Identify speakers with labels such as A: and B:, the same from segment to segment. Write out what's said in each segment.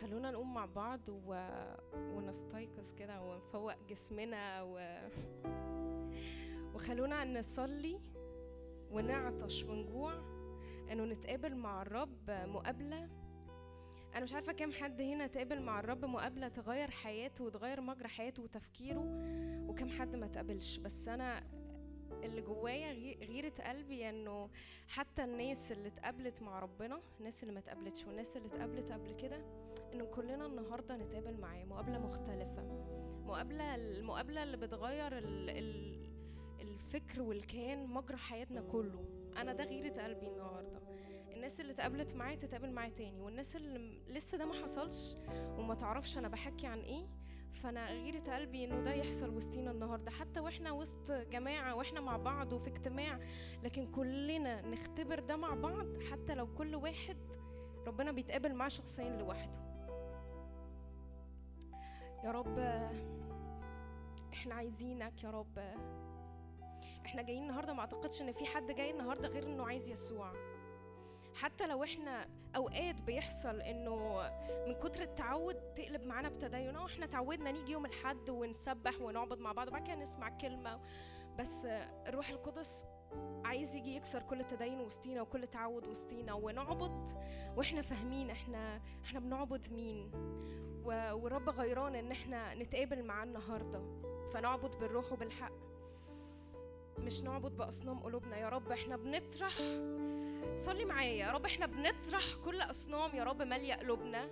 A: خلونا نقوم مع بعض و... ونستيقظ كده ونفوق جسمنا و... وخلونا نصلي ونعطش ونجوع إنه نتقابل مع الرب مقابلة. أنا مش عارفة كام حد هنا تقابل مع الرب مقابلة تغير حياته وتغير مجرى حياته وتفكيره وكم حد ما تقابلش. بس أنا اللي جوايا غي- غيرة قلبي إنه حتى الناس اللي اتقابلت مع ربنا الناس اللي ما اتقابلتش والناس اللي اتقابلت قبل كده إنه كلنا النهارده نتقابل معاه مقابلة مختلفة. مقابلة المقابله اللي بتغير ال ال الفكر والكيان مجرى حياتنا كله. أنا ده غيرة قلبي النهارده. الناس اللي اتقابلت معايا تتقابل معايا تاني. والناس اللي لسه ده ما حصلش وما تعرفش أنا بحكي عن إيه فأنا غيرة قلبي إنه ده يحصل وسطينا النهارده. حتى وإحنا وسط جماعة وإحنا مع بعض وفي اجتماع لكن كلنا نختبر ده مع بعض. حتى لو كل واحد ربنا بيتقابل معاه شخصيا لوحده. يا رب إحنا عايزينك يا رب. إحنا جايين النهارده ما أعتقدش إن في حد جاي النهارده غير إنه عايز يسوع. حتى لو إحنا أوقات بيحصل إنه من كتر التعود تقلب معانا بتدين آه إحنا تعودنا نيجي يوم الأحد ونسبح ونعبد مع بعض وبعد كده نسمع كلمة. بس الروح القدس عايز يجي يكسر كل تدين وسطينا وكل تعود وسطينا ونعبد وإحنا فاهمين إحنا إحنا بنعبد مين؟ و- والرب غيران ان إحنا نتقابل معاه النهارده. فنعبد بالروح وبالحق. مش نعبد بأصنام قلوبنا. يا رب إحنا بنطرح. صلي معايا. يا رب إحنا بنطرح كل أصنام. يا رب ماليه قلوبنا.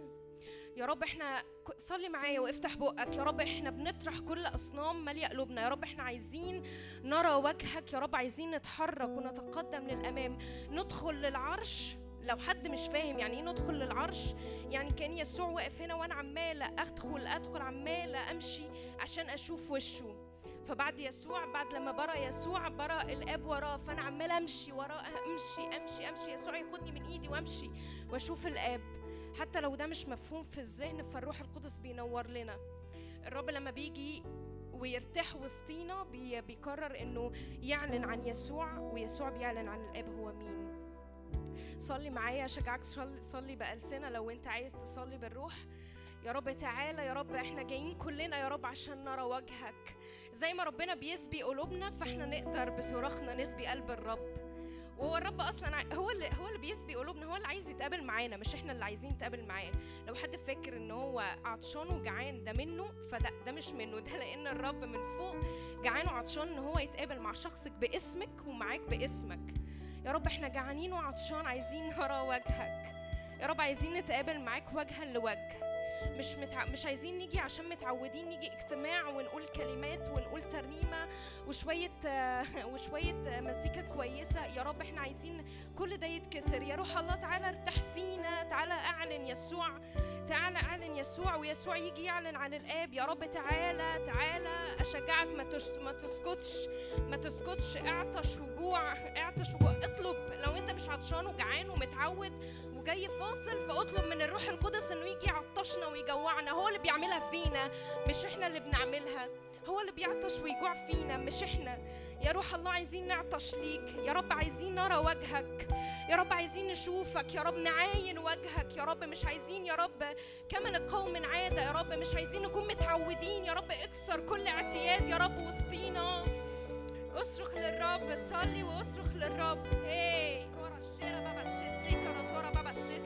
A: يا رب إحنا صلي معايا وافتح بقك. يا رب إحنا بنطرح كل أصنام مالية قلوبنا. يا رب إحنا عايزين نرى وجهك. يا رب عايزين نتحرك ونتقدم للأمام. ندخل للعرش. لو حد مش فاهم يعني إيه ندخل للعرش؟ يعني كان يسوع واقف هنا وأنا عمالة أدخل أدخل عمالة أمشي عشان أشوف وشه. فبعد يسوع بعد لما برى يسوع برى الآب وراه. فأنا عمالة أمشي وراه أمشي أمشي أمشي. يسوع ياخدني من إيدي وأمشي وأشوف الآب. حتى لو ده مش مفهوم في الذهن فالروح القدس بينور لنا. الرب لما بيجي ويرتاح وسطينا بي بيقرر إنه يعلن عن يسوع ويسوع بيعلن عن الآب هو مين. صلي معايا أشجعك صلي بألسنة لو أنت عايز تصلي بالروح. يا رب تعالى يا رب إحنا جايين كلنا يا رب عشان نرى وجهك. زي ما ربنا بيسبي قلوبنا فإحنا نقدر بصراخنا نسبي قلب الرب. وهو الرب أصلا هو اللي هو اللي بيسبي قلوبنا هو اللي عايز يتقابل معانا مش إحنا اللي عايزين نتقابل معاه. لو حد فاكر إن هو عطشان وجعان ده منه فده ده مش منه ده لأن الرب من فوق جعان وعطشان إن هو يتقابل مع شخصك باسمك ومعاك باسمك. يا رب إحنا جعانين وعطشان عايزين نرى وجهك. يا رب عايزين نتقابل معاك وجها لوجه. مش متع... مش عايزين نيجي عشان متعودين نيجي اجتماع ونقول كلمات ونقول ترنيمة وشوية وشوية مزيكا كويسة. يا رب إحنا عايزين كل ده يتكسر. يا روح الله تعالى ارتاح فينا. تعالى اعلن يسوع. تعالى اعلن يسوع ويسوع يجي يعلن عن الآب. يا رب تعالى تعالى. أشجعك. ما تش... ما تسكتش. ما تسكتش. اعطش وجوع اعطش وجوع اطلب. لو انت مش عطشان وجعان ومتعود وجاي فاصل فاطلب من الروح القدس إنه يجي يعطشنا. ويجوعنا هو اللي بيعملها فينا مش إحنا اللي بنعملها. هو اللي بيعطش ويجوع فينا مش إحنا. يا روح الله عايزين نعطش ليك. يا رب عايزين نرى وجهك. يا رب عايزين نشوفك. يا رب نعاين وجهك. يا رب مش عايزين يا رب كما لقوم عادة. يا رب مش عايزين نكون متعودين. يا رب اكسر كل اعتياد. يا رب وسطينا. اصرخ للرب. صلي واصرخ للرب. هي كورا الشيرة بابا الشيسي تورا تورا بابا الشيسي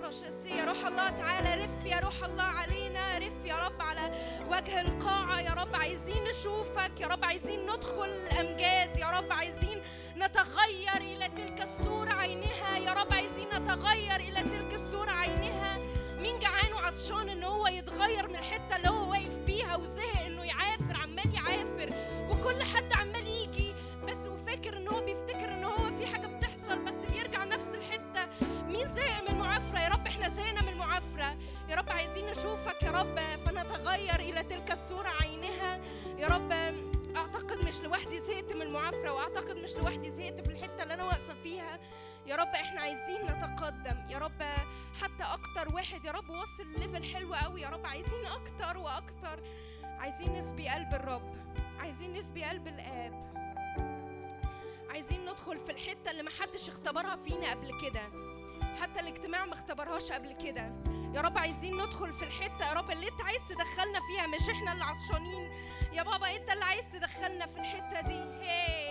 A: الشيسي يا روح الله تعالى رف يا روح الله علينا رف يا رب على وجه القاعة. يا رب عايزين نشوفك يا رب عايزين ندخل الأمجاد يا رب عايزين نتغير إلى تلك الصورة عينها. يا رب عايزين نتغير إلى تلك الصورة عينها. مين جعان وعطشان إن هو يتغير من الحتة اللي هو واقف فيها وزهق إنه يعافر عمال يعافر وكل حد عمال يجي. بس وفاكر إن هو بيفتكر إن هو في حاجة بتحصل بس بيرجع نفس الحتة. مين زهق من زهقنا من المعافرة. يا رب عايزين نشوفك يا رب فنتغير إلى تلك الصورة عينها. يا رب أعتقد مش لوحدي زهقت من المعافرة وأعتقد مش لوحدي زهقت في الحتة اللي أنا واقفة فيها. يا رب إحنا عايزين نتقدم. يا رب حتى أكتر واحد يا رب وصل ليفل حلو قوي يا رب عايزين أكتر وأكتر. عايزين نسبي قلب الرب. عايزين نسبي قلب الآب. عايزين ندخل في الحتة اللي محدش اختبرها فينا قبل كده. حتى الاجتماع ما اختبرهاش قبل كده. يا رب عايزين ندخل في الحتة يا رب اللي انت عايز تدخلنا فيها مش إحنا اللي عطشانين. يا بابا انت اللي عايز تدخلنا في الحتة دي. هيك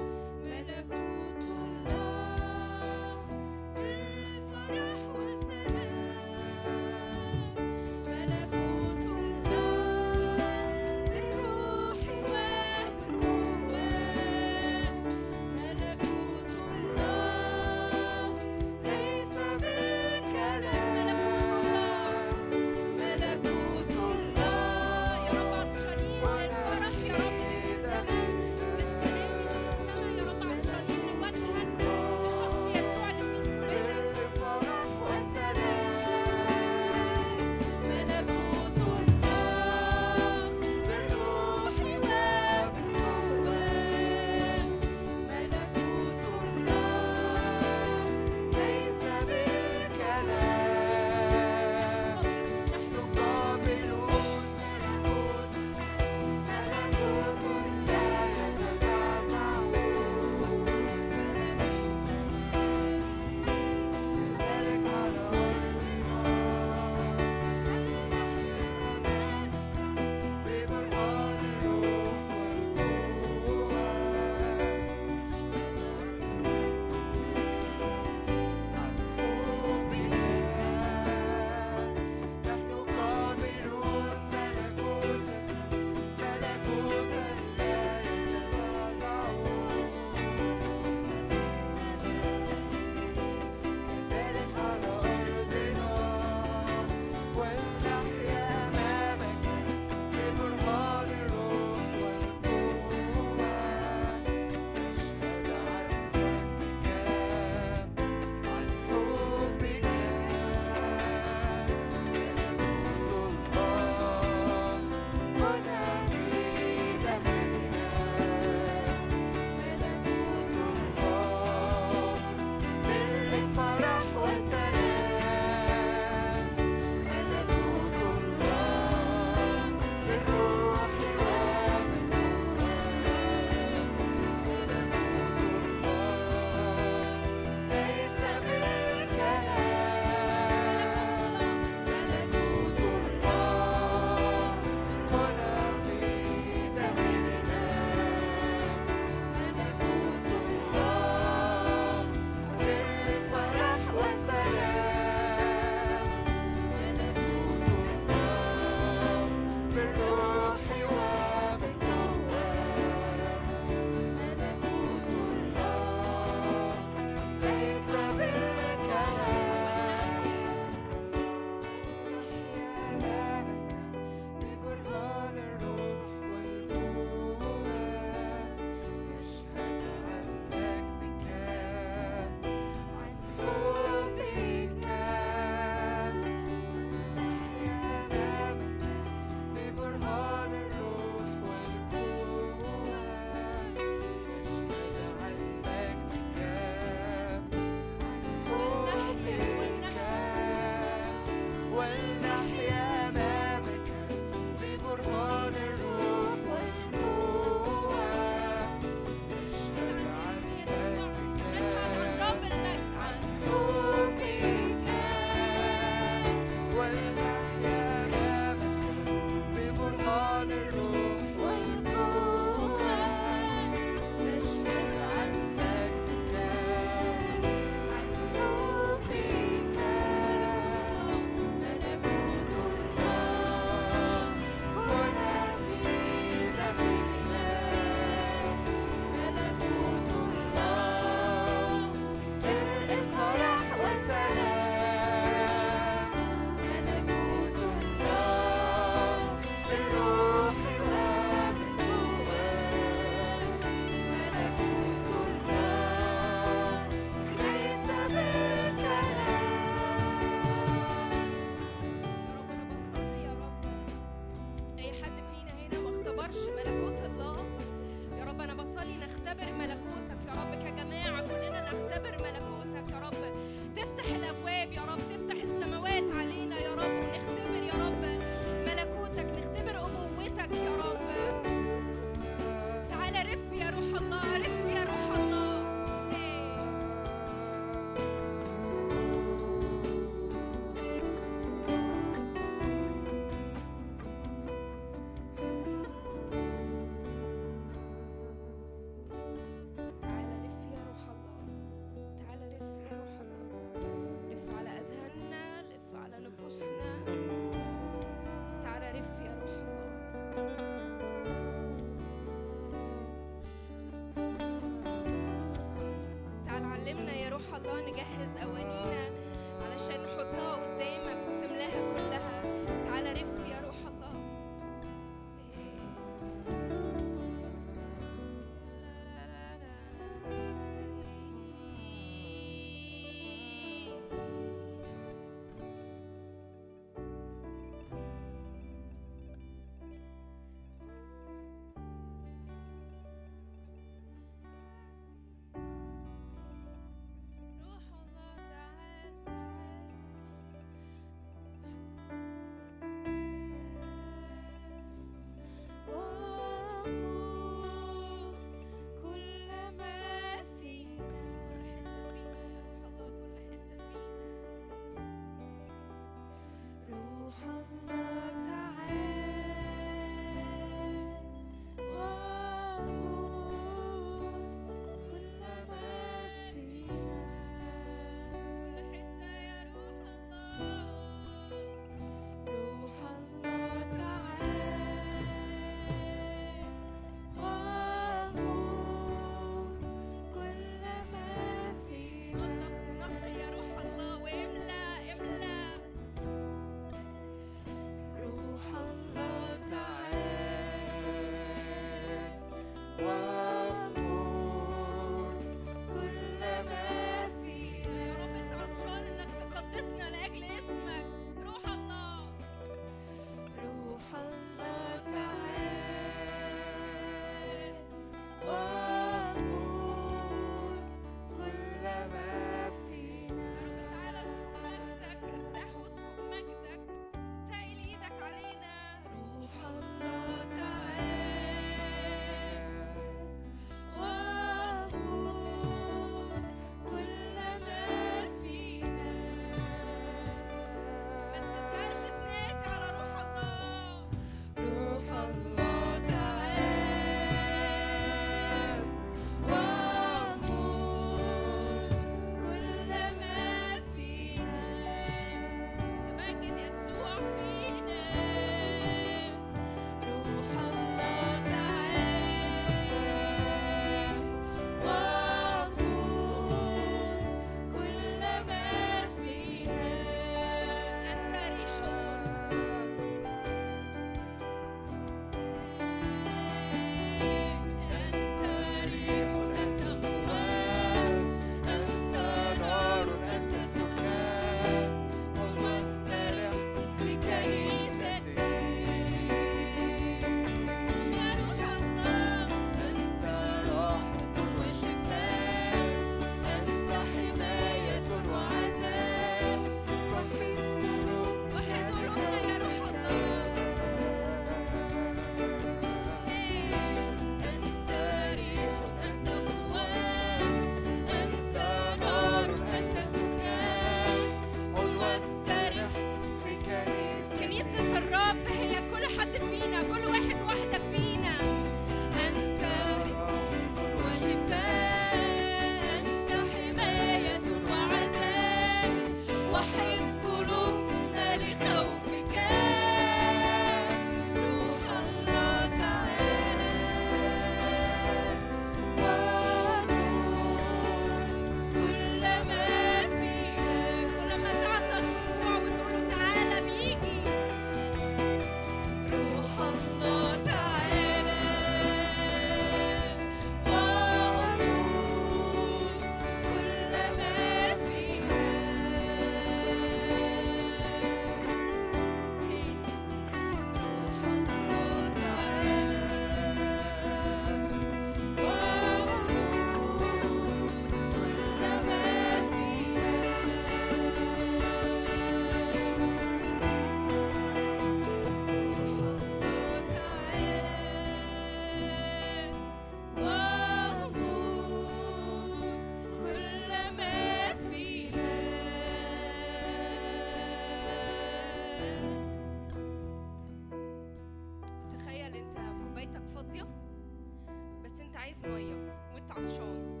A: مية وانت عطشان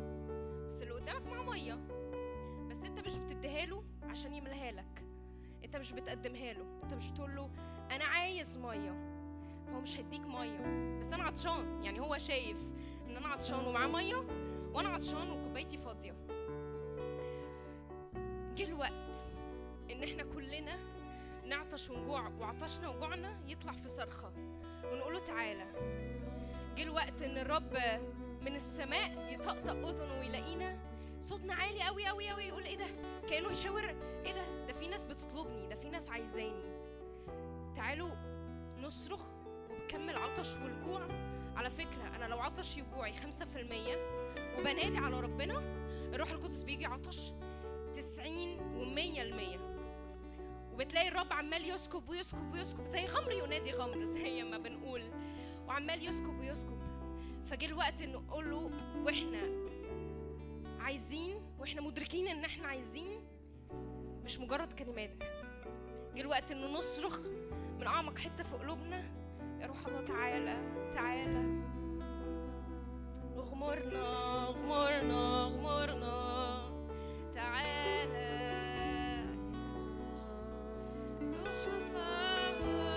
A: بس اللي قدامك معاه مية بس انت مش بتديها له عشان يملاها لك انت مش بتقدمها له انت مش بتقول له أنا عايز مية. فهو مش هيديك مية. بس أنا عطشان. يعني هو شايف إن أنا عطشان ومعاه مية وأنا عطشان وكوبايتي فاضية. جه الوقت إن إحنا كلنا نعطش ونجوع وعطشنا وجوعنا يطلع في صرخة ونقول له تعالى. جه الوقت إن الرب من السماء يطقطق أذنه ويلاقينا. صوتنا عالي قوي قوي قوي يقول إيه ده؟ كأنه يشاور إيه ده؟ ده في ناس بتطلبني ده في ناس عايزاني. تعالوا نصرخ وبكمل عطش والجوع. على فكرة أنا لو عطش يجوعي خمسة في المية وبنادي على ربنا الروح القدس بيجي عطش تسعين ومية المية وبتلاقي الرب عمال يسكب ويسكب ويسكب زي غمر ينادي غمر زي ما بنقول. وعمال يسكب ويسكب. فجه الوقت ان نقول له وإحنا عايزين وإحنا مدركين ان إحنا عايزين مش مجرد كلمات. جه الوقت إنه نصرخ من أعمق حتة في قلوبنا يا روح الله تعالى تعالى. اغمرنا اغمرنا اغمرنا. تعالى. روح الله.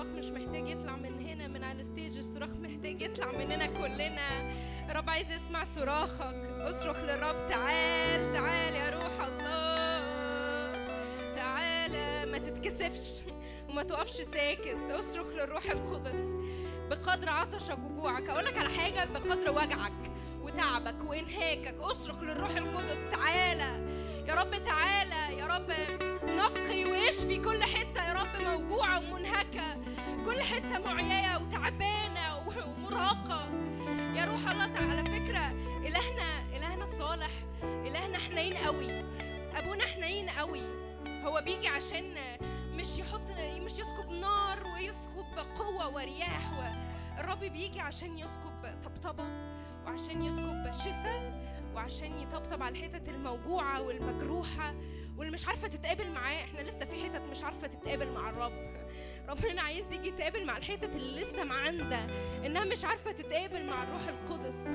A: مش محتاج يطلع من هنا من على الستيج الصراخ محتاج يطلع مننا كلنا. الرب عايز يسمع صراخك. اصرخ للرب تعال تعال يا روح الله. تعال ما تتكسفش وما تقفش ساكت. اصرخ للروح القدس. بقدر عطشك وجوعك أقول لك على حاجة بقدر وجعك وتعبك وإنهاكك. اصرخ للروح القدس. تعالى يا رب تعالى يا رب. نقي واشفي كل حتة يا رب موجوعة ومنهكة. كل حتة معييه وتعبانة ومراقة. يا روح الله تعالى فكرة إلهنا إلهنا صالح إلهنا حنين قوي. أبونا حنين قوي. هو بيجي عشان مش يحط مش يسكب نار ويسكب قوة ورياح الرب بيجي عشان يسكب طبطبة وعشان يسكب شفاء وعشان يطبطب على الحتت الموجوعة والمجروحة. واللي مش عارفة تتقابل معاه. إحنا لسه في حتت مش عارفة تتقابل مع الرب. ربنا عايز يجي يتقابل مع الحتت اللي لسه معندة انها مش عارفة تتقابل مع الروح القدس.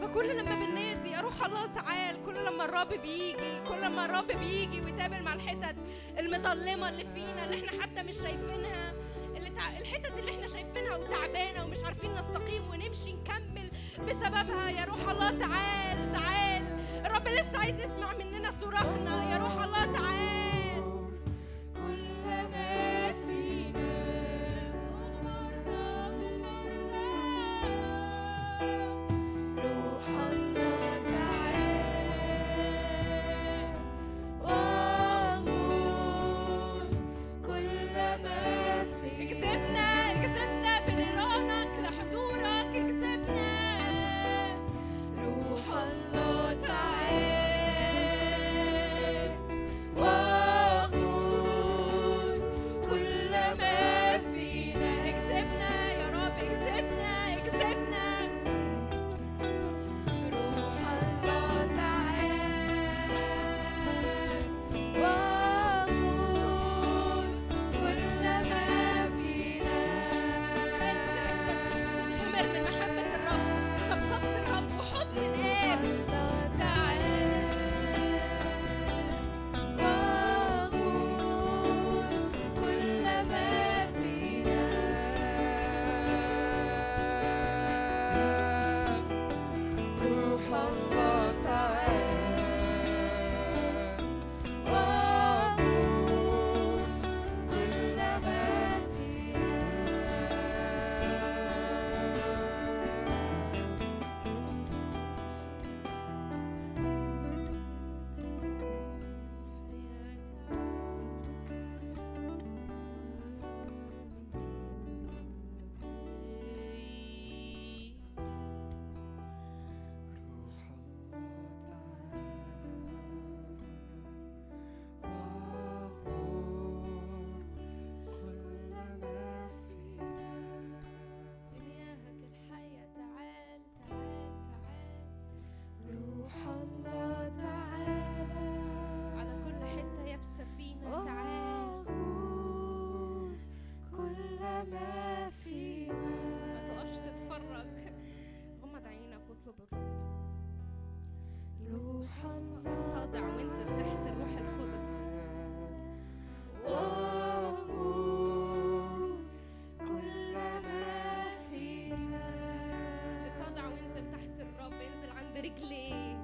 A: فكل لما بننادي يا روح الله تعال. كل لما الرب بيجي كل لما الرب بيجي ويتقابل مع الحتت المظلمة اللي فينا اللي إحنا حتى مش شايفينها اللي. الحتت اللي إحنا شايفينها وتعبانة ومش عارفين نستقيم ونمشي نكمل بسببها. يا روح الله تعال تعال. الرب لسه عايز يسمع مننا صراخنا يا روح الله تعال. كل ما عند رجليه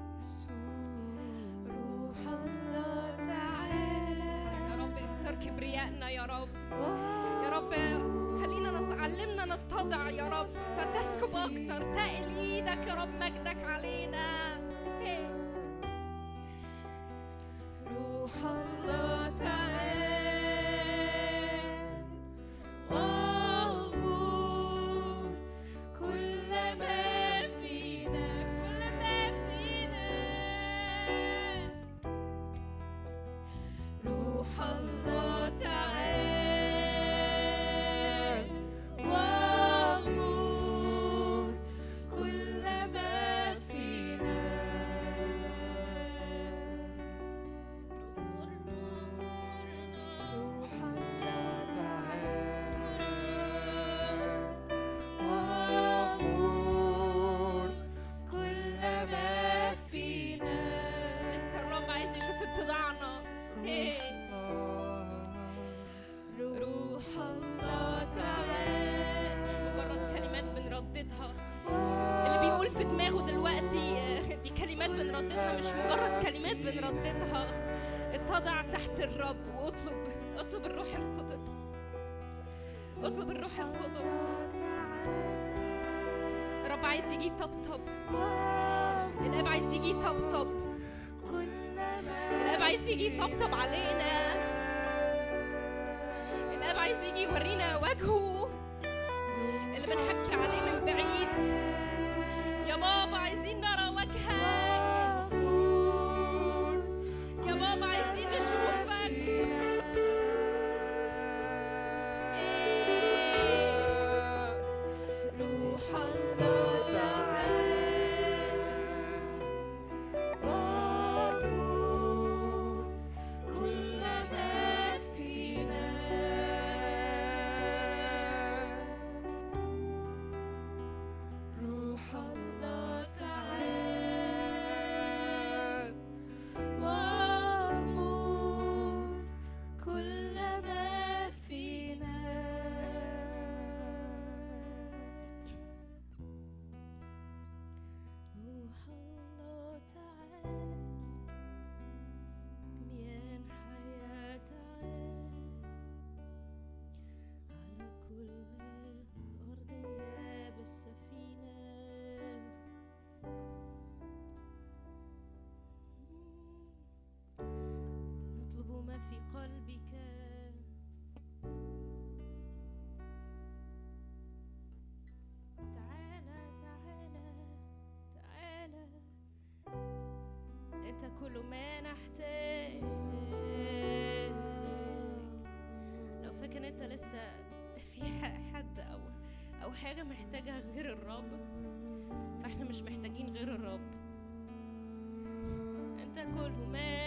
A: روح الله تعالى. يا رب اكسر كبريائنا يا رب. يا رب خلينا نتعلمنا نتضع يا رب. فتسكب أكتر تقل إيدك يا رب مجدك تحت الرب واطلب اطلب الروح القدس. اطلب الروح القدس. الرب عايز يجي يطبطب الاب عايز يجي يطبطب الاب عايز يجي يطبطب علينا في قلبك. تعالى تعالى تعالى. أنت كل ما نحتاج. لو فاكر أنت لسه في حد أو أو حاجة محتاجها غير الرب فإحنا مش محتاجين غير الرب. أنت كل ما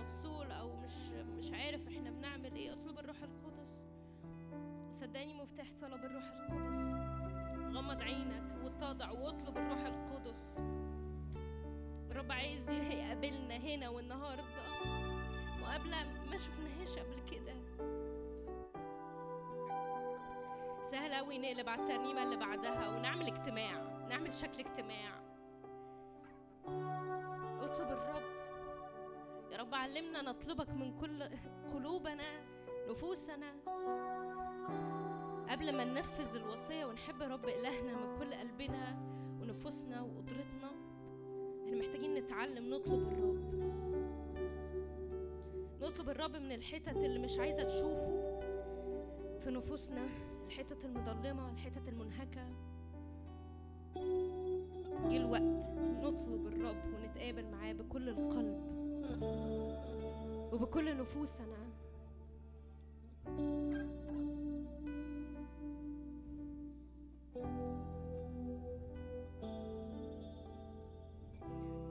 A: مفصول أو مش مش عارف إحنا بنعمل إيه. أطلب الروح القدس. صدقني مفتاح طلب الروح القدس. غمض عينك واتضع واطلب الروح القدس. الرب عايز يقابلنا هنا والنهاردة. مقابلة ما شفناهاش قبل كده. سهل قوي نقلب على الترنيمة اللي بعدها ونعمل اجتماع. نعمل شكل اجتماع. علمنا نطلبك من كل قلوبنا نفوسنا. قبل ما ننفذ الوصية ونحب رب إلهنا من كل قلبنا ونفوسنا وقدرتنا إحنا محتاجين نتعلم نطلب الرب. نطلب الرب من الحتت اللي مش عايزة تشوفه في نفوسنا الحتت المظلمة الحتت المنهكة. جه الوقت نطلب الرب ونتقابل معاه بكل القلب. وبكل نفوسنا.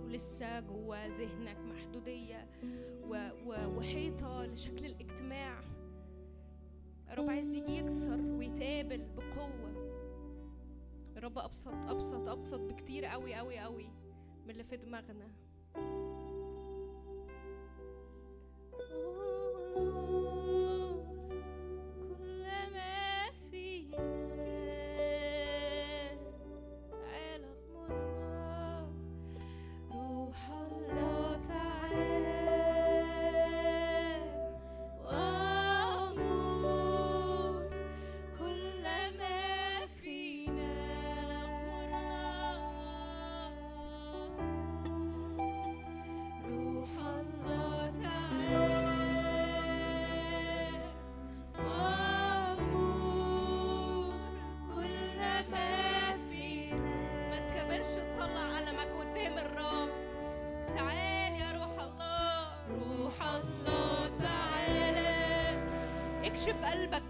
A: ولسه جوا ذهنك محدودية. وحيطة لشكل الاجتماع. الرب عايز يجي يكسر ويتقابل بقوة. الرب أبسط أبسط أبسط بكتير قوي قوي قوي من اللي في دماغنا.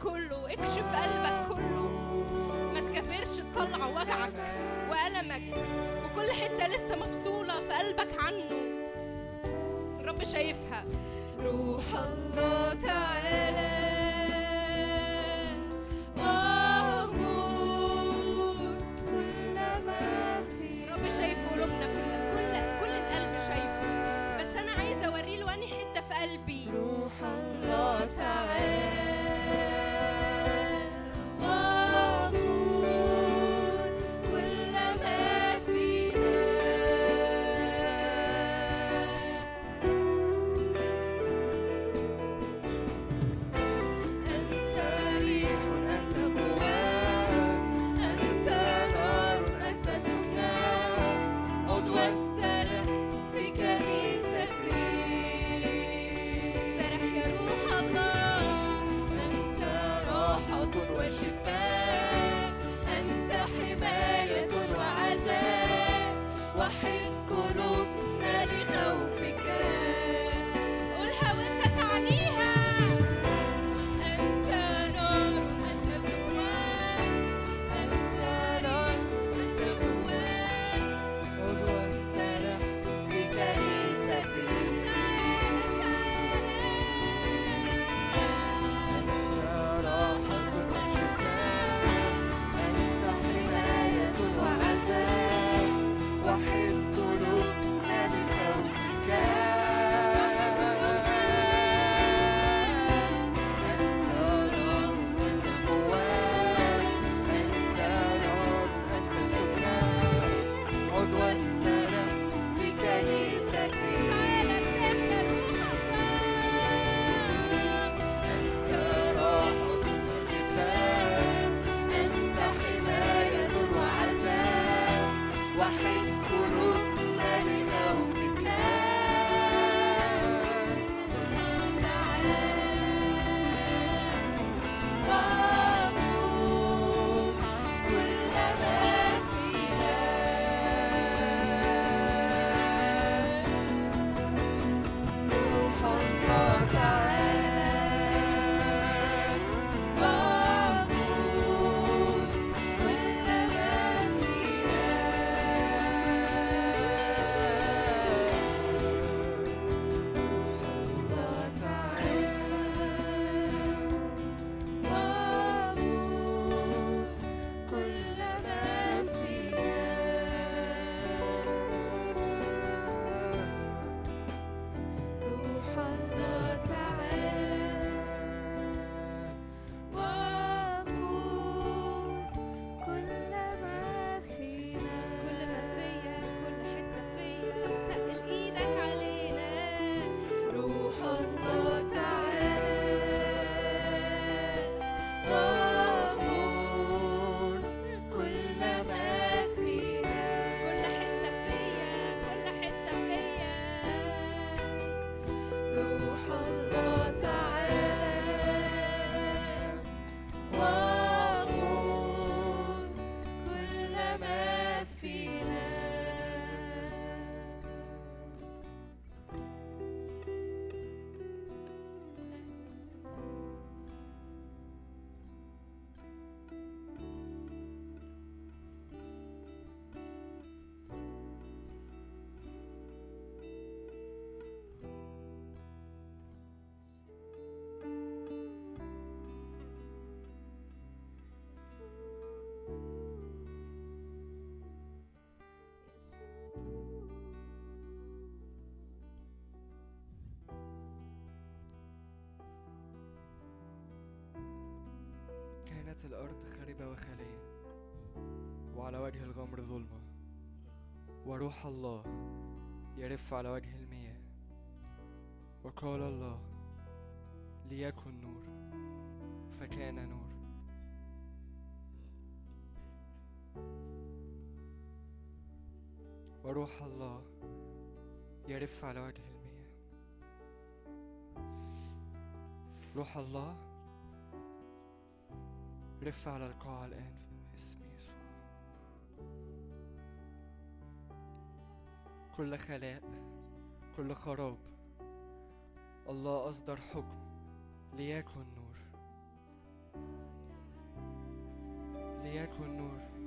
A: كله اكشف قلبك كله. ما تكبرش تطلع وجعك وألمك. وكل حتة لسه مفصولة في قلبك عنه. الرب شايفها. روح الله.
B: كانت الأرض خاربة وخالية وعلى وجه الغمر ظلمة. وروح الله يرف على وجه المياه. وقال الله ليكن نور فكان نور. وروح الله يرف على وجه المياه. روح الله رف على القاعة الآن في اسم يسوع. كل خلاء كل خراب الله أصدر حكم ليكن نور.
C: ليكن نور.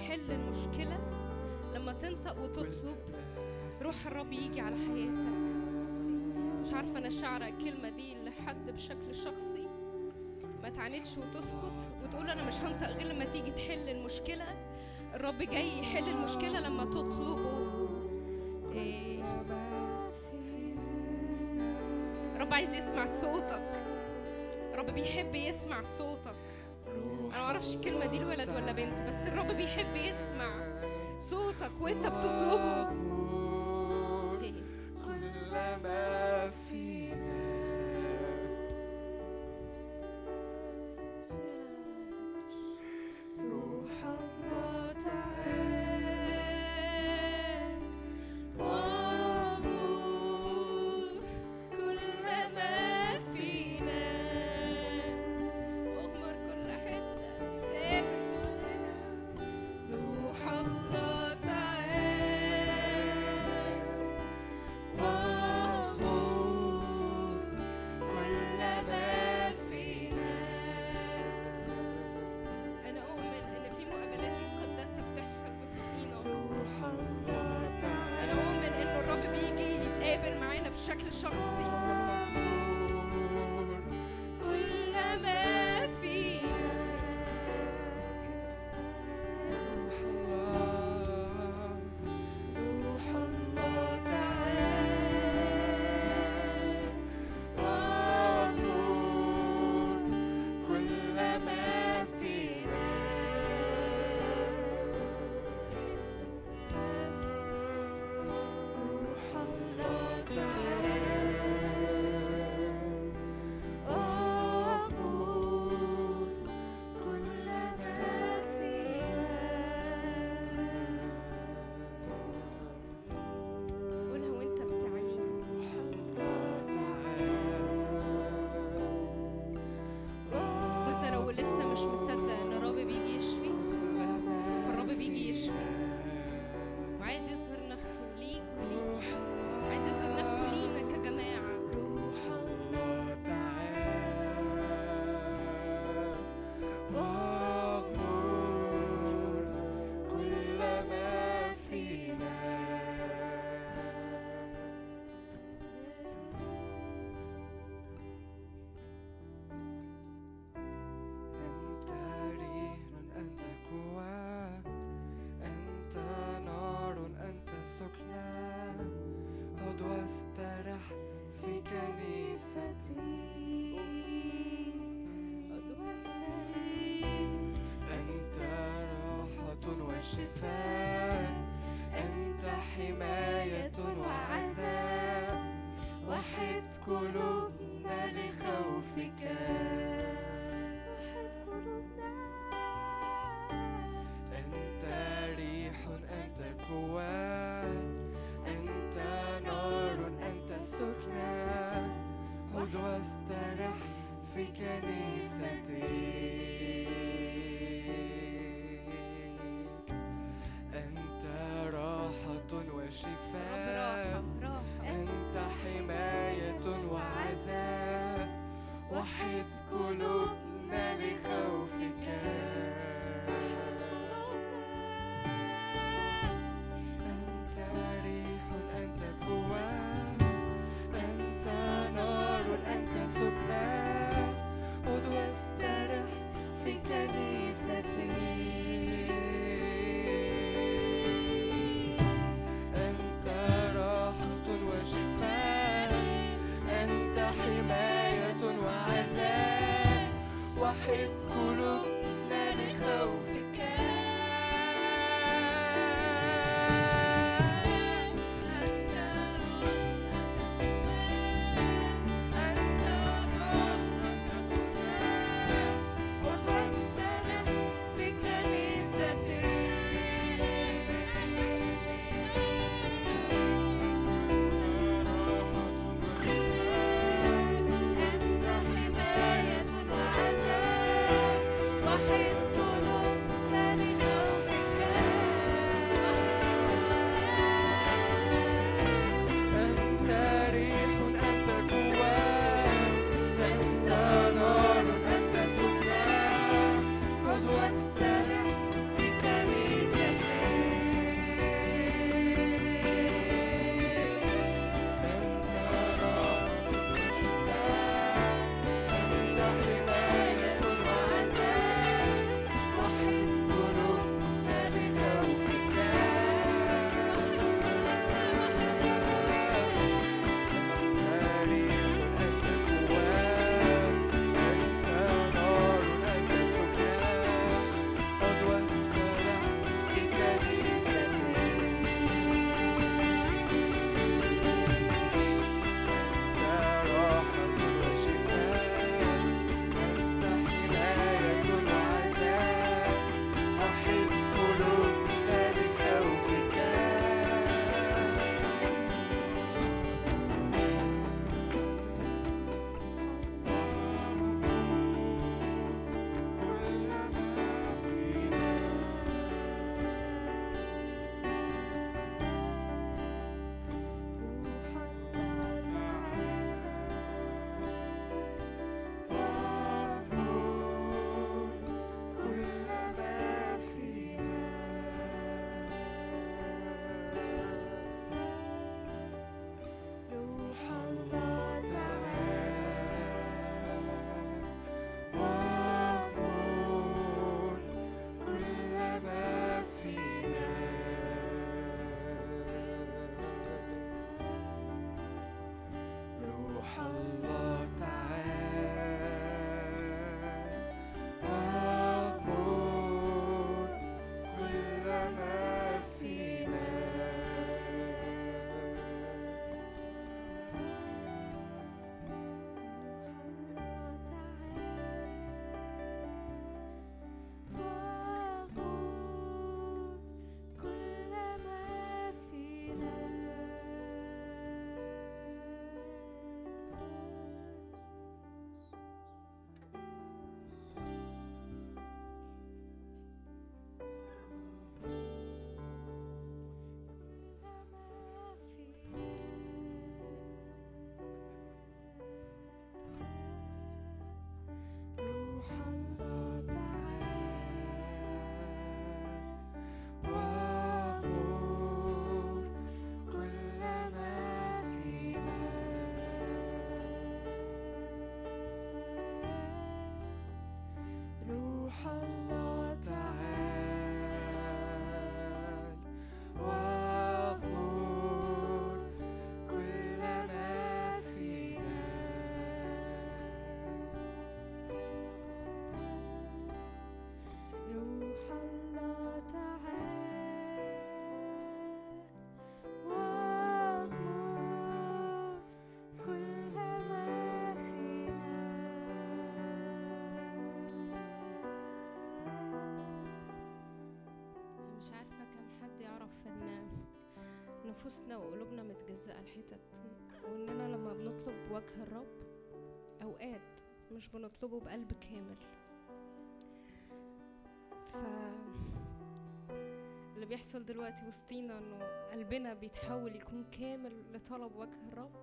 A: يحل المشكلة لما تنطق وتطلب روح الرب يجي على حياتك. مش عارفة أنا شعرة الكلمة دي لحد بشكل شخصي. ما تعاندش وتسكت وتقول أنا مش هنطق غير لما تيجي تحل المشكلة. الرب جاي يحل المشكلة لما تطلبه. إيه؟ رب عايز يسمع صوتك. رب بيحب يسمع صوتك. معرفش الكلمة دي لولد ولا بنت بس الرب بيحب يسمع صوتك وانت بتطلبه.
C: لسه
A: نفوسنا وقلوبنا متجزأة لحتت وإننا لما بنطلب وجه الرب أوقات مش بنطلبه بقلب كامل. ف اللي بيحصل دلوقتي وسطينا إنه قلبنا بيتحول يكون كامل لطلب وجه الرب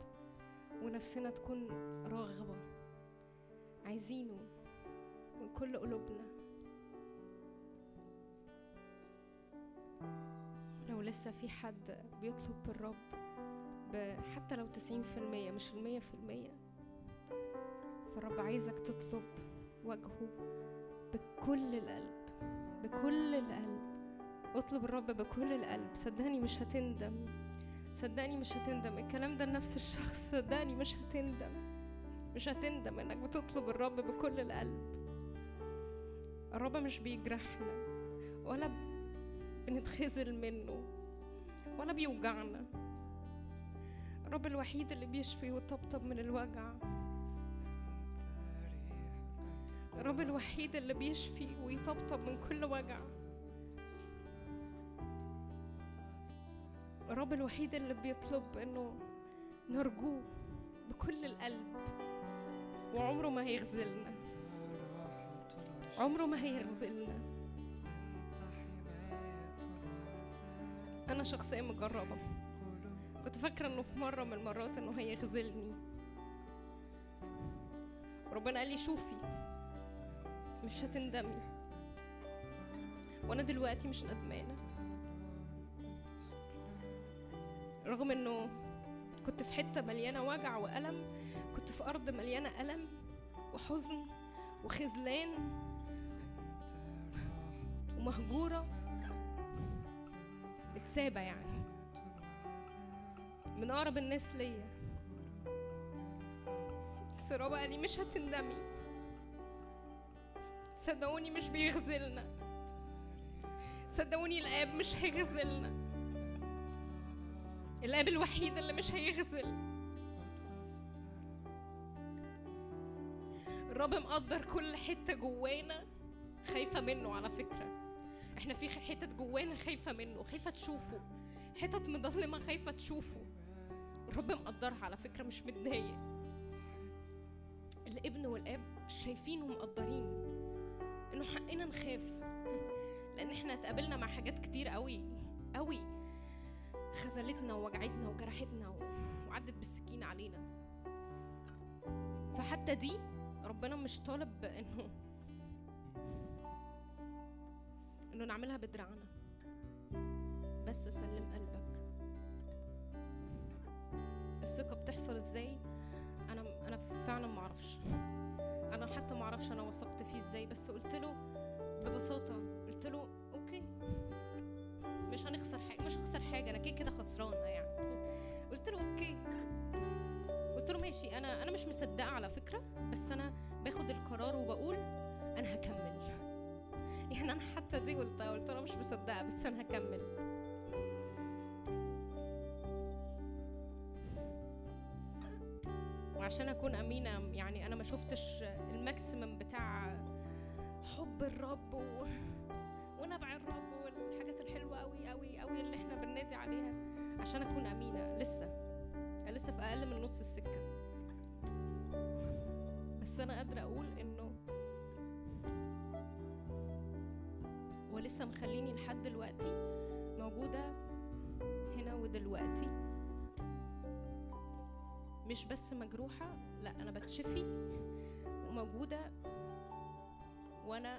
A: ونفسنا تكون راغبة. عايزينه من كل قلوبنا. في حد بيطلب بالرب ب- حتى لو تسعين في المية مش المية في المية. فالرب عايزك تطلب وجهه بكل القلب بكل القلب. اطلب الرب بكل القلب. صدقني مش هتندم. صدقني مش هتندم. الكلام ده لنفس الشخص. صدقني مش هتندم. مش هتندم إنك بتطلب الرب بكل القلب. الرب مش بيجرحنا ولا بنتخذل منه. ولا بيوجعنا الرب الوحيد اللي بيشفي ويطبطب من الوجع. الرب الوحيد اللي بيشفي ويطبطب من كل وجع. الرب الوحيد اللي بيطلب إنه نرجوه بكل القلب. وعمره ما هيخذلنا عمره ما هيخذلنا أنا شخصيا مجربة. كنت فاكرة إنه في مرة من المرات إنه هيخذلني ربنا قال لي شوفي مش هتندمي. وأنا دلوقتي مش ندمانة. رغم إنه كنت في حتة مليانة وجع وألم كنت في أرض مليانة ألم وحزن وخذلان ومهجورة. متسابه يعني. من أقرب الناس ليا. بس الرب قال لي مش هتندمي. صدقوني مش بيغزلنا. صدقوني الآب مش هيغزلنا. الآب الوحيد اللي مش هيغزل. الرب مقدر كل حتة جوانا خايفة منه على فكرة. إحنا في حتت جوانا خايفة منه خايفة تشوفه. حتت مظلمة خايفة تشوفه. الرب مقدرها على فكرة مش متضايق. الابن والاب شايفين ومقدرين إنه حقنا نخاف. لأن إحنا اتقابلنا مع حاجات كتير قوي قوي. خذلتنا ووجعتنا وجرحتنا وعدت بالسكين علينا. فحتى دي ربنا مش طالب إنه انه نعملها بدراعنا. بس سلم قلبك. الثقة بتحصل إزاي؟ أنا أنا فعلا ما أعرفش. أنا حتى ما أعرفش أنا وثقت فيه إزاي بس قلت له ببساطة قلت له okay. مش هنخسر حاجة مش هخسر حاجة أنا كده كده خسرانة يعني. قلت له okay. قلت له ماشي أنا أنا مش مصدقة على فكرة بس أنا باخد القرار وبقول أنا هكمل. يعني أنا حتى دي قلتها قلت له مش مصدقة بس أنا هكمل. وعشان أكون أمينة يعني أنا ما شفتش الماكسيمم بتاع حب الرب و... ونبع الرب والحاجات الحلوة قوي قوي قوي اللي إحنا بننادي عليها. عشان أكون أمينة لسه. لسه في أقل من نص السكة. بس أنا قادرة أقول انه هو لسه مخليني لحد دلوقتي موجودة هنا ودلوقتي. مش بس مجروحة لا أنا بتشفي وموجودة وأنا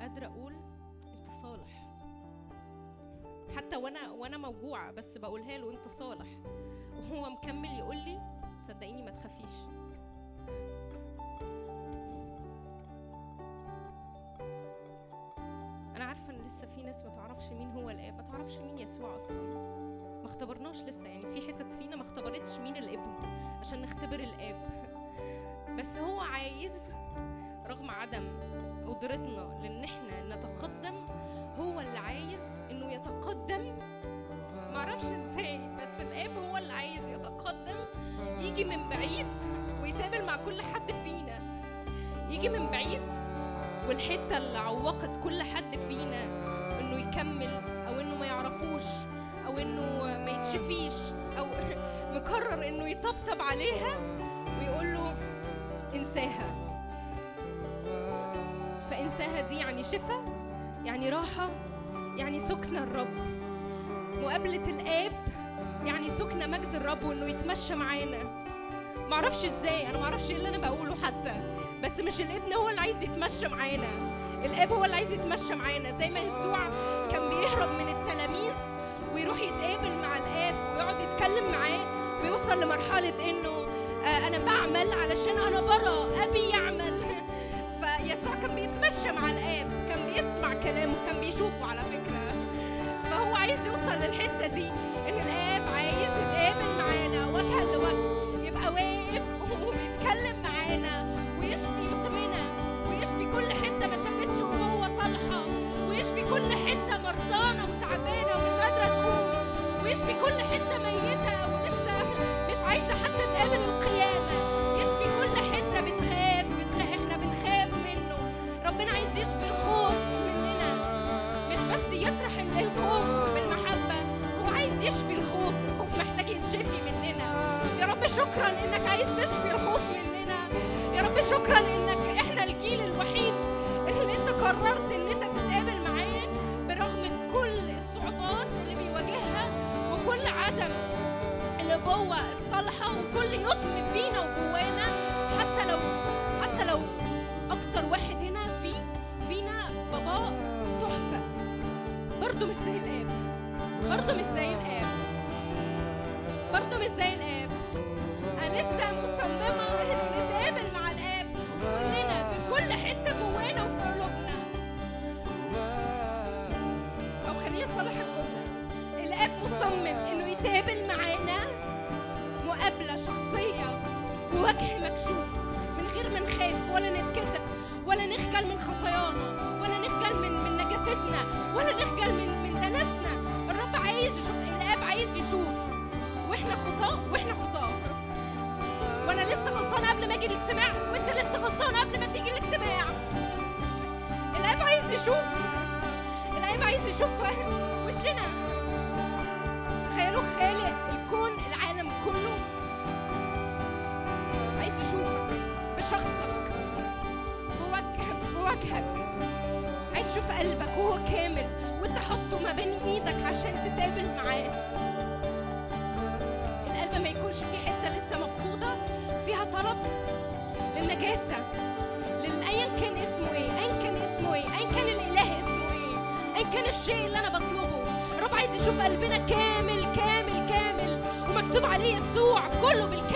A: قادرة أقول أنت صالح. حتى وأنا وأنا موجوعة بس بقولها له أنت صالح. وهو مكمل يقول لي صدقيني ما تخافيش. أنا عارفة إن لسه في ناس ما تعرفش مين هو الآب ما تعرفش مين يسوع أصلا. ما اختبرناش لسه يعني في حتت فينا ما اختبرتش مين الإبن عشان نختبر الآب. بس هو عايز رغم عدم قدرتنا لأن إحنا نتقدم هو اللي عايز إنه يتقدم. معرفش إزاي بس الآب هو اللي عايز يتقدم يجي من بعيد ويتقابل مع كل حد فينا. يجي من بعيد والحتة اللي عوقت كل حد فينا إنه يكمل أو إنه ما يعرفوش أو إنه ما يتشفيش أو مقرر إنه يطبطب عليها ويقول له انساها. فإنساها دي يعني شفاء يعني راحة يعني سكن الرب. مقابلة الآب يعني سكن مجد الرب وإنه يتمشى معانا. معرفش إزاي أنا معرفش إيه اللي أنا بقوله حتى. بس مش الابن هو اللي عايز يتمشى معانا. الاب هو اللي عايز يتمشى معانا. زي ما يسوع كان بيهرب من التلاميذ ويروح يتقابل مع الاب ويقعد يتكلم معاه ويوصل لمرحلة إنه آه أنا بعمل علشان أنا برى أبي يعمل. فيسوع كان بيتمشى مع الاب كان بيسمع كلامه كان بيشوفه على فكرة. فهو عايز يوصل للحتة دي ان تشفي الخوف مننا. يا رب شكرا انك إحنا الجيل الوحيد اللي أنت قررت إن أنت تتقابل معاه برغم كل الصعوبات اللي بيواجهها وكل عدم الابوه الصالحة وكل يطم فينا وجوانا. حتى لو حتى لو أكتر واحد هنا في فينا بابا تحفة. برضه مش زي الآب. برضه مش زي الآب. برضه مش زي يشوف وشنا. تخيلوا خالق الكون العالم كله. عايز يشوفك بشخصك. بوجه بوجهك. عايز يشوف قلبك وهو كامل وانت حاطه ما بين إيدك عشان تتقابل معاه. القلب ما يكونش فيه حتة لسه مفقودة فيها طلب للنجاسة. كان الشيء اللي أنا بطلبه. الرب عايز يشوف قلبنا كامل كامل كامل ومكتوب عليه يسوع كله بالكامل.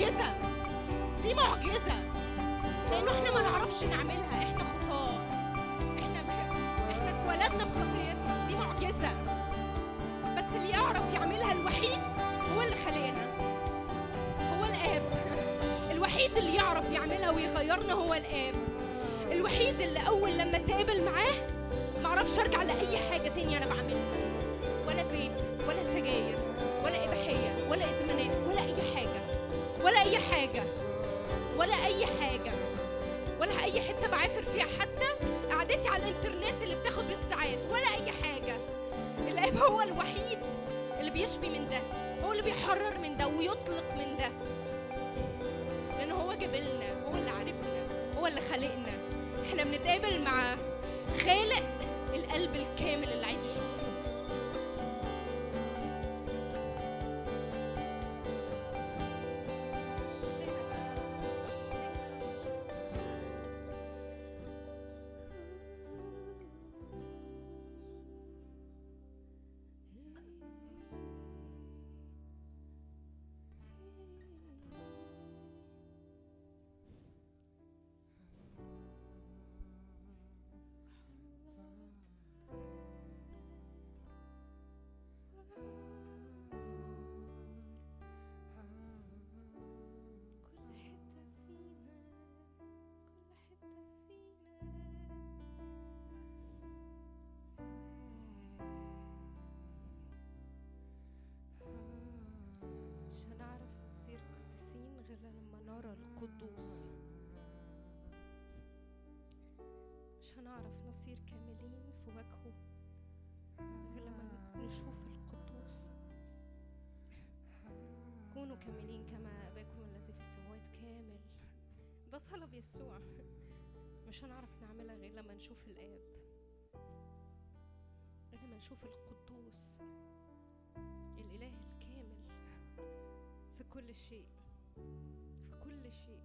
A: دي معجزة. دي معجزة. لأنه إحنا ما نعرفش نعملها. إحنا خطاة. إحنا إحنا اتولدنا بخطيتنا. دي معجزة. بس اللي يعرف يعملها الوحيد هو اللي خلقنا. هو الآب. الوحيد اللي يعرف يعملها ويغيرنا هو الآب. الوحيد اللي أول لما اتقابل معاه ما أعرفش أرجع لأي ولا أي حاجة ولا أي حتة بعافر فيها حتى قعدتي على الإنترنت اللي بتاخد بالساعات ولا أي حاجة. الآب هو الوحيد اللي بيشفي من ده هو اللي بيحرر من ده ويطلق من ده. لأنه هو جابلنا هو اللي عرفنا هو اللي خلقنا. إحنا بنتقابل مع خالق القلب الكامل اللي عايز يشوفه.
C: في وجهه غير لما نشوف القدوس. كونوا كاملين كما أباكم الذي في السماوات كامل. ده طلب يسوع. مش هنعرف نعملها غير لما نشوف الآب. غير لما نشوف القدوس الإله الكامل في كل شيء في كل شيء.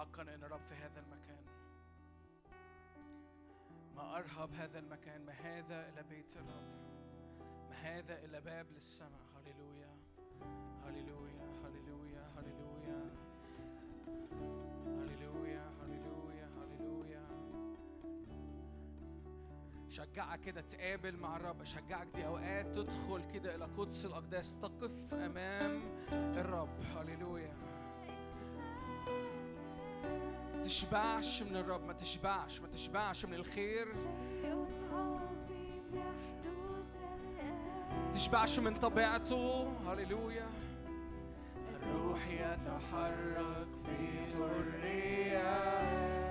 C: حقا إن رب في هذا المكان. ما أرهب هذا المكان. ما هذا إلى بيت الرب. ما هذا إلى باب للسماء. هللويا. هللويا. هللويا. هللويا. هللويا. هللويا. هللويا. شجعك كده تقابل مع الرب. شجعك دي أوقات تدخل كده إلى قدس الأقداس. تقف أمام الرب. هللويا. تشبعش من الرب ما تشبعش ما تشبعش من الخير. تشبعش من طبيعته. هللويا.
D: الروح يتحرك في حرية.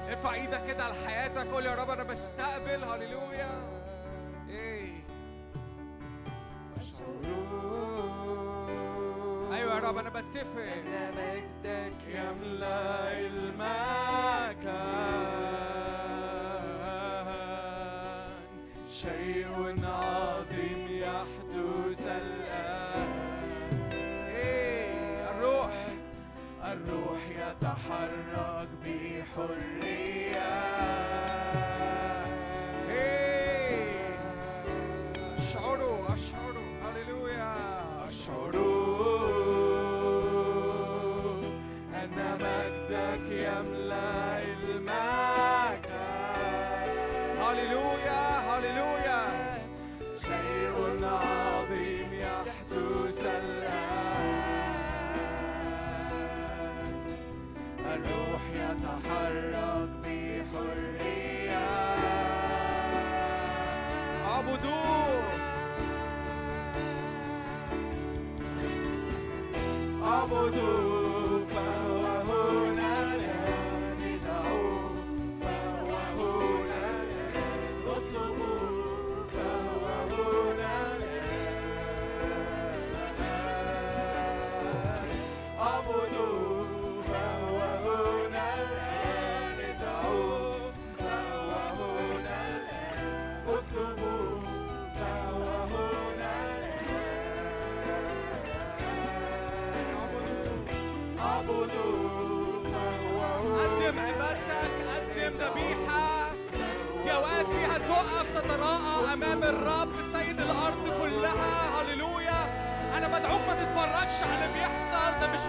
C: ارفع إيدك كده على حياتك قول يا رب أنا بستقبل. هللويا. رب أنا بتفق.
D: أن مجدك
C: يملأ المكان
D: شيء عظيم يحدث الآن.
C: إيه، الروح
D: الروح يتحرك بحرية.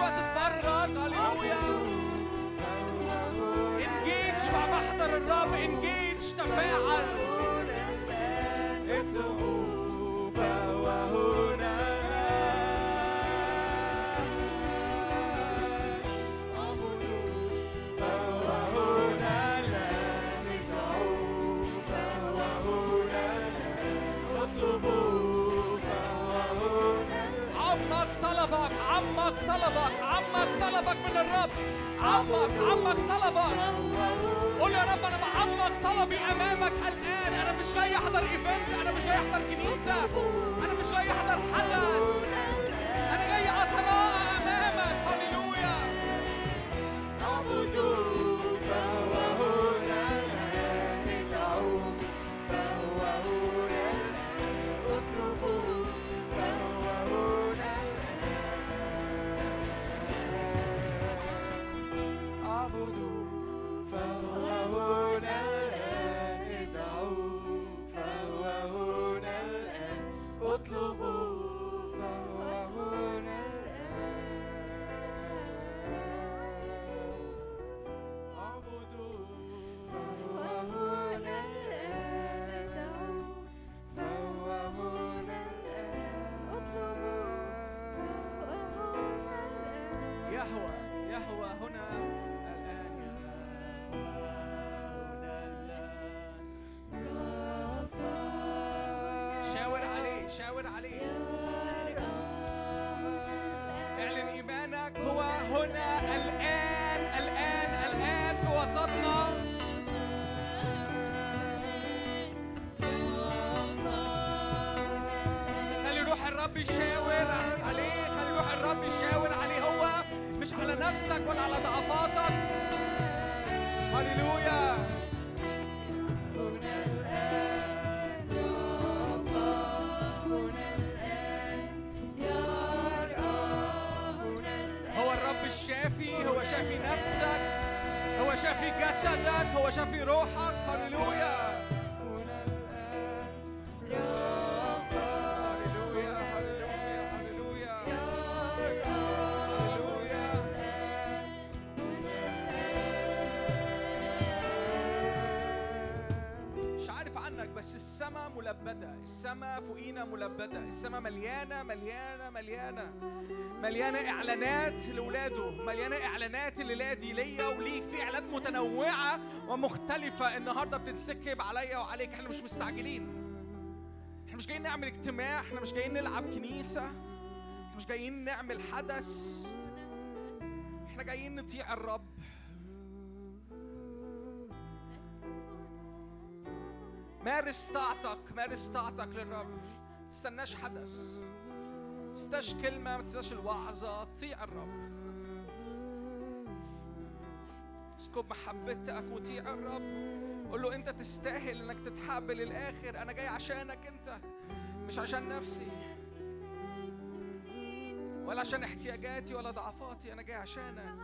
C: يسوع تتفرج هللويا. إنجيج مع محضر الرب. إنجيج تفاعل. 不 ملبدة. السماء فوقينا ملبدة. السماء مليانة مليانة مليانة. مليانة إعلانات لولاده. مليانة إعلانات لولادي ليا وليك. في إعلانات متنوعة ومختلفة. النهاردة بتتسكب عليا وعليك. إحنا مش مستعجلين. إحنا مش جايين نعمل اجتماع. إحنا مش جايين نلعب كنيسة. إحنا مش جايين نعمل حدث. إحنا جايين نطيع الرب. مارس طاعتك مارس طاعتك للرب. ما تستناش حدث. ما تستناش كلمة ما تستناش الوعظة. طيع الرب. اسكب محبتك وطيع الرب. قول له أنت تستاهل إنك تتحب للآخر. أنا جاي عشانك أنت مش عشان نفسي. ولا عشان احتياجاتي ولا ضعفاتي. أنا جاي عشانك.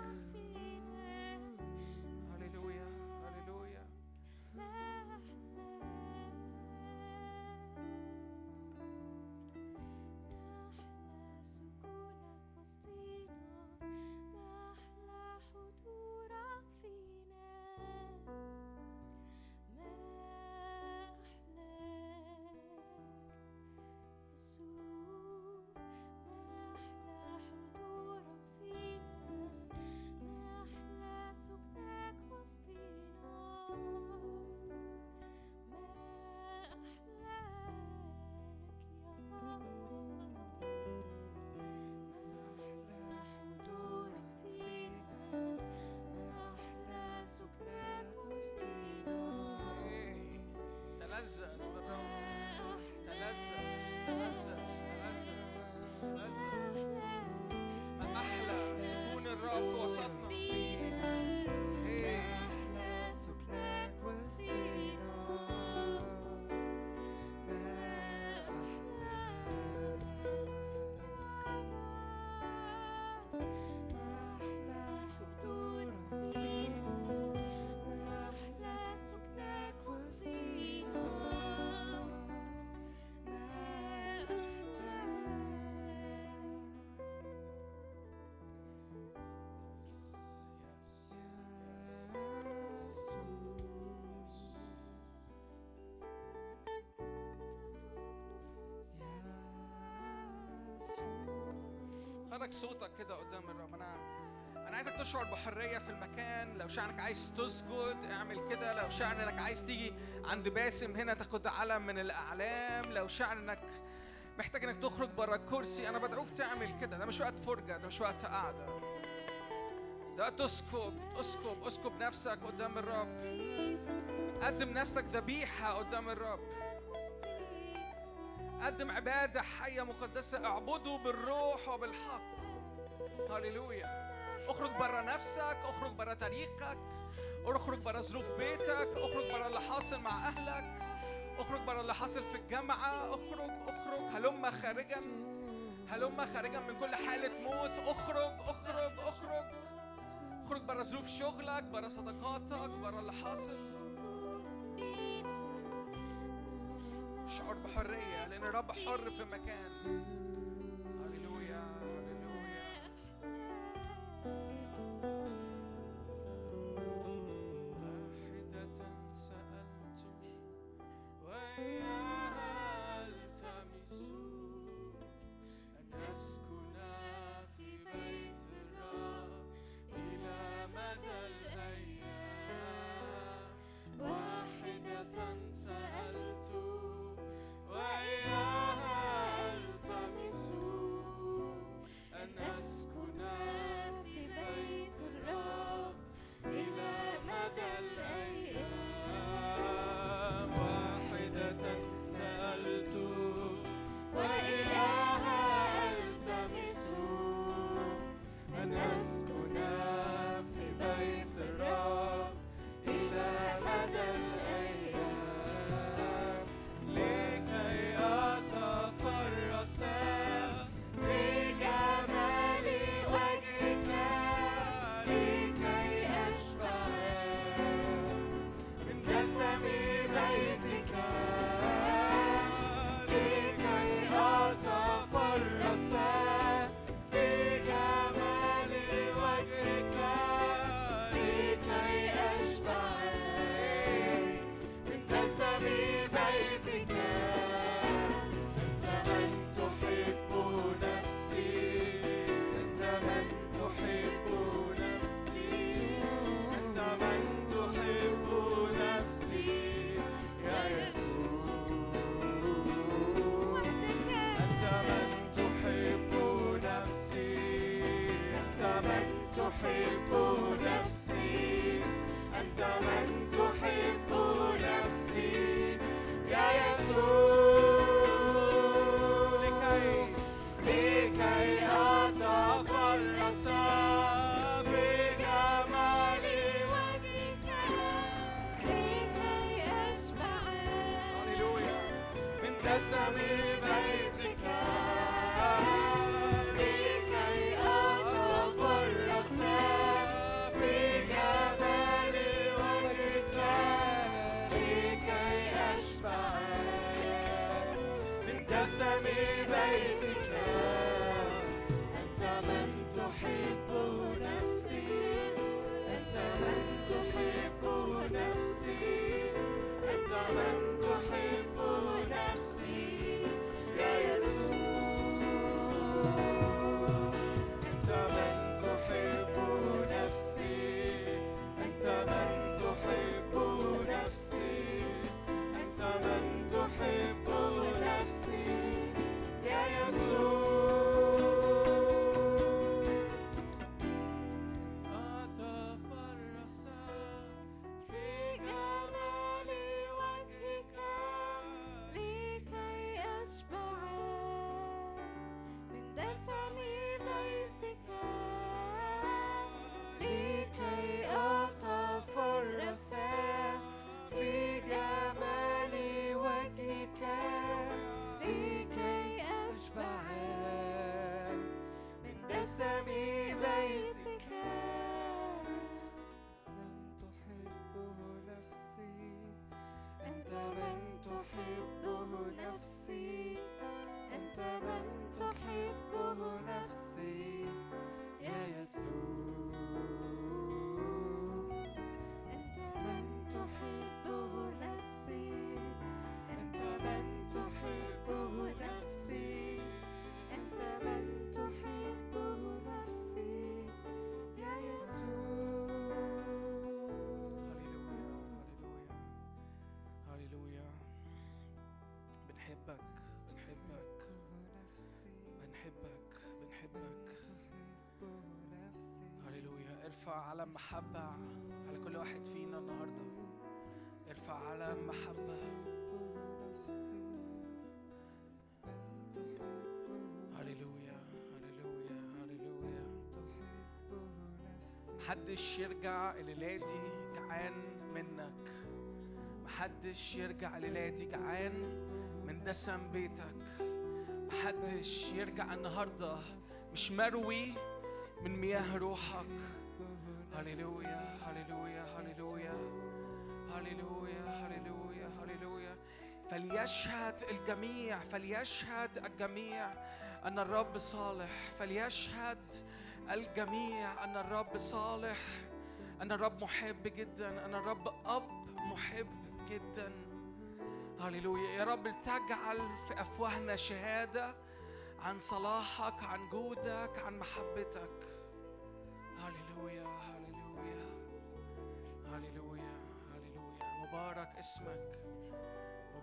C: خرج صوتك كده قدام الرب. أنا أنا عايزك تشعر بحرية في المكان. لو شعرك عايز تسجد اعمل كده. لو شعر انك عايز تيجي عند باسم هنا تاخد علم من الأعلام. لو شعر انك محتاج إنك تخرج بره الكرسي أنا بدعوك تعمل كده. ده مش وقت فرجة ده مش وقت قعدة. ده وقت اسكب اسكب اسكب نفسك قدام الرب. قدم نفسك ذبيحة قدام الرب. قدم عبادة حية مقدسة اعبده بالروح وبالحق. هللويا. اخرج بره نفسك اخرج بره تاريخك اخرج بره ظروف بيتك اخرج بره اللي حاصل مع اهلك اخرج بره اللي حاصل في الجامعة اخرج اخرج. هلم خارجا. هلم خارجا من كل حالة موت. اخرج اخرج اخرج. اخرج بره ظروف شغلك بره صداقاتك بره اللي حاصل. شعور بحرية لأن الرب حر في مكان.
D: ارفع علم محبة على كل واحد فينا النهاردة. ارفع علم محبة. هللويا هللويا هللويا. محدش يرجع الليلة دي جعان منك. محدش يرجع الليلة دي جعان من دسم بيتك. محدش يرجع النهاردة مش مروي من مياه روحك. فليشهد الجميع فليشهد الجميع أن الرب صالح فليشهد الجميع أن الرب صالح أن الرب محب جدا أن الرب أب محب جدا. هللويا. يا رب تجعل في أفواهنا شهادة عن صلاحك عن جودك عن محبتك. هللويا هللويا هللويا هللويا. مبارك اسمك.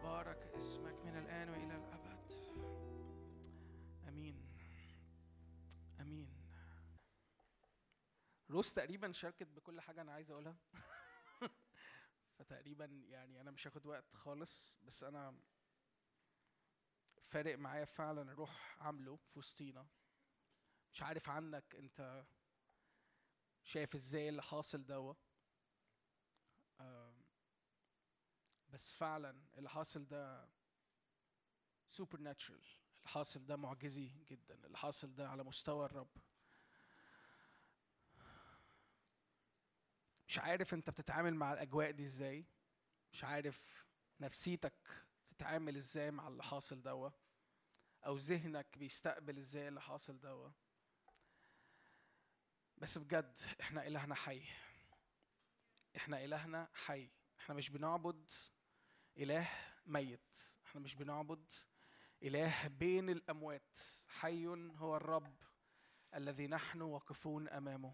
D: مبارك اسمك من الآن وإلى الأبد. أمين. أمين. روز تقريبا شاركت بكل حاجة أنا عايز أقولها. فتقريبا يعني أنا مش هاخد وقت خالص بس أنا فارق معايا فعلا أروح عامله في وسطينا. مش عارف عنك أنت شايف إزاي اللي حاصل دوا آم، بس فعلا اللي حاصل ده سوبر ناتشرال اللي حاصل ده معجزي جدا. اللي حاصل ده على مستوى الرب. مش عارف انت بتتعامل مع الأجواء دي إزاي. مش عارف نفسيتك تتعامل إزاي مع اللي حاصل دوا. أو ذهنك بيستقبل إزاي اللي حاصل دوا. بس بجد إحنا إلهنا حي. إحنا إلهنا حي. إحنا مش بنعبد إله ميت. إحنا مش بنعبد إله بين الأموات. حي هو الرب الذي نحن واقفون أمامه.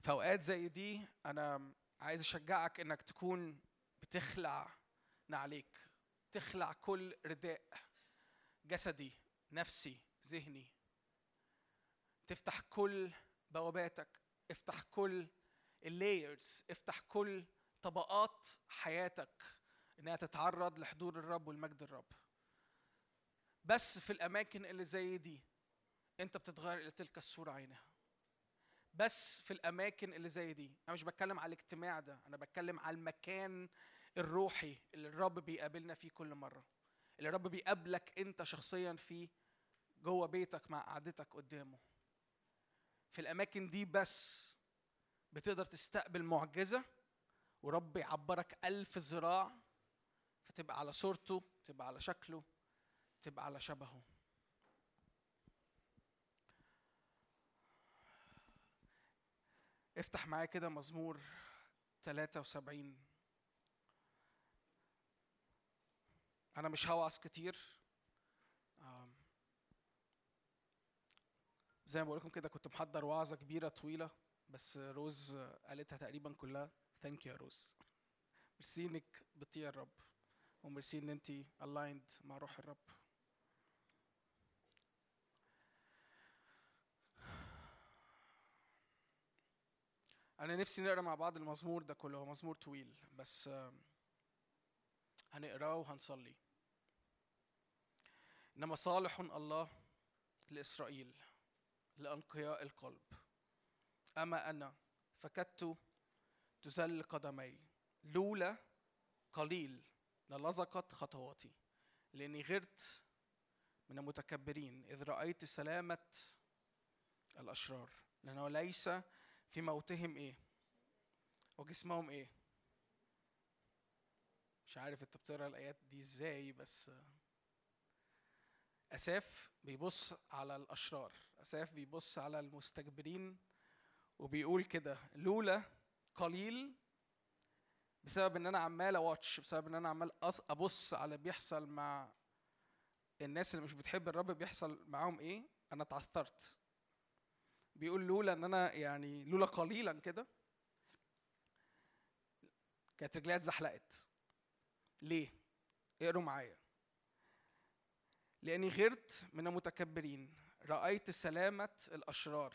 D: في أوقات زي دي أنا عايز أشجعك إنك تكون بتخلع نعليك تخلع كل رداء جسدي نفسي ذهني. تفتح كل بواباتك افتح كل اللايرز افتح كل طبقات حياتك إنها تتعرض لحضور الرب والمجد الرب. بس في الأماكن اللي زي دي أنت بتتغير إلى تلك الصورة عينها. بس في الأماكن اللي زي دي أنا مش بتكلم على الاجتماع ده أنا بتكلم على المكان الروحي اللي الرب بيقابلنا فيه كل مرة. اللي الرب بيقابلك أنت شخصيا فيه جوه بيتك مع قعدتك قدامه. في الأماكن دي بس بتقدر تستقبل معجزة ورب يعبرك ألف ذراع فتبقى على صورته تبقى على شكله تبقى على شبهه. افتح معايا كده مزمور 73 أنا مش هوعظ كتير. زي ما بقول لكم كده كنت محضر وعظة كبيرة طويلة. بس روز قالتها تقريبا كلها thank you يا روز. ميرسي إنك بتطيع الرب. وميرسي إن انت aligned مع روح الرب. أنا نفسي نقرأ مع بعض المزمور ده كله. هو مزمور طويل. بس هنقرأه وهنصلي. إنما صالح الله لإسرائيل لأنقياء القلب. أما أنا فكدت تذل قدمي. لولا قليل للزقت خطواتي لأني غرت من المتكبرين. إذ رأيت سلامة الأشرار لأنه ليس في موتهم إيه؟ وجسمهم إيه؟ مش عارف أنت بتقرأ الآيات دي إزاي بس أساف بيبص على الأشرار. أساف بيبص على المستكبرين وبيقول كده لولا قليل بسبب إن أنا عمال اواتش بسبب إن أنا عمال أبص على بيحصل مع الناس اللي مش بتحب الرب بيحصل معاهم إيه؟ أنا اتعثرت. بيقول لولا إن أنا يعني لولا قليلا كده كانت رجليها اتزحلقت. ليه؟ اقروا معايا. لأني غرت من المتكبرين. رأيت سلامة الأشرار.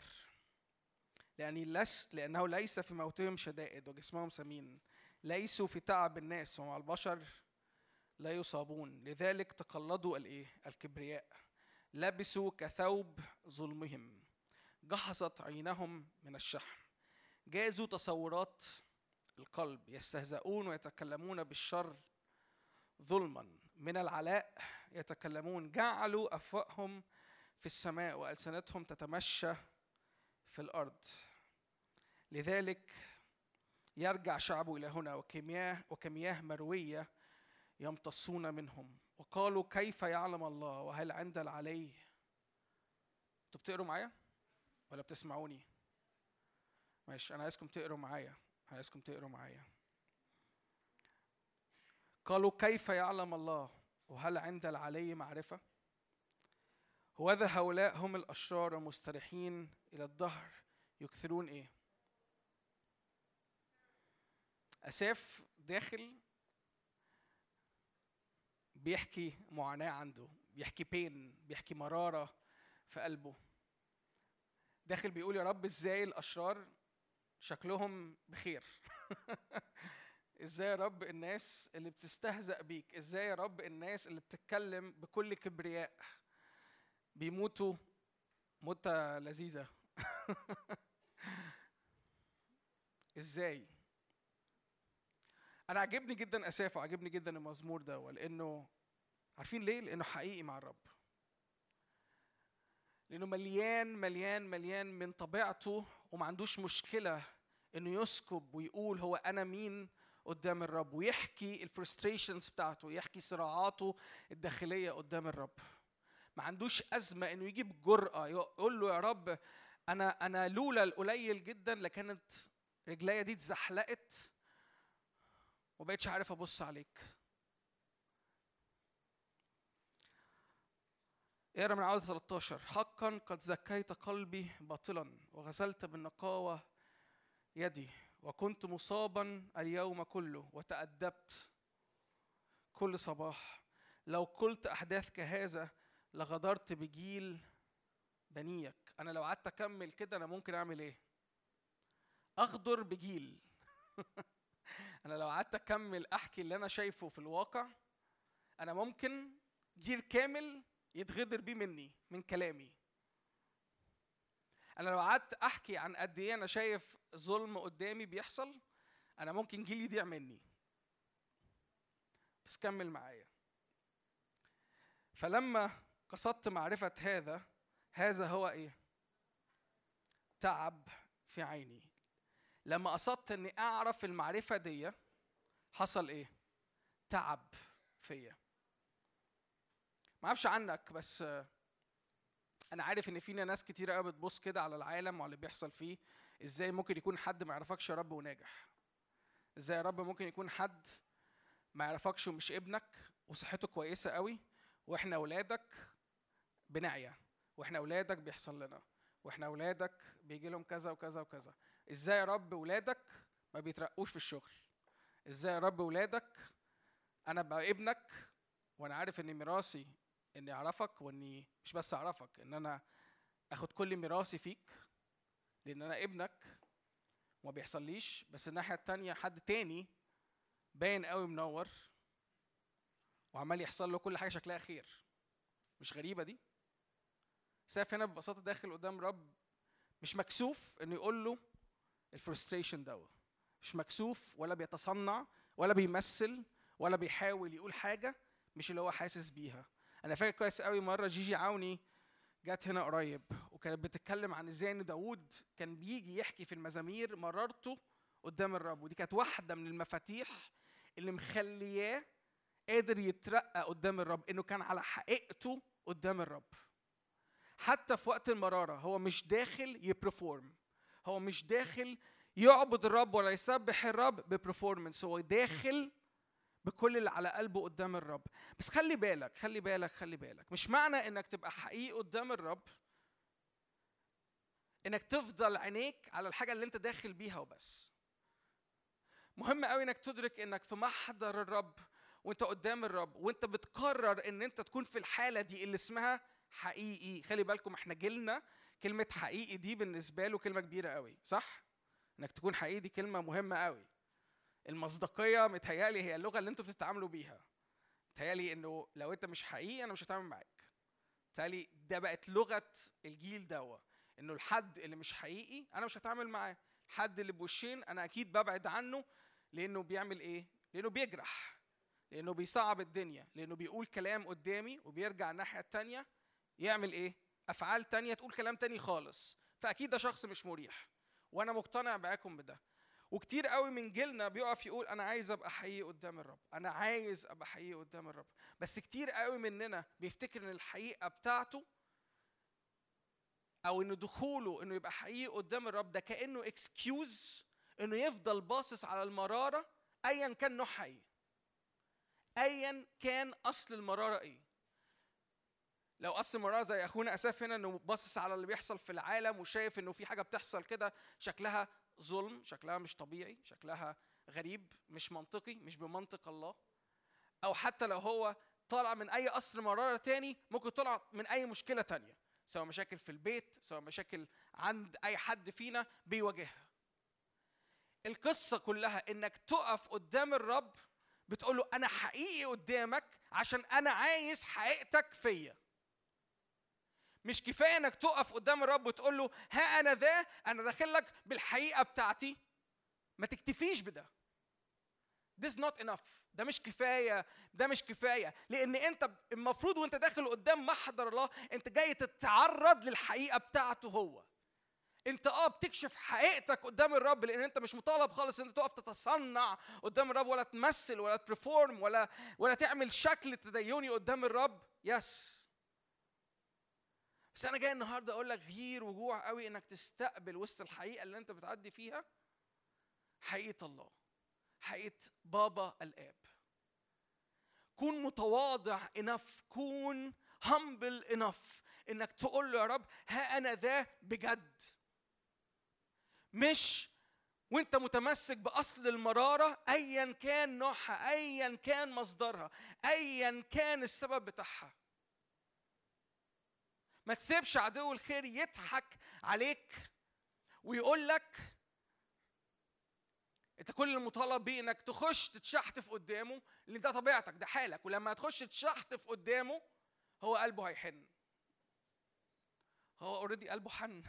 D: لأني لس لأنه ليس في موتهم شدائد وجسمهم سمين. ليسوا في تعب الناس ومع البشر لا يصابون. لذلك تقلدوا الإيه؟ الكبرياء. لبسوا كثوب ظلمهم. جحظت عينهم من الشحم. جازوا تصورات القلب. يستهزئون ويتكلمون بالشر ظلما. من العلاء يتكلمون. جعلوا أفواههم في السماء وألسنتهم تتمشى في الأرض. لذلك يرجع شعبه إلى هنا وكمياه وكمياه مروية يمتصون منهم. وقالوا كيف يعلم الله؟ وهل عند العلي؟ أنتوا بتقروا معايا؟ ولا بتسمعوني؟ ماشي أنا عايزكم تقروا معايا. عايزكم تقروا معايا. قالوا كيف يعلم الله؟ وهل عند العلي معرفة؟ وهذا هؤلاء هم الأشرار المستريحين إلى الدهر. يكثرون إيه؟ أساف داخل بيحكي معاناة عنده بيحكي بين بيحكي مرارة في قلبه. داخل بيقول يا رب إزاي الأشرار شكلهم بخير؟ إزاي يا رب الناس اللي بتستهزأ بيك؟ إزاي يا رب الناس اللي بتتكلم بكل كبرياء؟ بيموتوا موتة لذيذة. إزاي؟ أنا عجبني جدا اساف وعجبني جدا المزمور ده لأنه عارفين ليه؟ لأنه حقيقي مع الرب. لأنه مليان مليان مليان من طبيعته وما عندوش مشكلة إنه يسكب ويقول هو أنا مين قدام الرب ويحكي الفرستريشنز بتاعته يحكي صراعاته الداخلية قدام الرب. ما عندوش أزمة إنه يجيب جرأة يقول له يا رب أنا أنا لولا القليل جدا لكانت رجليا دي اتزحلقت وبقيتش عارف أبص عليك. اقرا من عدد 13 حقا قد زكيت قلبي باطلا وغسلت بالنقاوة يدي وكنت مصابا اليوم كله وتأدبت كل صباح. لو قلت أحداث كهذا لغدرت بجيل بنيك. أنا لو قعدت أكمل كده أنا ممكن أعمل إيه؟ أغدر بجيل. أنا لو قعدت أكمل أحكي اللي أنا شايفه في الواقع أنا ممكن جيل كامل يتغدر بيه مني من كلامي. أنا لو قعدت أحكي عن قد إيه أنا شايف ظلم قدامي بيحصل أنا ممكن جيلي يضيع مني. بس كمل معايا. فلما قصدت معرفة هذا هذا هو إيه؟ تعب في عيني. لما قصدت إني أعرف المعرفة دي حصل إيه؟ تعب فيا. ما أعرفش عنك بس أنا عارف إن فينا ناس كتير قوي بتبص كده على العالم وعلى اللي بيحصل فيه إزاي ممكن يكون حد ما يعرفكش يا رب وناجح؟ إزاي يا رب ممكن يكون حد ما يعرفكش ومش ابنك وصحته كويسة قوي وإحنا اولادك بنعيا وإحنا اولادك بيحصل لنا. وإحنا اولادك بيجي لهم كذا وكذا وكذا. إزاي يا رب اولادك ما بيترقوش في الشغل؟ إزاي يا رب اولادك أنا بقى ابنك وأنا عارف ان ميراثي اني اعرفك واني مش بس اعرفك ان أنا اخد كل ميراثي فيك لأن أنا ابنك وما بيحصليش. بس الناحية التانية حد تاني باين قوي منور وعمال يحصل له كل حاجة شكلها خير. مش غريبة دي؟ آساف هنا ببساطة داخل قدام رب مش مكسوف إنه يقول له ال frustration ده مش مكسوف ولا بيتصنع ولا بيمثل ولا بيحاول يقول حاجة مش اللي هو حاسس بيها. أنا فاكر كويس قوي مرة جيجي عوني جت هنا قريب وكانت بتتكلم عن إزاي إن داوود كان بيجي يحكي في المزامير مرارته قدام الرب ودي كانت واحدة من المفاتيح اللي مخلياه قادر يترقى قدام الرب إنه كان على حقيقته قدام الرب. حتى في وقت المرارة هو مش داخل ي perform هو مش داخل يعبد الرب ولا يسبح الرب ب performance هو داخل بكل اللي على قلبه قدام الرب. بس خلي بالك خلي بالك خلي بالك. مش معنى إنك تبقى حقيقي قدام الرب إنك تفضل عينيك على الحاجة اللي أنت داخل بيها وبس. مهم قوي إنك تدرك إنك في محضر الرب وأنت قدام الرب وأنت بتقرر إن أنت تكون في الحالة دي اللي اسمها حقيقي. خلي بالكم إحنا جيلنا كلمة حقيقي دي بالنسبة له كلمة كبيرة قوي صح؟ انك تكون حقيقي دي كلمة مهمة قوي. المصداقية متهيألي هي اللغة اللي أنتوا بتتعاملوا بيها. متهيألي انه لو انت مش حقيقي أنا مش هتعامل معاك. متهيألي ده بقت لغة الجيل دوا انه الحد اللي مش حقيقي أنا مش هتعامل معاه. الحد اللي بوشين أنا أكيد ببعد عنه لأنه بيعمل إيه؟ لأنه بيجرح لأنه بيصعب الدنيا لأنه بيقول كلام قدامي وبيرجع الناحية التانية يعمل إيه؟ أفعال تانية تقول كلام تاني خالص. فأكيد ده شخص مش مريح. وأنا مقتنع معاكم بده. وكتير قوي من جيلنا بيقف يقول أنا عايز أبقى حقيقي قدام الرب. أنا عايز أبقى حقيقي قدام الرب. بس كتير قوي مننا بيفتكر إن الحقيقة بتاعته أو إن دخوله إنه يبقى حقيقي قدام الرب ده كأنه اكسكيوز إنه يفضل باصص على المرارة ايا كان نوعها إيه. ايا كان أصل المرارة إيه. لو اصل المراره زي أخونا أساف هنا إنه باصص على اللي بيحصل في العالم وشايف إنه في حاجة بتحصل كده شكلها ظلم شكلها مش طبيعي شكلها غريب مش منطقي مش بمنطق الله. أو حتى لو هو طالع من أي قصر مراره تاني ممكن طلع من أي مشكلة تانية سواء مشاكل في البيت سواء مشاكل عند أي حد فينا بيواجهها. القصة كلها إنك تقف قدام الرب بتقول له أنا حقيقي قدامك عشان أنا عايز حقيقتك فيا. مش كفاية إنك تقف قدام الرب وتقول له ها أنا ذا أنا داخل لك بالحقيقة بتاعتي. ما تكتفيش بده. This not enough. ده مش كفاية ده مش كفاية. لأن أنت المفروض وأنت داخل قدام محضر الله أنت جاي تتعرض للحقيقة بتاعته هو. أنت آه بتكشف حقيقتك قدام الرب لأن أنت مش مطالب خالص إن أنت تقف تتصنع قدام الرب ولا تمثل ولا تبرفورم ولا ولا تعمل شكل تديني قدام الرب. يس بس أنا جاي النهارده أقول لك غير وجوع قوي إنك تستقبل وسط الحقيقة اللي أنت بتعدي فيها. حقيقة الله حقيقة بابا الآب. كون متواضع انف كون humble enough إنك تقول له يا رب ها أنا ذا بجد. مش وأنت متمسك بأصل المرارة ايا كان نوعها ايا كان مصدرها ايا كان السبب بتاعها. ما تسيبش عدو الخير يضحك عليك ويقول لك انت كل المطالب بيه انك تخش تتشحتف قدامه لأن ده طبيعتك ده حالك. ولما تخش تشحتف قدامه هو قلبه هيحن. هو اوريدي قلبه حن.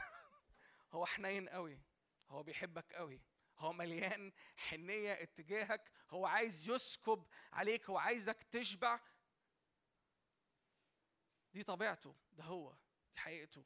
D: هو حنين قوي. هو بيحبك قوي. هو مليان حنية اتجاهك. هو عايز يسكب عليك. هو عايزك تشبع. دي طبيعته. ده هو. دي حقيقته.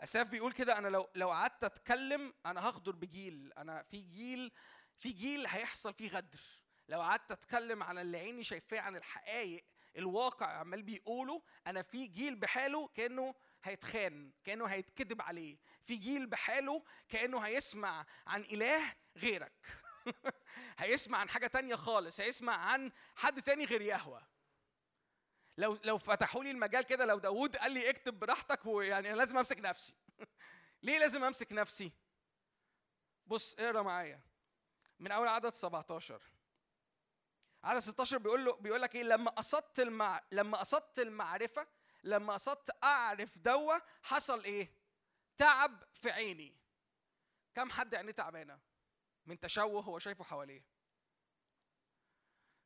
D: أساف بيقول كده أنا لو لو قعدت أتكلم أنا هغدر بجيل. أنا في جيل في جيل هيحصل فيه غدر. لو قعدت أتكلم عن اللي عيني شايفاه عن الحقائق الواقع عمال بيقوله أنا في جيل بحاله كأنه هيتخان كأنه هيتكذب عليه. في جيل بحاله كأنه هيسمع عن إله غيرك. هيسمع عن حاجة تانية خالص هيسمع عن حد تاني غير يهوه لو لو فتحوا لي المجال كده لو داوود قال لي اكتب براحتك ويعني أنا لازم أمسك نفسي. ليه لازم أمسك نفسي؟ بص اقرأ معايا. من أول عدد 17 عدد 16 بيقول له بيقول لك إيه؟ لما قصدت المع... لما قصدت المعرفة لما قصدت أعرف دوا حصل إيه؟ تعب في عيني. كم حد عينيه تعبانة؟ من تشوه هو شايفه حواليه.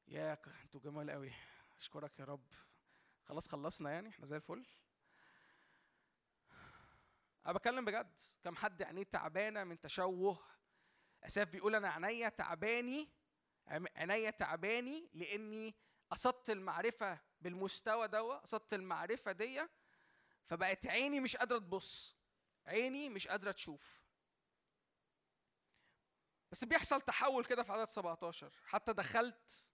D: يا أنتوا جمال قوي. أشكرك يا رب. خلاص خلصنا يعني إحنا زي الفل. أنا بتكلم بجد كم حد عينيه تعبانة من تشوه. أساف بيقول أنا عينيا تعباني عينيا تعباني لإني قصدت المعرفة بالمستوى دوا قصدت المعرفة دي فبقت عيني مش قادرة تبص. عيني مش قادرة تشوف. بس بيحصل تحول كده في عدد 17 حتى دخلت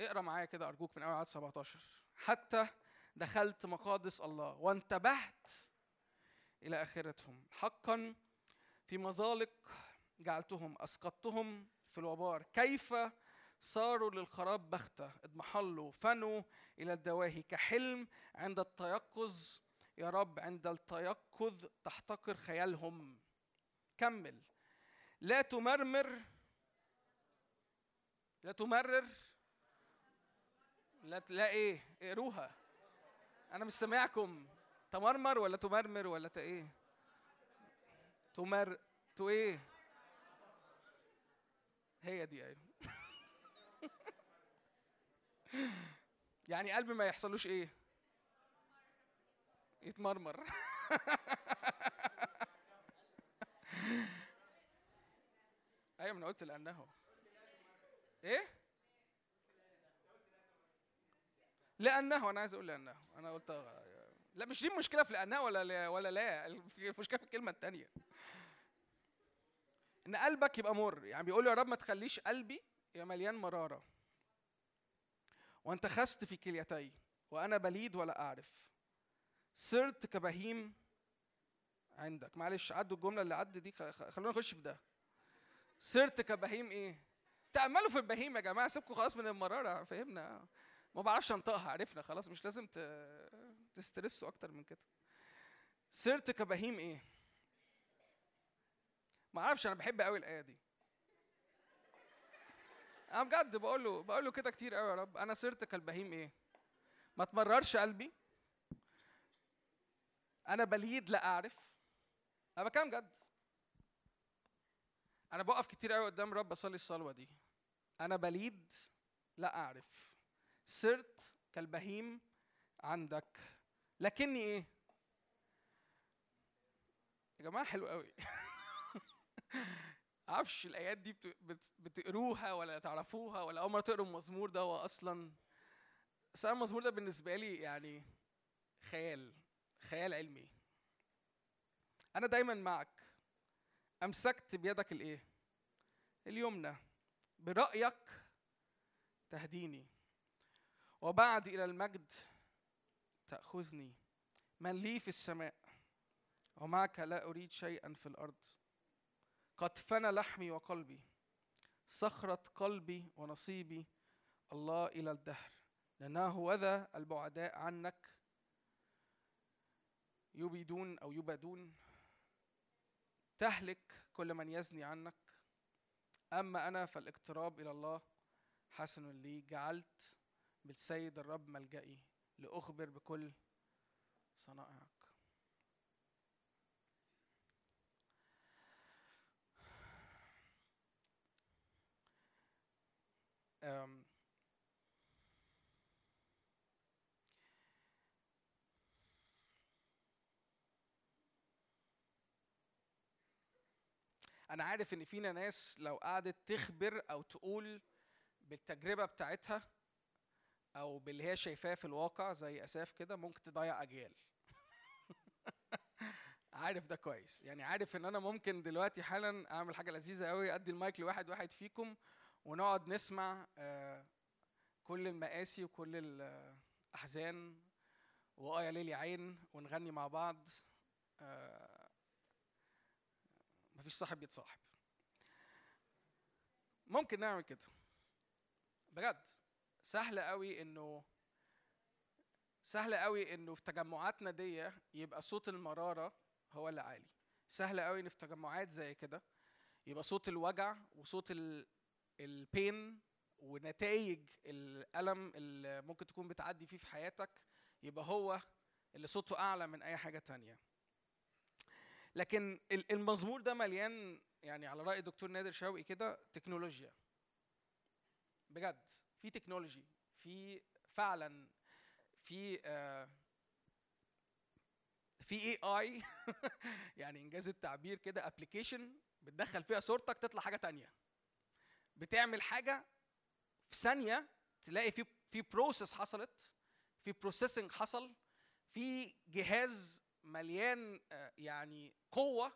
D: اقرأ معايا كده أرجوك من أول عدد 17 حتى دخلت مقادس الله وانتبهت إلى آخرتهم. حقا في مزالق جعلتهم أسقطتهم في الوبار. كيف صاروا للخراب بختة؟ اضمحلوا فنوا إلى الدواهي. كحلم عند التيقظ يا رب عند التيقظ تحتقر خيالهم. كمل. لا تمرمر لا تمرر لا لا إيه اقروها. أنا مش سامعكم. تمرمر ولا تمرمر ولا إيه؟ تمر تو إيه؟ هي دي أيوه. يعني قلبي ما يحصلوش إيه؟ يتمرمر. أيوه ما أنا قلت لأنه إيه؟ لأنه أنا عايز أقول لأنه أنا قلت لا مش دي المشكلة في لأنه ولا لا ولا لا. المشكلة في الكلمة الثانية إن قلبك يبقى مر. يعني بيقول له يا رب ما تخليش قلبي يبقى مليان مرارة. وأنت خست في كليتي وأنا بليد ولا أعرف. صرت كبهيم عندك. معلش عدوا الجملة اللي عد دي خلونا نخش في ده. صرت كبهيم إيه؟ تأملوا في البهيم يا جماعة سيبكم خلاص من المرارة فهمنا؟ ما بعرفش أنطقها عرفنا خلاص مش لازم تسترسوا أكتر من كده. صرت كبهيم إيه؟ ما أعرفش أنا بحب قوي الآية دي. أنا بجد بقول له بقول له كده كتير قوي يا رب أنا صرت كالبهيم إيه؟ ما تمررش قلبي. أنا بليد لا أعرف. أنا بكلم جد. أنا بقف كتير قوي قدام رب أصلي الصلاة دي. أنا بليد لا أعرف. صرت كالبهيم عندك. لكني إيه؟ يا جماعة حلو قوي معرفش الآيات دي بت- بت- بتقروها ولا تعرفوها ولا أول مرة تقروا المزمور ده هو أصلا. بس أنا المزمور ده بالنسبة لي يعني خيال خيال علمي. أنا دايما معك. أمسكت بيدك الإيه؟ اليمنى. برأيك تهديني وبعد إلى المجد تأخذني. من لي في السماء ومعك لا أريد شيئا في الأرض. قد فنى لحمي وقلبي صخرة قلبي ونصيبي. الله إلى الدهر. لأنه وذا البعداء عنك. يبيدون أو يبادون. تهلك كل من يزني عنك. أما أنا فالاقتراب إلى الله حسن لي. جعلت بالسيد الرب ملجئي لأخبر بكل صنائعك. أم أنا عارف إن فينا ناس لو قعدت تخبر أو تقول بالتجربة بتاعتها أو باللي هي شايفاه في الواقع زي أساف كده ممكن تضيع أجيال. عارف ده كويس. يعني عارف إن أنا ممكن دلوقتي حالا أعمل حاجة لذيذة قوي أدي المايك لواحد واحد فيكم ونقعد نسمع آه، كل المقاسي وكل الأحزان واه يا ليلي عين ونغني مع بعض آه، مفيش صاحب يتصاحب. ممكن نعمل كده. بجد سهل قوي إنه سهل قوي إنه في تجمعاتنا دي يبقى صوت المرارة هو اللي عالي. سهل قوي ان في تجمعات زي كده يبقى صوت الوجع وصوت ال- البين ونتائج الألم اللي ممكن تكون بتعدي فيه في حياتك يبقى هو اللي صوته أعلى من أي حاجة تانية. لكن ال- المزمور ده مليان يعني على رأي دكتور نادر شوقي كده تكنولوجيا. بجد في تكنولوجي في فعلا في آه في AI يعني إن جاز التعبير كده application بتدخل فيها صورتك تطلع حاجة تانية. بتعمل حاجة في ثانية تلاقي في في process حصلت في processing حصل في جهاز مليان آه، يعني قوة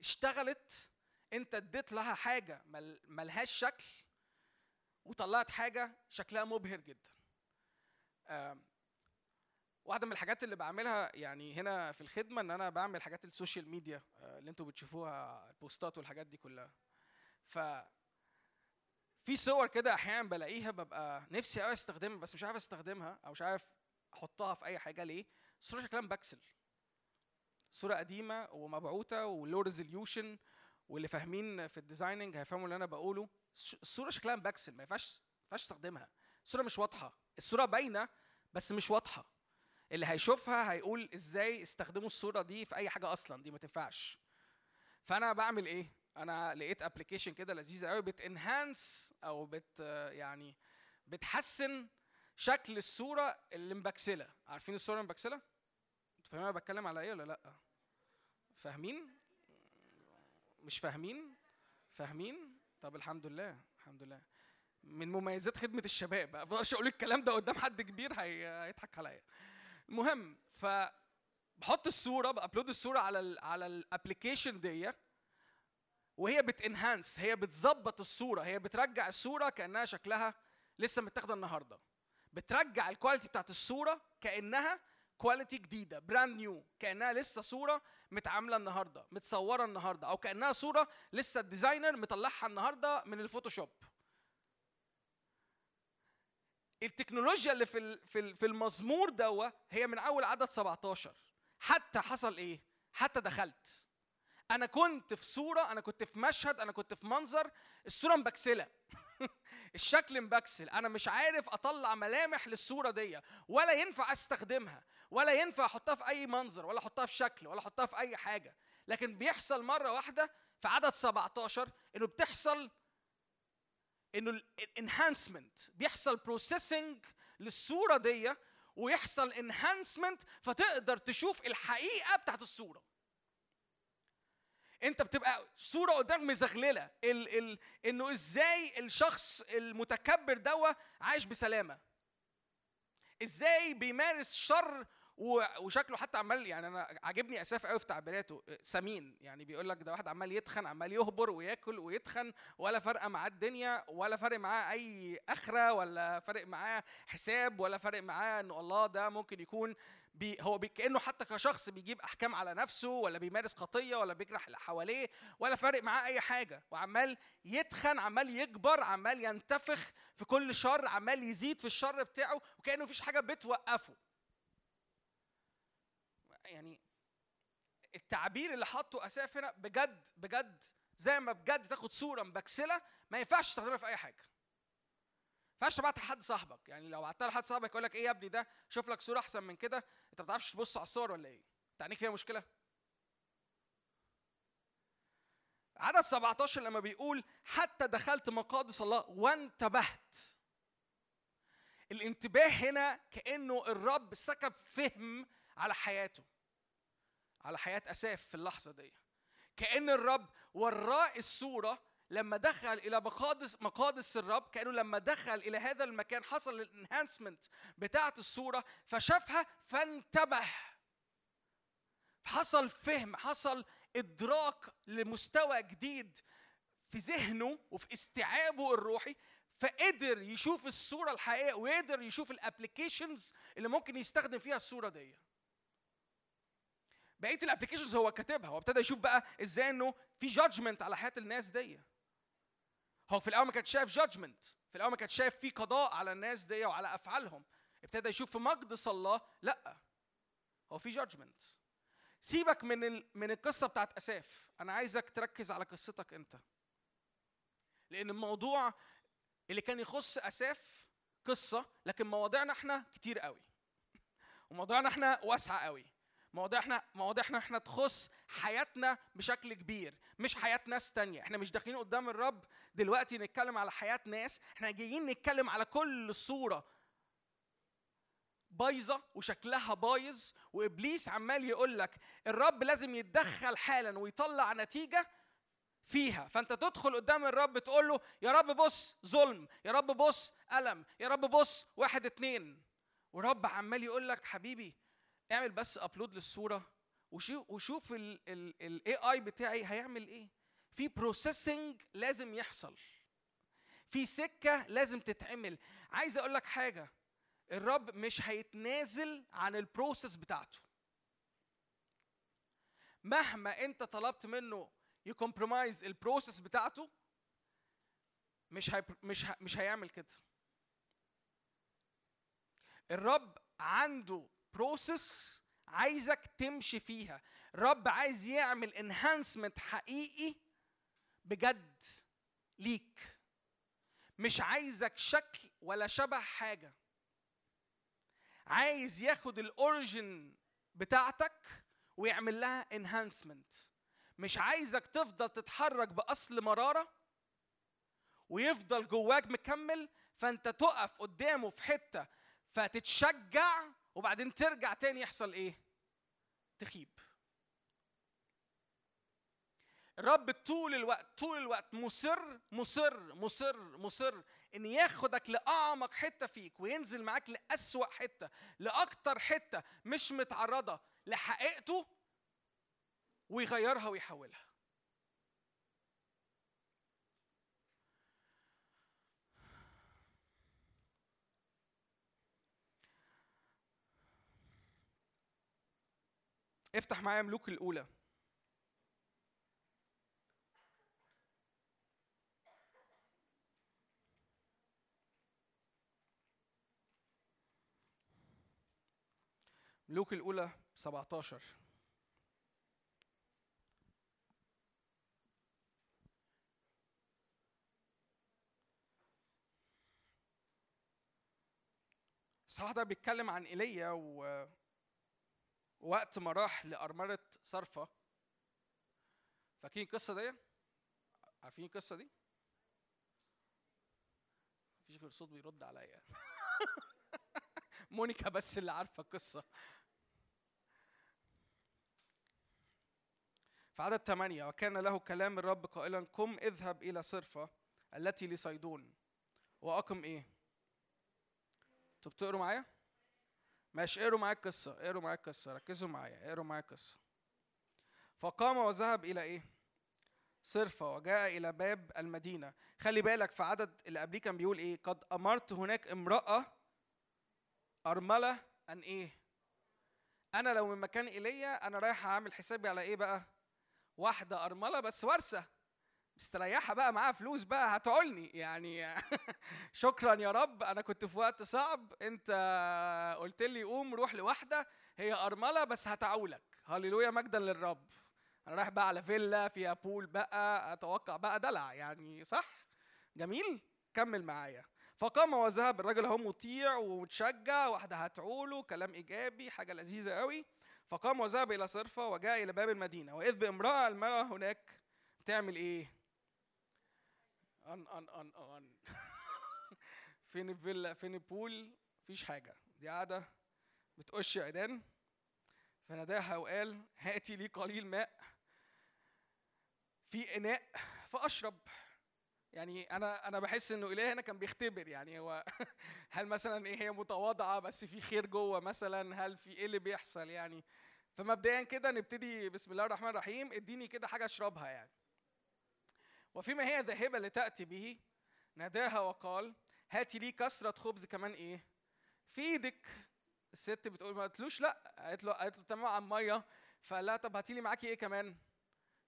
D: اشتغلت انت اديت لها حاجة مل- ملهاش شكل وطلعت حاجة شكلها مبهر جدا. آم، واحدة من الحاجات اللي بعملها يعني هنا في الخدمة إن أنا بعمل حاجات ال social media آه، اللي أنتوا بتشوفوها ال posts ات والحاجات دي كلها. ف في صور كده أحيانا بلاقيها ببقى نفسي قوي أستخدمها بس مش عارف أستخدمها أو مش عارف أحطها في أي حاجة. ليه؟ الصورة شكلها مبكسل. صورة قديمة ومبعوثه و low resolution واللي فاهمين في ال designing هيفهموا اللي أنا بقوله. الصورة شكلها مبكسل ما ينفعش ما ينفعش استخدمها الصورة مش واضحة. الصورة باينة بس مش واضحة. اللي هيشوفها هيقول إزاي استخدموا الصورة دي في أي حاجة أصلا. دي ما تنفعش. فأنا بعمل إيه؟ أنا لقيت ابلكيشن كده لذيذة قوي بتنهانس أو بت يعني بتحسن شكل الصورة اللي مبكسلة. عارفين الصورة المبكسلة؟ فاهمين أنا بتكلم على إيه ولا لأ؟ فاهمين؟ مش فاهمين؟ فاهمين؟ طب الحمد لله الحمد لله. من مميزات خدمة الشباب ما أقدرش أقول الكلام ده قدام حد كبير هي- هيضحك عليا. المهم ف بحط الصورة ب upload الصورة على ال على ال application دي وهي بت enhance هي بتظبط الصورة هي بترجع الصورة كأنها شكلها لسه متاخدة النهارده. بترجع ال quality بتاعت الصورة كأنها quality جديدة brand new كأنها لسه صورة متعاملة النهارده متصورة النهارده أو كأنها صورة لسه ال designer مطلعها النهارده من الفوتوشوب. التكنولوجيا اللي في في في المزمور دوا هي من أول عدد 17 حتى حصل إيه؟ حتى دخلت. أنا كنت في صورة أنا كنت في مشهد أنا كنت في منظر الصورة مبكسلة. الشكل مبكسل. أنا مش عارف أطلع ملامح للصورة دي ولا ينفع أستخدمها ولا ينفع أحطها في أي منظر ولا أحطها في شكل ولا أحطها في أي حاجة. لكن بيحصل مرة واحدة في عدد 17 إنه بتحصل إنه ال enhancement بيحصل processing للصورة دي ويحصل enhancement فتقدر تشوف الحقيقة بتاعت الصورة. انت بتبقى صورة قدامك مزغللة. ال ال انه إزاي الشخص المتكبر دوا عايش بسلامة. إزاي بيمارس شر وشكله حتى عمال يعني أنا عاجبني أساف قوي في تعبيراته سمين يعني بيقول لك ده واحد عمال يتخن عمال يهبر وياكل ويتخن ولا فارقه معاه الدنيا ولا فارق معاه أي أخرة ولا فارق معاه حساب ولا فارق معاه انه الله ده ممكن يكون بي هو بي كأنه حتى كشخص بيجيب أحكام على نفسه ولا بيمارس خطية ولا بيجرح اللي حواليه ولا فارق معاه أي حاجة وعمال يتخن عمال يكبر عمال ينتفخ في كل شر عمال يزيد في الشر بتاعه وكأنه مفيش حاجة بتوقفه. يعني التعبير اللي حطه أساف هنا بجد بجد زي ما بجد تاخد صورة مبكسلة ما ينفعش تستخدمها في أي حاجة. ما ينفعش تبعتها لحد صاحبك. يعني لو بعتها لحد صاحبك يقول لك إيه يا ابني ده؟ شوف لك صورة أحسن من كده. أنت ما بتعرفش تبص على الصور ولا إيه؟ انت عينيك فيها مشكلة؟ عدد 17 لما بيقول حتى دخلت مقادس الله وانتبهت. الانتباه هنا كأنه الرب سكب فهم على حياته. على حياة أساف في اللحظة دي. كأن الرب وراه الصورة لما دخل إلى مقادس مقادس الرب كأنه لما دخل إلى هذا المكان حصل الانهانسمنت بتاعة الصورة فشافها فانتبه. حصل فهم حصل إدراك لمستوى جديد في ذهنه وفي استيعابه الروحي فقدر يشوف الصورة الحقيقية وقدر يشوف ال applications اللي ممكن يستخدم فيها الصورة دي. بقية ال applications هو كاتبها هو ابتدى يشوف بقى إزاي إنه في judgment على حياة الناس دي. هو في الأول ما كانش شايف judgment في الأول ما كانش شايف في قضاء على الناس دي وعلى أفعالهم. ابتدى يشوف في مقدس الله لأ هو في جادجمنت سيبك من ال... من القصة بتاعت أساف. أنا عايزك تركز على قصتك أنت. لأن الموضوع اللي كان يخص أساف قصة لكن مواضيعنا إحنا كتير قوي. ومواضيعنا إحنا واسعة قوي. مواضيعنا مواضيعنا إحنا تخص حياتنا بشكل كبير مش حياة ناس تانية. إحنا مش داخلين قدام الرب دلوقتي نتكلم على حياة ناس إحنا جايين نتكلم على كل صورة بايظة وشكلها بايظ وإبليس عمال يقول لك الرب لازم يتدخل حالا ويطلع نتيجة فيها. فأنت تدخل قدام الرب تقول له يا رب بص ظلم يا رب بص ألم يا رب بص واحد اتنين. ورب عمال يقول لك حبيبي اعمل بس upload للصورة وشوف ال AI بتاعي هيعمل إيه. في processing لازم يحصل. في سكة لازم تتعمل. عايز أقول لك حاجة الرب مش هيتنازل عن ال process بتاعته. مهما أنت طلبت منه ي compromise ال process بتاعته مش هي مش. مش هيعمل كده. الرب عنده process عايزك تمشي فيها. رب عايز يعمل enhancement حقيقي بجد ليك. مش عايزك شكل ولا شبه حاجة. عايز ياخد الاوريجن بتاعتك ويعمل لها انهانسمنت مش عايزك تفضل تتحرك بأصل مرارة ويفضل جواك مكمل فأنت تقف قدامه في حتة فتتشجع وبعدين ترجع تاني يحصل إيه؟ تخيب. الرب طول الوقت طول الوقت مصر مصر مصر مصر إن ياخدك لأعمق حتة فيك وينزل معاك لأسوأ حتة لأكتر حتة مش متعرضة لحقيقته ويغيرها ويحولها. افتح معايا ملوك الأولى. ملوك الأولى 17 الصح ده بيتكلم عن إيليا و وقت ما راح لأرملة صرفة فاكرين القصة دي؟ عارفين القصة دي؟ مفيش غير صوت بيرد عليا مونيكا بس اللي عارفة القصة في عدد ثمانية وكان له كلام الرب قائلا قم اذهب إلى صرفة التي لصيدون وأقم إيه؟ أنتوا بتقروا معايا؟ ماشي اقروا معايا القصة اقروا معايا القصة ركزوا معايا اقروا معايا القصة. فقام وذهب إلى إيه؟ صرفة وجاء إلى باب المدينة. خلي بالك في عدد اللي قبليه كان بيقول إيه؟ قد أمرت هناك امرأة أرملة أن إيه؟ أنا لو من مكان إيليا أنا رايح أعمل حسابي على إيه بقى؟ واحدة أرملة بس ورثة مستريحة بقى معاها فلوس بقى هتعولني. يعني شكرا يا رب. أنا كنت في وقت صعب. أنت قلت لي قوم روح لواحدة. هي أرملة بس هتعولك. هللويا مجدا للرب. أنا رايح بقى على فيلا فيها بول بقى. أتوقع بقى دلع. يعني صح؟ جميل. كمل معايا. فقام وذهب. الراجل هو مطيع ومتشجع واحدة هتعوله. كلام إيجابي حاجة لذيذة قوي فقام وذهب إلى صرفة وجاء إلى باب المدينة. وإذ بامرأة المرأة هناك بتعمل إيه؟ أن أن أن أن. فين الفيلا فين البول؟ مفيش حاجة. دي قاعدة بتقش عيدان. فناداها وقال هاتي لي قليل ماء. في إناء فأشرب. يعني أنا أنا بحس إنه إله هنا كان بيختبر. يعني هو هل مثلا إيه هي متواضعة بس في خير جوه مثلا؟ هل في إيه اللي بيحصل يعني؟ فمبدئيا كده نبتدي بسم الله الرحمن الرحيم. اديني كده حاجة أشربها يعني. وفيما هي ذاهبة لتأتي به ناداها وقال هاتي لي كسرة خبز كمان إيه؟ في إيدك. الست بتقول ما قالتلوش لأ. قالت له قالت له تمام ميه فقال لها طب هاتي لي معاكي إيه كمان؟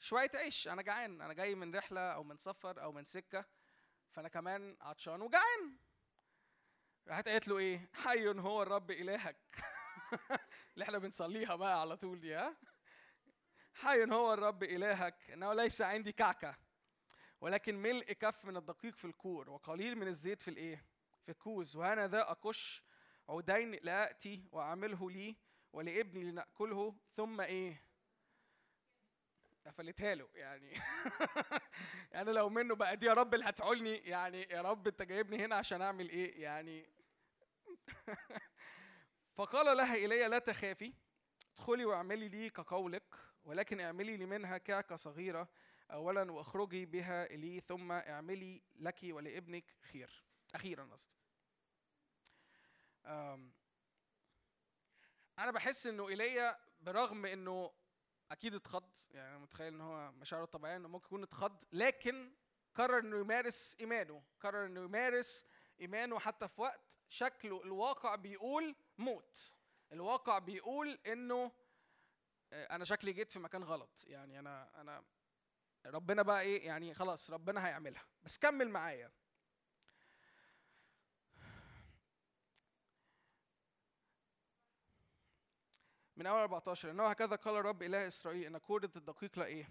D: شوية عيش أنا جعان أنا جاي من رحلة أو من سفر أو من سكة فأنا كمان عطشان وجعان. راحت قالت له إيه؟ حي هو الرب إلهك. اللي إحنا بنصليها بقى على طول دي ها؟ حي هو الرب إلهك إنه ليس عندي كعكة. ولكن ملء كف من الدقيق في الكور وقليل من الزيت في الايه؟ في الكوز. وأنا ذا اكش عودين لاتي وأعمله لي ولابني لنأكله. ثم إيه؟ قفلتها له يعني. يعني لو منه بقى دي يا رب اللي هتعولني يعني يا رب أنت جايبني هنا عشان أعمل إيه؟ يعني. فقال لها ايليا لا تخافي ادخلي واعملي لي كقولك ولكن اعملي لي منها كعكة صغيرة. اولا واخرجي بها لي ثم اعملي لك ولابنك خير. أخيرا قصدي. أنا بحس إنه إيليا برغم إنه أكيد اتخض يعني متخيل إن هو مشاعره الطبيعية إنه ممكن يكون اتخض لكن قرر إنه يمارس إيمانه قرر إنه يمارس إيمانه حتى في وقت شكله الواقع بيقول موت. الواقع بيقول إنه آه، أنا شكلي جيت في مكان غلط. يعني أنا أنا ربنا بقى إيه يعني خلاص ربنا هيعملها. بس كمل معايا. من أول 14 إنه هكذا قال الرب إله إسرائيل إن كورة الدقيق لا إيه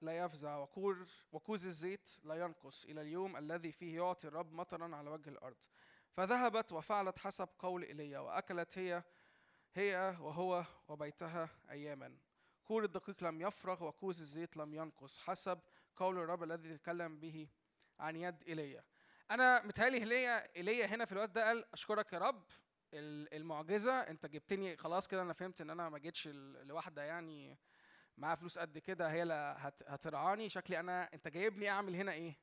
D: لا يفزع وكور وكوز الزيت لا ينقص إلى اليوم الذي فيه يعطي الرب مطرا على وجه الأرض. فذهبت وفعلت حسب قول إيليا وأكلت هي هي وهو وبيتها اياما. كور الدقيق لم يفرغ وكوز الزيت لم ينقص حسب قول الرب الذي تكلم به عن يد إيليا. أنا متهيألي إيليا إيليا هنا في الوقت ده قال أشكرك يا رب ال- المعجزة أنت جبتني خلاص كده أنا فهمت إن أنا ما جيتش لواحده يعني معاها فلوس قد كده هي اللي هت- هترعاني شكلي أنا أنت جايبني أعمل هنا إيه؟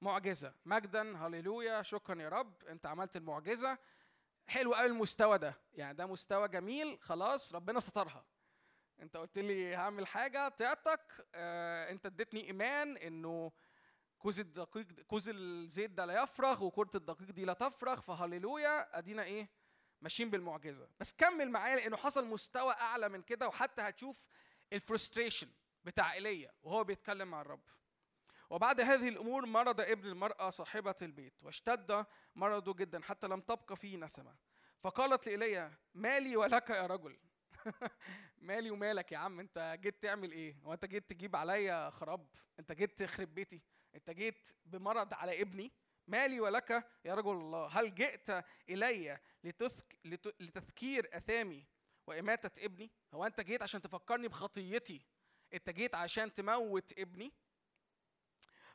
D: معجزة. مجدا هللويا شكرا يا رب أنت عملت المعجزة. حلو قوي المستوى ده. يعني ده مستوى جميل خلاص ربنا سترها. انت قلت لي هعمل حاجة طيعتك. آه انت اديتني ايمان انه كوز الدقيق كوز الزيت ده لا يفرغ وكرة الدقيق دي لا تفرغ فهللويا. ادينا إيه؟ ماشيين بالمعجزة. بس كمل معايا لأنه حصل مستوى اعلى من كده وحتى هتشوف ال frustration بتاع إيليا وهو بيتكلم مع الرب. وبعد هذه الأمور مرض ابن المرأة صاحبة البيت واشتد مرضه جدا حتى لم تبقى فيه نسمة. فقالت لإيليا مالي ولك يا رجل. مالي ومالك يا عم انت جيت تعمل إيه؟ هو انت جيت تجيب عليا خراب؟ انت جيت تخرب بيتي؟ انت جيت بمرض على ابني؟ مالي ولك يا رجل الله؟ هل جئت إلي لتذك... لت... لتذكير أثامي وإماتة ابني؟ هو انت جيت عشان تفكرني بخطيتي؟ انت جيت عشان تموت ابني؟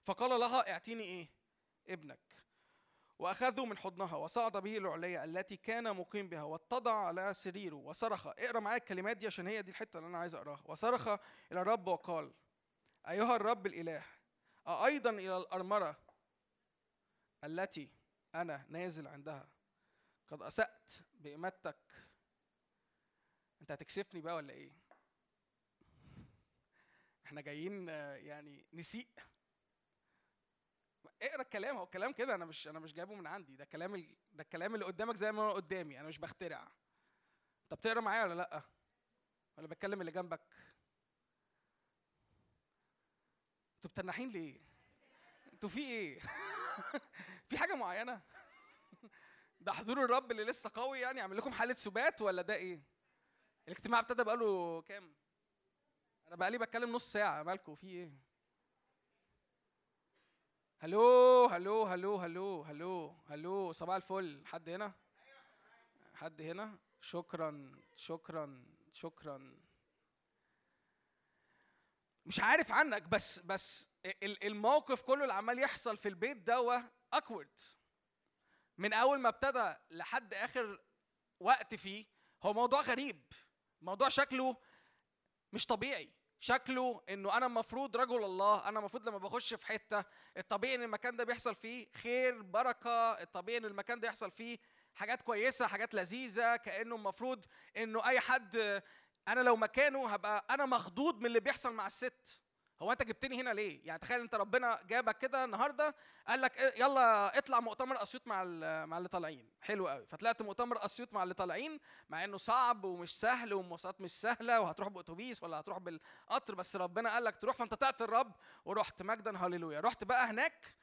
D: فقال لها اعطيني إيه؟ ابنك. واخذه من حضنها وصعد به العلية التي كان مقيم بها واتضع على سريره وصرخ. اقرأ معايا الكلمات دي عشان هي دي الحتة اللي أنا عايز أقراها. وصرخ إلى الرب وقال أيها الرب الإله أأيضا إلى الأرمرة التي أنا نازل عندها. قد أسأت بإماتتك أنت هتكسفني بقى ولا إيه؟ إحنا جايين يعني نسيء. اقرا الكلام هو الكلام كده أنا مش أنا مش جايبه من عندي. ده كلام ال... ده الكلام اللي قدامك زي ما هو قدامي أنا مش بخترع. انت بتقرا معايا ولا لأ؟ ولا بتكلم اللي جنبك؟ أنتوا بتنحين ليه؟ أنتوا في إيه؟ في حاجة معينة؟ ده حضور الرب اللي لسه قوي يعني يعمل لكم حالة سبات ولا ده إيه؟ الاجتماع ابتدى بقاله كام؟ أنا بقالي بتكلم نص ساعة. مالكم في إيه؟ هلو هلو هلو هلو هلو هلو صباح الفل. حد هنا؟ حد هنا؟ شكرا شكرا شكرا. مش عارف عنك بس بس ال- الموقف كله اللي عمال يحصل في البيت ده اكورد من أول ما ابتدى لحد آخر وقت فيه هو موضوع غريب. موضوع شكله مش طبيعي. شكله إنه أنا المفروض رجل الله أنا المفروض لما بخش في حتة الطبيعي إن المكان ده بيحصل فيه خير بركة الطبيعي إن المكان ده يحصل فيه حاجات كويسة حاجات لذيذة كأنه المفروض إنه أي حد أنا لو مكانه هبقى أنا مخضوض من اللي بيحصل مع الست. هو أنت جبتني هنا ليه؟ يعني تخيل أنت ربنا جابك كده النهارده قال لك إيه، يلا اطلع مؤتمر أسيوط مع مع اللي طالعين. حلو قوي فطلعت مؤتمر أسيوط مع اللي طالعين مع إنه صعب ومش سهل والمواصلات مش سهلة وهتروح بأتوبيس ولا هتروح بالقطر بس ربنا قال لك تروح فأنت طلعت الرب ورحت مجدا. هللويا. رحت بقى هناك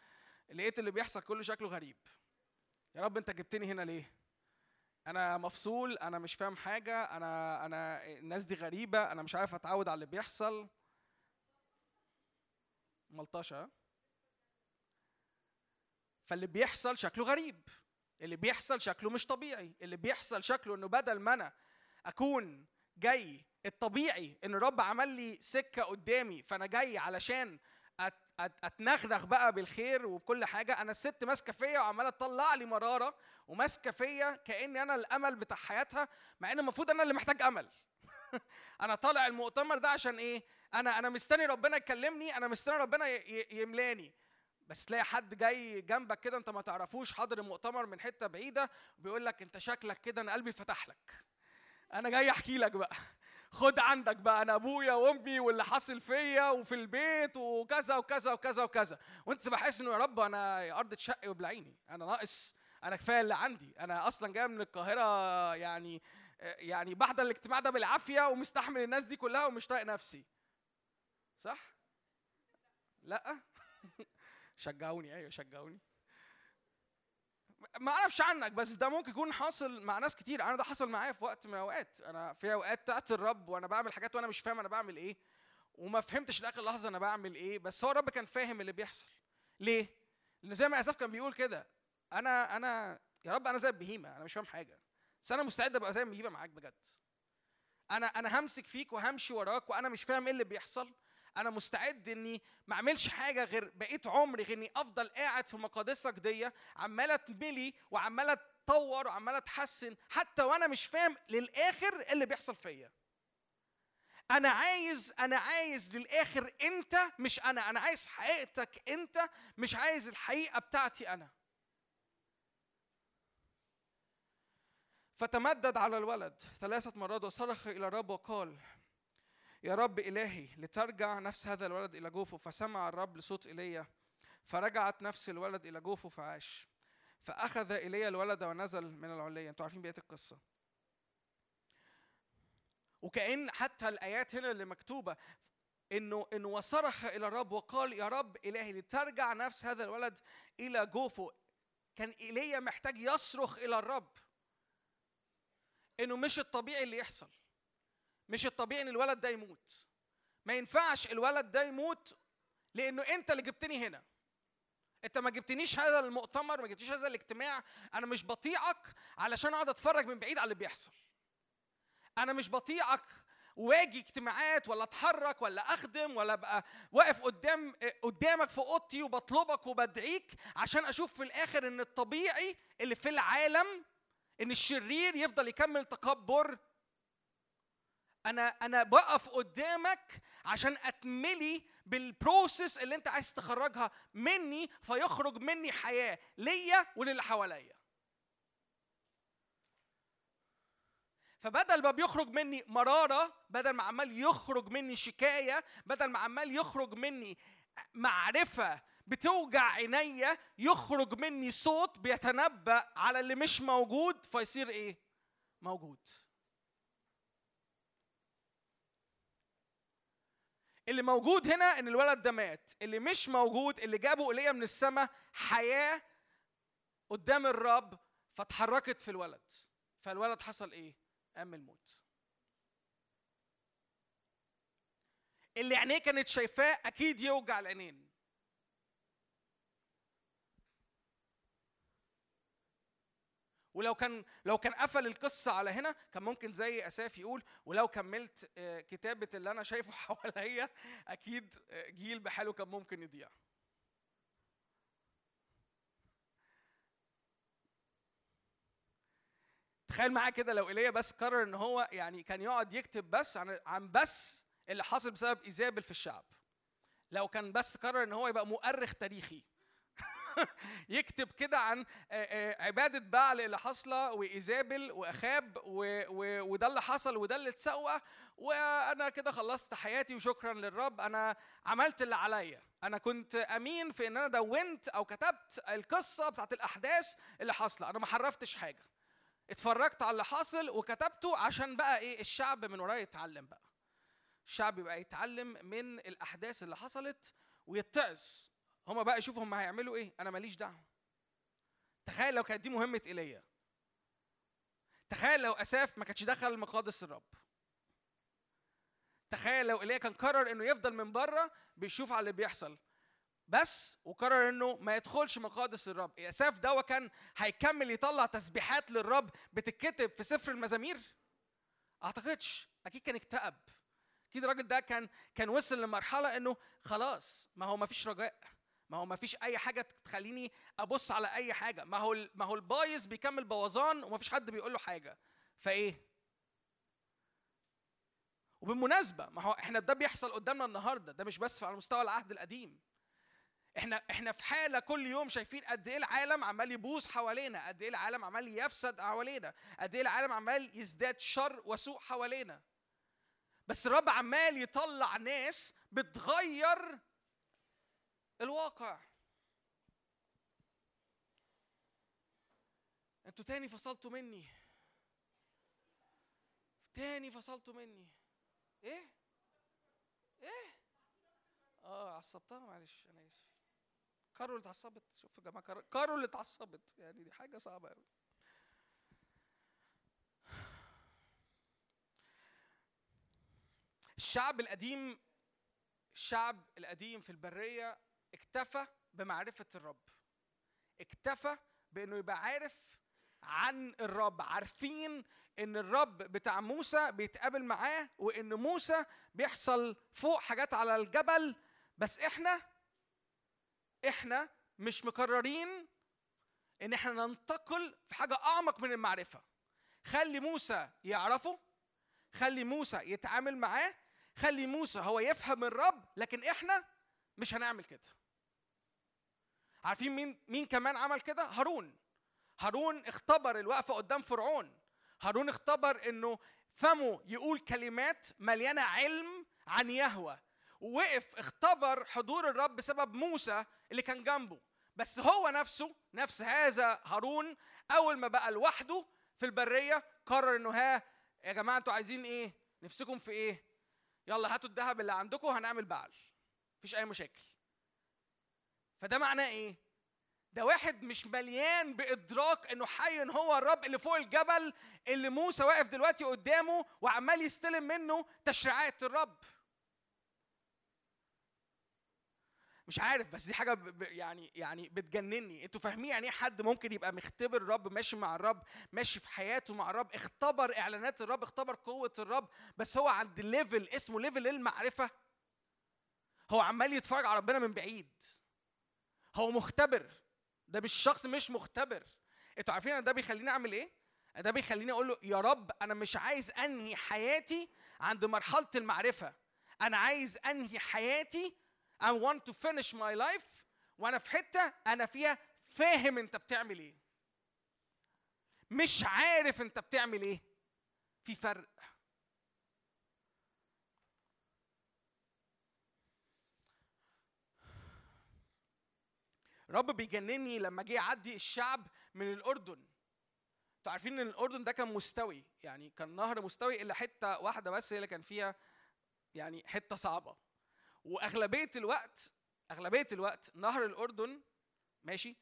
D: لقيت اللي بيحصل كله شكله غريب. يا رب أنت جبتني هنا ليه؟ أنا مفصول أنا مش فاهم حاجة أنا أنا الناس دي غريبة أنا مش عارف أتعود على اللي بيحصل. ملطشة؟ فاللي بيحصل شكله غريب. اللي بيحصل شكله مش طبيعي. اللي بيحصل شكله إنه بدل ما أنا أكون جاي الطبيعي إن الرب عمل لي سكة قدامي فأنا جاي علشان أتنغنغ بقى بالخير وبكل حاجة أنا الست ماسكة فيا وعمالة تطلع لي مرارة وماسكة فيا كأني أنا الأمل بتاع حياتها مع إن المفروض أنا اللي محتاج أمل. أنا طالع المؤتمر ده عشان إيه؟ أنا أنا مستني ربنا يكلمني أنا مستني ربنا يملاني. بس تلاقي حد جاي جنبك كده أنت ما تعرفوش حاضر المؤتمر من حتة بعيدة وبيقول لك أنت شكلك كده أنا قلبي فتح لك. أنا جاي أحكي لك بقى. خد عندك بقى أنا أبويا وأمي واللي حاصل فيا وفي البيت وكذا وكذا وكذا وكذا. وأنت تبقى حاسس إنه يا رب أنا أرض تشقي وابلعيني. أنا ناقص أنا كفاية اللي عندي. أنا أصلا جاي من القاهرة يعني يعني بحضر الاجتماع ده بالعافية ومستحمل الناس دي كلها ومش طايق نفسي. صح؟ لا. شجعوني أيوه شجعوني. ما أعرفش عنك بس ده ممكن يكون حاصل مع ناس كتير. أنا ده حصل معايا في وقت من الأوقات. أنا في أوقات تحت الرب وأنا بعمل حاجات وأنا مش فاهم أنا بعمل إيه وما فهمتش لآخر لحظة أنا بعمل إيه. بس هو الرب كان فاهم اللي بيحصل. ليه؟ لأن زي ما اساف كان بيقول كده أنا أنا يا رب أنا زي البهيمة أنا مش فاهم حاجة. بس أنا مستعد أبقى زي البهيمة معاك بجد. أنا أنا همسك فيك وهمشي وراك وأنا مش فاهم إيه اللي بيحصل. أنا مستعد اني ما اعملش حاجة غير بقيت عمري غير اني افضل قاعد في مقادسك دي عمالة تملي وعمالة تطور وعمالة تحسن حتى وأنا مش فاهم للآخر إيه اللي بيحصل فيا. أنا عايز أنا عايز للآخر انت مش أنا أنا عايز حقيقتك انت مش عايز الحقيقة بتاعتي أنا. فتمدد على الولد ثلاثة مرات وصرخ إلى الرب وقال يا رب إلهي لترجع نفس هذا الولد إلى جوفه فسمع الرب لصوت إيليا فرجعت نفس الولد إلى جوفه فعاش. فأخذ إيليا الولد ونزل من العلية أنتوا عارفين بقية القصة. وكأن حتى الآيات هنا اللي مكتوبة إنه إنه وصرخ إلى الرب وقال يا رب إلهي لترجع نفس هذا الولد إلى جوفه. كان إيليا محتاج يصرخ إلى الرب. إنه مش الطبيعي اللي يحصل. مش الطبيعي إن الولد ده يموت. ما ينفعش الولد ده يموت لأنه أنت اللي جبتني هنا. أنت ما جبتنيش هذا المؤتمر ما جبتنيش هذا الاجتماع. أنا مش بطيعك علشان أقعد أتفرج من بعيد على اللي بيحصل. أنا مش بطيعك واجي اجتماعات ولا أتحرك ولا أخدم ولا أبقى واقف قدام قدامك في أوضتي وبطلبك وبدعيك عشان أشوف في الآخر إن الطبيعي اللي في العالم إن الشرير يفضل يكمل تكبر أنا أنا بقف قدامك عشان أتملي بالبروسيس اللي أنت عايز تخرجها مني فيخرج مني حياة ليا وللي حواليا فبدل ما بيخرج مني مرارة بدل ما عمال يخرج مني شكاية بدل ما عمال يخرج مني معرفة بتوجع عينيا يخرج مني صوت بيتنبأ على اللي مش موجود فيصير إيه؟ موجود. اللي موجود هنا إن الولد ده مات، اللي مش موجود اللي جابه إيليا من السماء حياة قدام الرب فاتحركت في الولد. فالولد حصل إيه؟ قام الموت. اللي عينيه كانت شايفاه أكيد يوجع العينين. ولو كان لو كان قفل القصة على هنا كان ممكن زي أساف يقول ولو كملت آه، كتابة اللي أنا شايفه حواليا أكيد آه، جيل بحاله كان ممكن يضيع. تخيل معايا كده لو إيليا بس قرر إن هو يعني كان يقعد يكتب بس عن عن بس اللي حصل بسبب إيزابل في الشعب. لو كان بس قرر إن هو يبقى مؤرخ تاريخي يكتب كده عن آه، آه، عبادة بعل اللي حاصلة وإيزابل وأخاب وده اللي حصل وده اللي اتسوى وأنا كده خلصت حياتي وشكرا للرب. أنا عملت اللي عليا. أنا كنت أمين في إن أنا دونت أو كتبت القصة بتاعت الأحداث اللي حاصلة. أنا ما حرفتش حاجة. اتفرجت على اللي حاصل وكتبته عشان بقى إيه الشعب من ورايا يتعلم بقى. الشعب يبقى يتعلم من الأحداث اللي حصلت ويتعظ. هما بقى يشوفوا هما هيعملوا إيه. أنا ماليش دعوة. تخيل لو كانت دي مهمة إيليا. تخيل لو أساف ما كانش دخل مقادس الرب. تخيل لو إيليا كان قرر إنه يفضل من بره بيشوف على اللي بيحصل. بس وقرر إنه ما يدخلش مقادس الرب. أساف ده كان هيكمل يطلع تسبيحات للرب بتتكتب في سفر المزامير. أعتقدش. أكيد كان اكتئب. أكيد الراجل ده كان كان وصل لمرحلة إنه خلاص ما هو ما فيش رجاء. ما هو ما فيش أي حاجة تخليني أبص على أي حاجة. ما هو ما هو البايظ بيكمل بوظان وما فيش حد بيقول له حاجة. فإيه؟ وبالمناسبة ما هو إحنا ده بيحصل قدامنا النهارده. ده مش بس على مستوى العهد القديم. إحنا إحنا في حالة كل يوم شايفين قد إيه العالم عمال يبوظ حوالينا قد إيه العالم عمال يفسد حوالينا قد إيه العالم عمال يزداد شر وسوء حوالينا. بس الرب عمال يطلع ناس بتغير الواقع. أنتوا تاني فصلتوا مني. تاني فصلتوا مني. إيه؟ إيه؟ آه عصبتها؟ معلش أنا آسف. كارول اللي اتعصبت. شوف يا جماعة كارول- اللي اتعصبت. يعني دي حاجة صعبة قوي الشعب القديم الشعب القديم في البرية اكتفى بمعرفة الرب. اكتفى بإنه يبقى عارف عن الرب عارفين إن الرب بتاع موسى بيتقابل معاه وإن موسى بيحصل فوق حاجات على الجبل. بس إحنا إحنا مش مقررين إن إحنا ننتقل في حاجة أعمق من المعرفة. خلي موسى يعرفه خلي موسى يتعامل معاه خلي موسى هو يفهم الرب لكن إحنا مش هنعمل كده. عارفين مين مين كمان عمل كده؟ هارون. هارون اختبر الوقفة قدام فرعون. هارون اختبر إنه فمه يقول كلمات مليانة علم عن يهوة. ووقف اختبر حضور الرب بسبب موسى اللي كان جنبه. بس هو نفسه نفس هذا هارون أول ما بقى لوحده في البرية قرر إنه ها يا جماعة أنتوا عايزين إيه؟ نفسكم في إيه؟ يلا هاتوا الذهب اللي عندكم هنعمل بعل. مفيش أي مشاكل. فده معناه إيه؟ ده واحد مش مليان بإدراك إنه حي هو الرب اللي فوق الجبل اللي موسى واقف دلوقتي قدامه وعمال يستلم منه تشريعات الرب. مش عارف بس دي حاجة يعني يعني بتجنني. أنتوا فاهمين يعني إيه حد ممكن يبقى مختبر الرب ماشي مع الرب ماشي في حياته مع الرب اختبر إعلانات الرب اختبر قوة الرب بس هو عند level اسمه level المعرفة. هو عمال يتفرج على ربنا من بعيد. هو مختبر. ده مش شخص مش مختبر. أنتوا عارفين أنا ده بيخليني أعمل إيه؟ ده بيخليني أقول له يا رب أنا مش عايز أنهي حياتي عند مرحلة المعرفة. أنا عايز أنهي حياتي. I want to finish my life. وأنا في حتة أنا فيها فاهم أنت بتعمل إيه. مش عارف أنت بتعمل إيه. في فرق رب بيجنني لما جه يعدي الشعب من الأردن. أنتوا عارفين إن الأردن ده كان مستوي يعني كان نهر مستوي إلا حتة واحدة بس هي اللي كان فيها يعني حتة صعبة. وأغلبية الوقت أغلبية الوقت نهر الأردن ماشي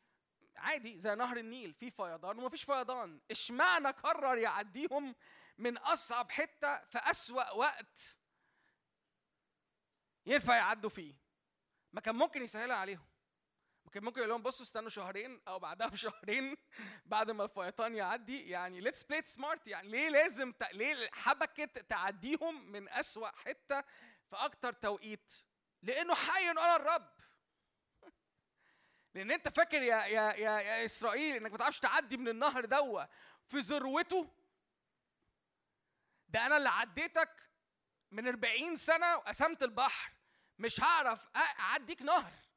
D: عادي زي نهر النيل في فيضان ومفيش فيضان. اشمعنى قرر يعديهم من أصعب حتة في أسوأ وقت ينفع يعدوا فيه؟ ما كان ممكن يسهلها عليهم. ممكن ممكن يقول لهم بصوا استنوا شهرين أو بعدها بشهرين بعد ما الفيضان يعدي. يعني let's play smart يعني ليه لازم ت... ليه حبكت تعديهم من أسوأ حتة في أكتر توقيت؟ لأنه حي أنا الرب. لأن أنت فاكر يا يا يا, يا إسرائيل إنك ما تعرفش تعدي من النهر دوا. في ذروته. ده أنا اللي عديتك من 40 سنة وقسمت البحر. مش هعرف أعديك نهر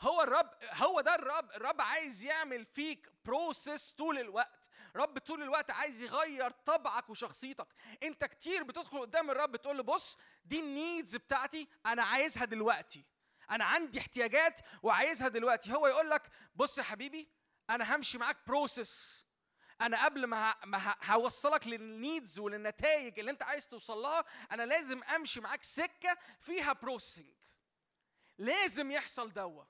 D: هو الرب هو ده الرب الرب عايز يعمل فيك بروسيس طول الوقت. رب طول الوقت عايز يغير طبعك وشخصيتك. انت كتير بتدخل قدام الرب تقول له بص دي ال needs بتاعتي أنا عايزها دلوقتي. أنا عندي احتياجات وعايزها دلوقتي. هو يقول لك بص يا حبيبي أنا همشي معاك process أنا قبل ما هوصلك لل needs وللنتائج اللي أنت عايز توصل لها أنا لازم أمشي معاك سكة فيها processing لازم يحصل دوا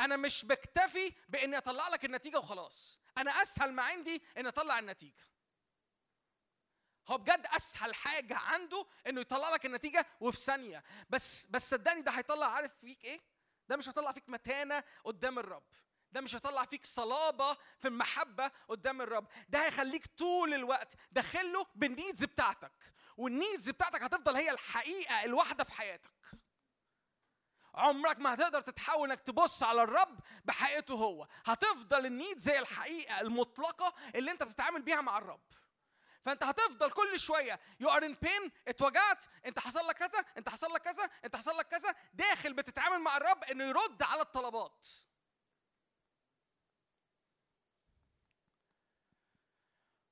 D: أنا مش بكتفي بإني أطلع لك النتيجة وخلاص. أنا أسهل ما عندي إني أطلع النتيجة. هو بجد أسهل حاجة عنده إنه يطلع لك النتيجة وفي ثانية. بس بس صدقني ده هيطلع عارف فيك إيه؟ ده مش هيطلع فيك متانة قدام الرب. ده مش هيطلع فيك صلابة في المحبة قدام الرب. ده هيخليك طول الوقت داخله بالنيدز بتاعتك. والنيدز بتاعتك هتفضل هي الحقيقة الواحدة في حياتك. عمرك ما هتقدر تتحول إنك تبص على الرب بحقيقته هو. هتفضل ال needs هي الحقيقة المطلقة اللي أنت بتتعامل بيها مع الرب. فأنت هتفضل كل شوية. you are in pain اتوجعت. أنت حصل لك كذا. أنت حصل لك كذا. أنت حصل لك كذا. داخل بتتعامل مع الرب إنه يرد على الطلبات.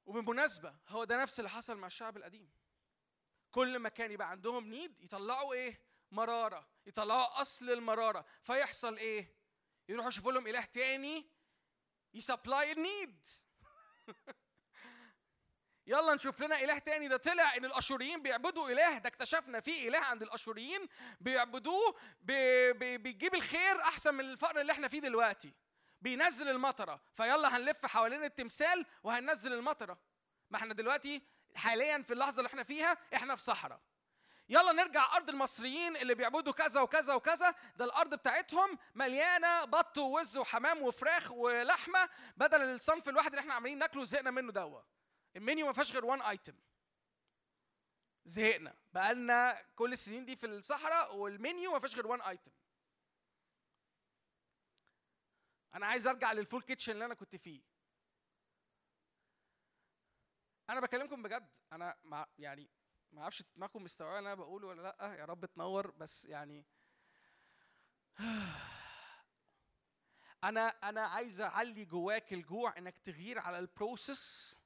D: وبالمناسبة هو ده نفس اللي حصل مع الشعب القديم. كل ما كان يبقى عندهم need يطلعوا إيه؟ مرارة يطلعوا أصل المرارة. فيحصل إيه؟ يروحوا يشوفوا لهم إله تاني ي supply ال need يلا نشوف لنا إله تاني. ده طلع إن الأشوريين بيعبدوا إله. ده اكتشفنا في إله عند الأشوريين بيعبدوه بي بي بيجيب الخير أحسن من الفقر اللي إحنا فيه دلوقتي. بينزل المطرة. فيلا هنلف حوالين التمثال وهننزل المطرة. ما إحنا دلوقتي حاليا في اللحظة اللي إحنا فيها إحنا في صحراء. يلا نرجع أرض المصريين اللي بيعبدوا كذا وكذا وكذا. ده الأرض بتاعتهم مليانة بط ووز وحمام وفراخ ولحمة بدل الصنف الواحد اللي إحنا عمالين ناكله زهقنا منه دوا المنيو ما فيهاش غير وان ايتم زهقنا. بقالنا كل السنين دي في الصحراء والمنيو ما فيهاش غير وان ايتم أنا عايز أرجع لل full kitchen اللي أنا كنت فيه. أنا بكلمكم بجد. أنا مع يعني ما أعرفش دماغكم مستوعبة اللي أنا بقوله ولا لأ يا رب تنور بس يعني أنا أنا عايز أعلي جواك الجوع إنك تغير على ال process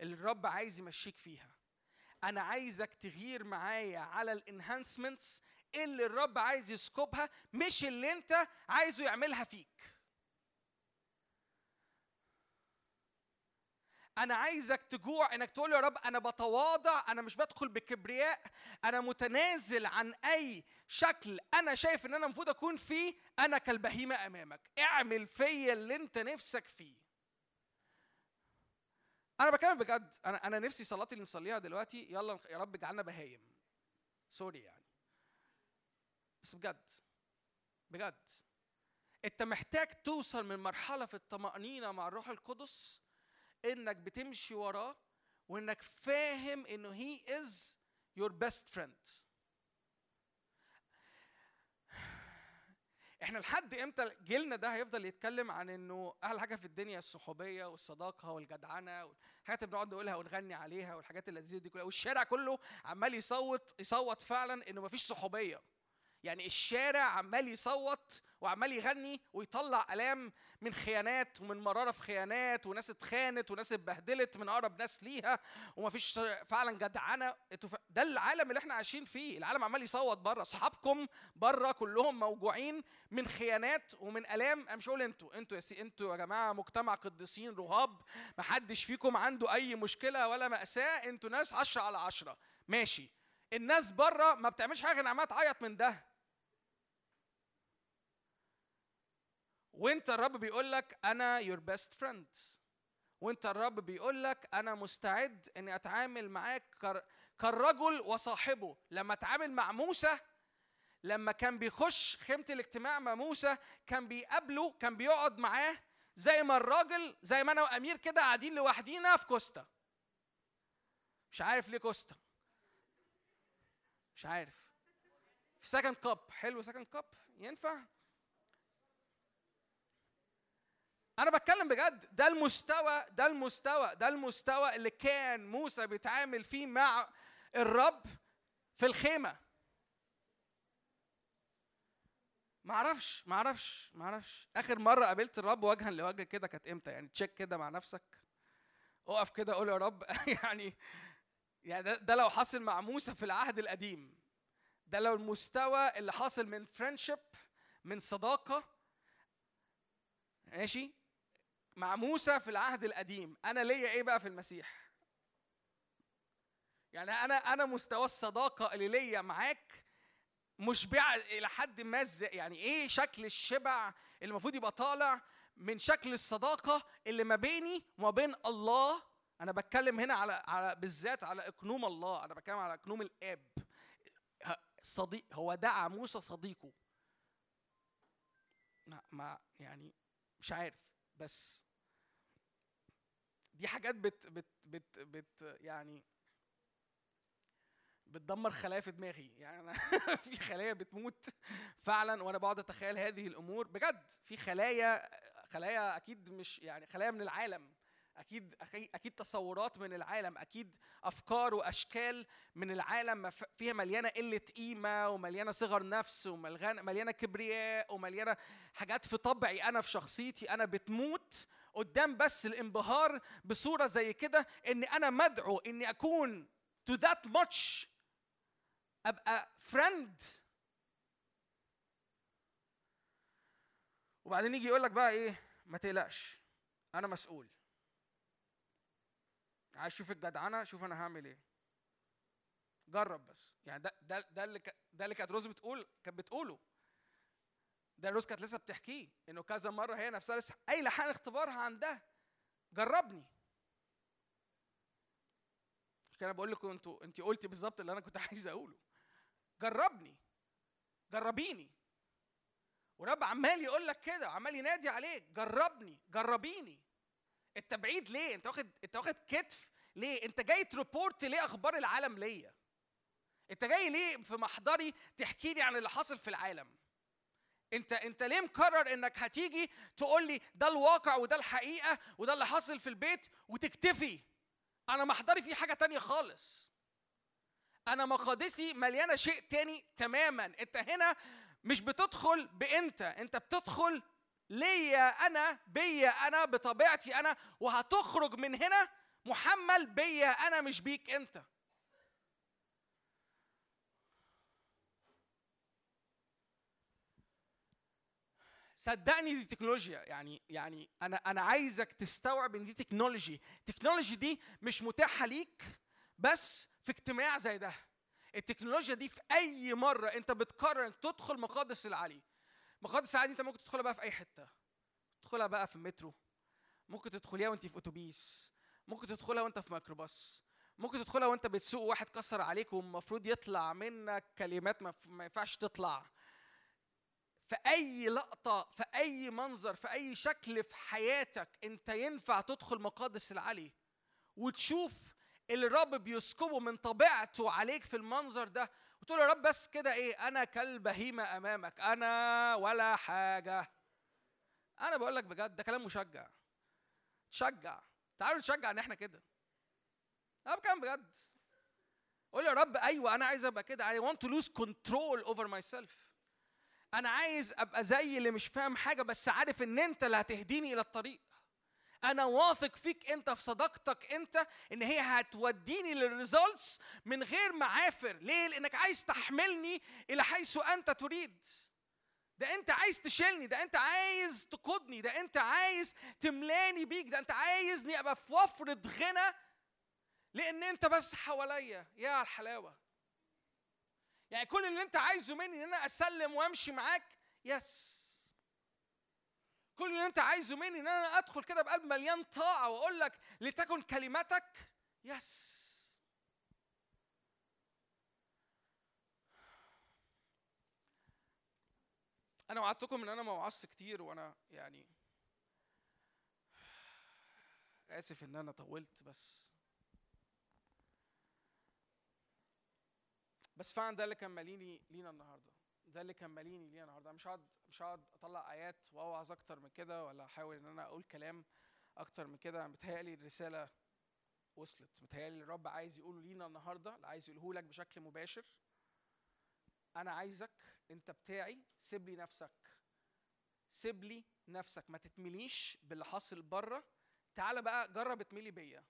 D: اللي الرب عايز يمشيك فيها. أنا عايزك تغير معايا على ال enhancements اللي الرب عايز يسكبها مش اللي أنت عايزه يعملها فيك. أنا عايزك تجوع إنك تقول يا رب أنا بتواضع أنا مش بدخل بكبرياء أنا متنازل عن أي شكل أنا شايف إن أنا المفروض أكون فيه أنا كالبهيمة أمامك. اعمل فيا اللي أنت نفسك فيه. أنا بكلم بجد أنا أنا نفسي صلاتي اللي نصليها دلوقتي يلا يا رب اجعلنا بهايم. sorry يعني. بس بجد بجد. أنت محتاج توصل من مرحلة في الطمأنينة مع الروح القدس إنك بتمشي وراه وإنك فاهم إنه he is your best friend إحنا لحد إمتى جيلنا ده هيفضل يتكلم عن إنه أحلى حاجة في الدنيا الصحوبية والصداقة والجدعنة والحاجات اللي بنقعد نقولها ونغني عليها والحاجات اللذيذة دي كلها والشارع كله عمال يصوت يصوت فعلا إنه مفيش صحوبية. يعني الشارع عمال يصوت وعمال يغني ويطلع ألام من خيانات ومن مرارة في خيانات وناس اتخانت وناس اتبهدلت من أقرب ناس ليها ومفيش فعلا جدعنة. ده العالم اللي إحنا عايشين فيه. العالم عمال يصوت بره. أصحابكم بره كلهم موجوعين من خيانات ومن ألام. أنا مش هقول أنتوا. أنتوا يا أنتوا يا جماعة مجتمع قديسين رهاب. محدش فيكم عنده أي مشكلة ولا مأساة. أنتوا ناس عشرة على عشرة. ماشي. الناس بره ما بتعملش حاجة غير عمالة تعيط من ده. وانت الرب بيقول لك أنا your best friend. وانت الرب بيقول لك أنا مستعد إني أتعامل معاك كالرجل وصاحبه. لما اتعامل مع موسى لما كان بيخش خيمة الاجتماع مع موسى كان بيقابله كان بيقعد معاه زي ما الراجل زي ما أنا وأمير كده قاعدين لوحدينا في كوستا. مش عارف ليه كوستا. مش عارف. في سكند كاب حلو سكند كاب ينفع؟ أنا بتكلم بجد. ده المستوى ده المستوى ده المستوى اللي كان موسى بيتعامل فيه مع الرب في الخيمة. معرفش معرفش معرفش. آخر مرة قابلت الرب وجها لوجه كده كانت إمتى؟ يعني check كده مع نفسك. أقف كده قول يا رب. يعني يعني ده, ده لو حصل مع موسى في العهد القديم. ده لو المستوى اللي حاصل من friendship من صداقة. ماشي؟ مع موسى في العهد القديم أنا ليا إيه بقى في المسيح؟ يعني أنا أنا مستوى الصداقة اللي ليا معاك مشبع إلى حد ما يعني إيه شكل الشبع اللي المفروض يبقى طالع من شكل الصداقة اللي ما بيني وما بين الله؟ أنا بتكلم هنا على على بالذات على إقنوم الله أنا بتكلم على إقنوم الآب. صديق هو دعا موسى صديقه. ما, ما يعني مش عارف. بس دي حاجات بت بت بت بت يعني بتدمر خلايا في دماغي. يعني أنا في خلايا بتموت فعلا وأنا بقعد أتخيل هذه الأمور. بجد في خلايا خلايا أكيد مش يعني خلايا من العالم. أكيد أكيد تصورات من العالم أكيد أفكار وأشكال من العالم فيها مليانة قلة قيمة ومليانة صغر نفس ومليانه كبرياء ومليانة حاجات في طبعي أنا في شخصيتي أنا بتموت قدام بس الانبهار بصورة زي كده إن أنا مدعو إني أكون to that much أبقى فريند وبعدين يجي يقول لك بقى إيه؟ ما تقلقش أنا مسؤول. عايز أشوف الجدعنة شوف أنا هعمل إيه. جرب بس. يعني ده ده ده اللي ده اللي كانت روز بتقول كانت بتقوله. ده روز كانت لسه بتحكيه إنه كذا مرة هي نفسها لسه قايله حان اختبارها عندها جربني. مش كده بقول لكم أنتوا انت قلتي بالظبط اللي أنا كنت عايز أقوله. جربني. جربيني. ورب عمال يقول لك كده عمال ينادي عليك. جربني. جربيني. انت بعيد ليه؟ انت واخد انت واخد كتف ليه؟ انت جاي تريبورت ليه أخبار العالم ليا؟ انت جاي ليه في محضري تحكي لي عن اللي حاصل في العالم؟ انت انت ليه مقرر انك هتيجي تقول لي ده الواقع وده الحقيقة وده اللي حاصل في البيت وتكتفي؟ أنا محضري فيه حاجة تانية خالص. أنا مقادسي مليانة شيء تاني تماما. انت هنا مش بتدخل بانت انت بتدخل ليا أنا بيا أنا بطبيعتي أنا وهتخرج من هنا محمل بيا أنا مش بيك أنت. صدقني دي تكنولوجيا يعني يعني أنا أنا عايزك تستوعب إن دي technology. ال technology دي مش متاحة ليك بس في اجتماع زي ده. التكنولوجيا دي في أي مرة أنت بتقرر تدخل مقادس العلي. مقادس العلي انت ممكن تدخلها بقى في اي حتة. تدخلها بقى في المترو ممكن تدخليها وانت في اتوبيس. ممكن تدخلها وانت في ميكروباص. ممكن تدخلها وانت بتسوق واحد كسر عليك والمفروض يطلع منك كلمات ما ما ينفعش تطلع. في أي لقطة في أي منظر في أي شكل في حياتك انت ينفع تدخل مقادس العلي وتشوف اللي الرب بيسكبه من طبيعته عليك في المنظر ده وتقول يا رب بس كده إيه أنا كالبهيمة أمامك أنا ولا حاجة. أنا بقول لك بجد ده كلام مشجع. تشجع. تعالوا نشجع إن إحنا كده. أنا بكلم بجد. قول يا رب أيوه أنا عايز أبقى كده. I want to lose control over myself. أنا عايز أبقى زي اللي مش فاهم حاجة بس عارف إن أنت اللي هتهديني إلى الطريق. أنا واثق فيك أنت في صداقتك أنت إن هي هتوديني للريزلتس من غير معافر. ليه؟ لأنك عايز تحملني إلى حيث أنت تريد. ده أنت عايز تشيلني ده أنت عايز تقودني ده أنت عايز تملاني بيك ده أنت عايزني أبقى في وفرة غنى. لأن أنت بس حواليا يا على الحلاوة. يعني كل اللي أنت عايزه مني إن أنا أسلم وأمشي معاك يس. كل اللي انت عايزه مني ان أنا ادخل كده بقلب مليان طاعه واقول لك لتكن كلمتك. يس. أنا وعدتكم إن أنا ما وعظت كتير وأنا يعني آسف إن أنا طولت بس. بس فعلا ده اللي كان ماليني لينا النهارده. ده اللي كان ماليني ليه النهارده. مش هقعد مش هقعد أطلع آيات وأوعظ أكتر من كده ولا أحاول إن أنا أقول كلام أكتر من كده. متهيألي الرسالة وصلت. متهيألي الرب عايز يقوله لينا النهارده اللي عايز يقوله لك بشكل مباشر. أنا عايزك أنت بتاعي سيب لي نفسك. سيب لي نفسك. ما تتمليش باللي حاصل بره. تعالى بقى جرب اتملي بيا.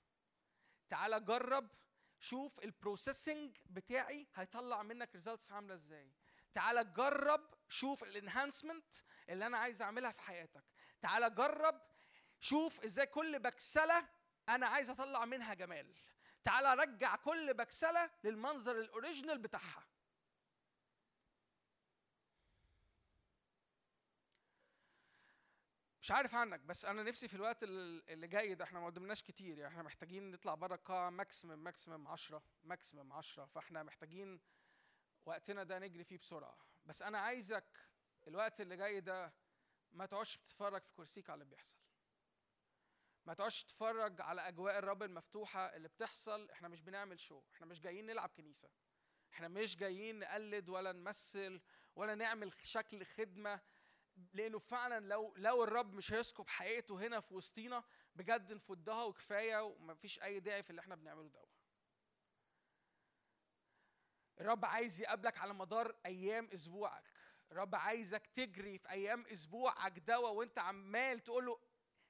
D: تعالى جرب شوف ال processing بتاعي هيطلع منك results عاملة إزاي. تعالى جرب شوف ال enhancement اللي أنا عايز أعملها في حياتك. تعالى جرب شوف إزاي كل بكسلة أنا عايز أطلع منها جمال. تعالى رجع كل بكسلة للمنظر ال original بتاعها. مش عارف عنك بس أنا نفسي في الوقت ال- اللي جاي ده إحنا ما قدمناش كتير يعني إحنا محتاجين نطلع بره القاعه maximum maximum 10 maximum 10 فإحنا محتاجين وقتنا ده نجري فيه بسرعة. بس أنا عايزك الوقت اللي جاي ده ما تقعدش تتفرج في كرسيك على اللي بيحصل. ما تقعدش تتفرج على أجواء الرب المفتوحة اللي بتحصل. إحنا مش بنعمل show إحنا مش جايين نلعب كنيسة. إحنا مش جايين نقلد ولا نمثل ولا نعمل شكل خدمة. لأنه فعلا لو لو الرب مش هيسكب حقيقته هنا في وسطينا بجد نفضها وكفاية ومفيش أي داعي في اللي إحنا بنعمله ده الرب عايز يقابلك على مدار أيام أسبوعك. الرب عايزك تجري في أيام أسبوعك دوا وأنت عمال تقول له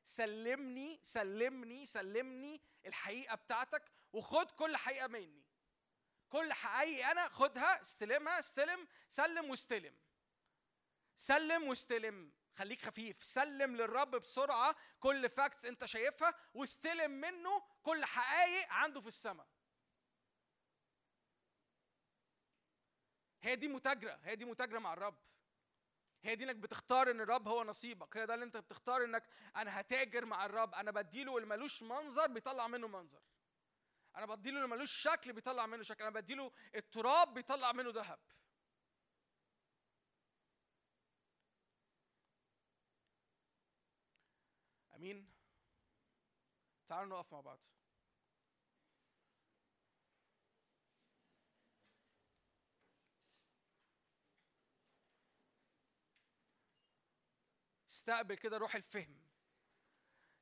D: سلمني سلمني سلمني الحقيقة بتاعتك وخد كل حقيقة مني. كل حقيقة أنا خدها استلمها استلم سلم واستلم. سلم واستلم. خليك خفيف. سلم للرب بسرعة كل فاكتس أنت شايفها واستلم منه كل حقائق عنده في السماء. هي دي متاجرة هي دي متاجرة مع الرب. هي دي إنك بتختار إن الرب هو نصيبك. هي ده اللي أنت بتختار إنك أنا هتاجر مع الرب. أنا بديله اللي ملوش منظر بيطلع منه منظر. أنا بديله اللي ملوش شكل بيطلع منه شكل. أنا بديله التراب بيطلع منه ذهب. آمين. تعالوا نقف مع بعض. استقبل كده روح الفهم.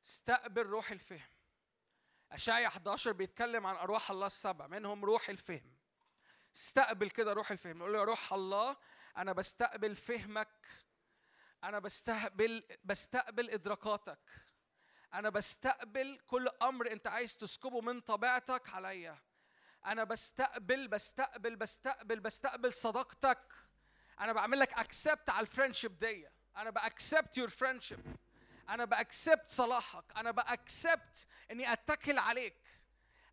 D: استقبل روح الفهم. أشعيا 11 بيتكلم عن أرواح الله السبع منهم روح الفهم. استقبل كده روح الفهم. نقول له يا روح الله أنا بستقبل فهمك. أنا بستقبل بستقبل إدراكاتك. أنا بستقبل كل أمر أنت عايز تسكبه من طبيعتك عليا. أنا بستقبل بستقبل بستقبل بستقبل صداقتك. أنا بعمل لك أكسبت على الفرنشيب دي. أنا ب accept your friendship أنا ب accept صلاحك. أنا ب accept إني أتكل عليك.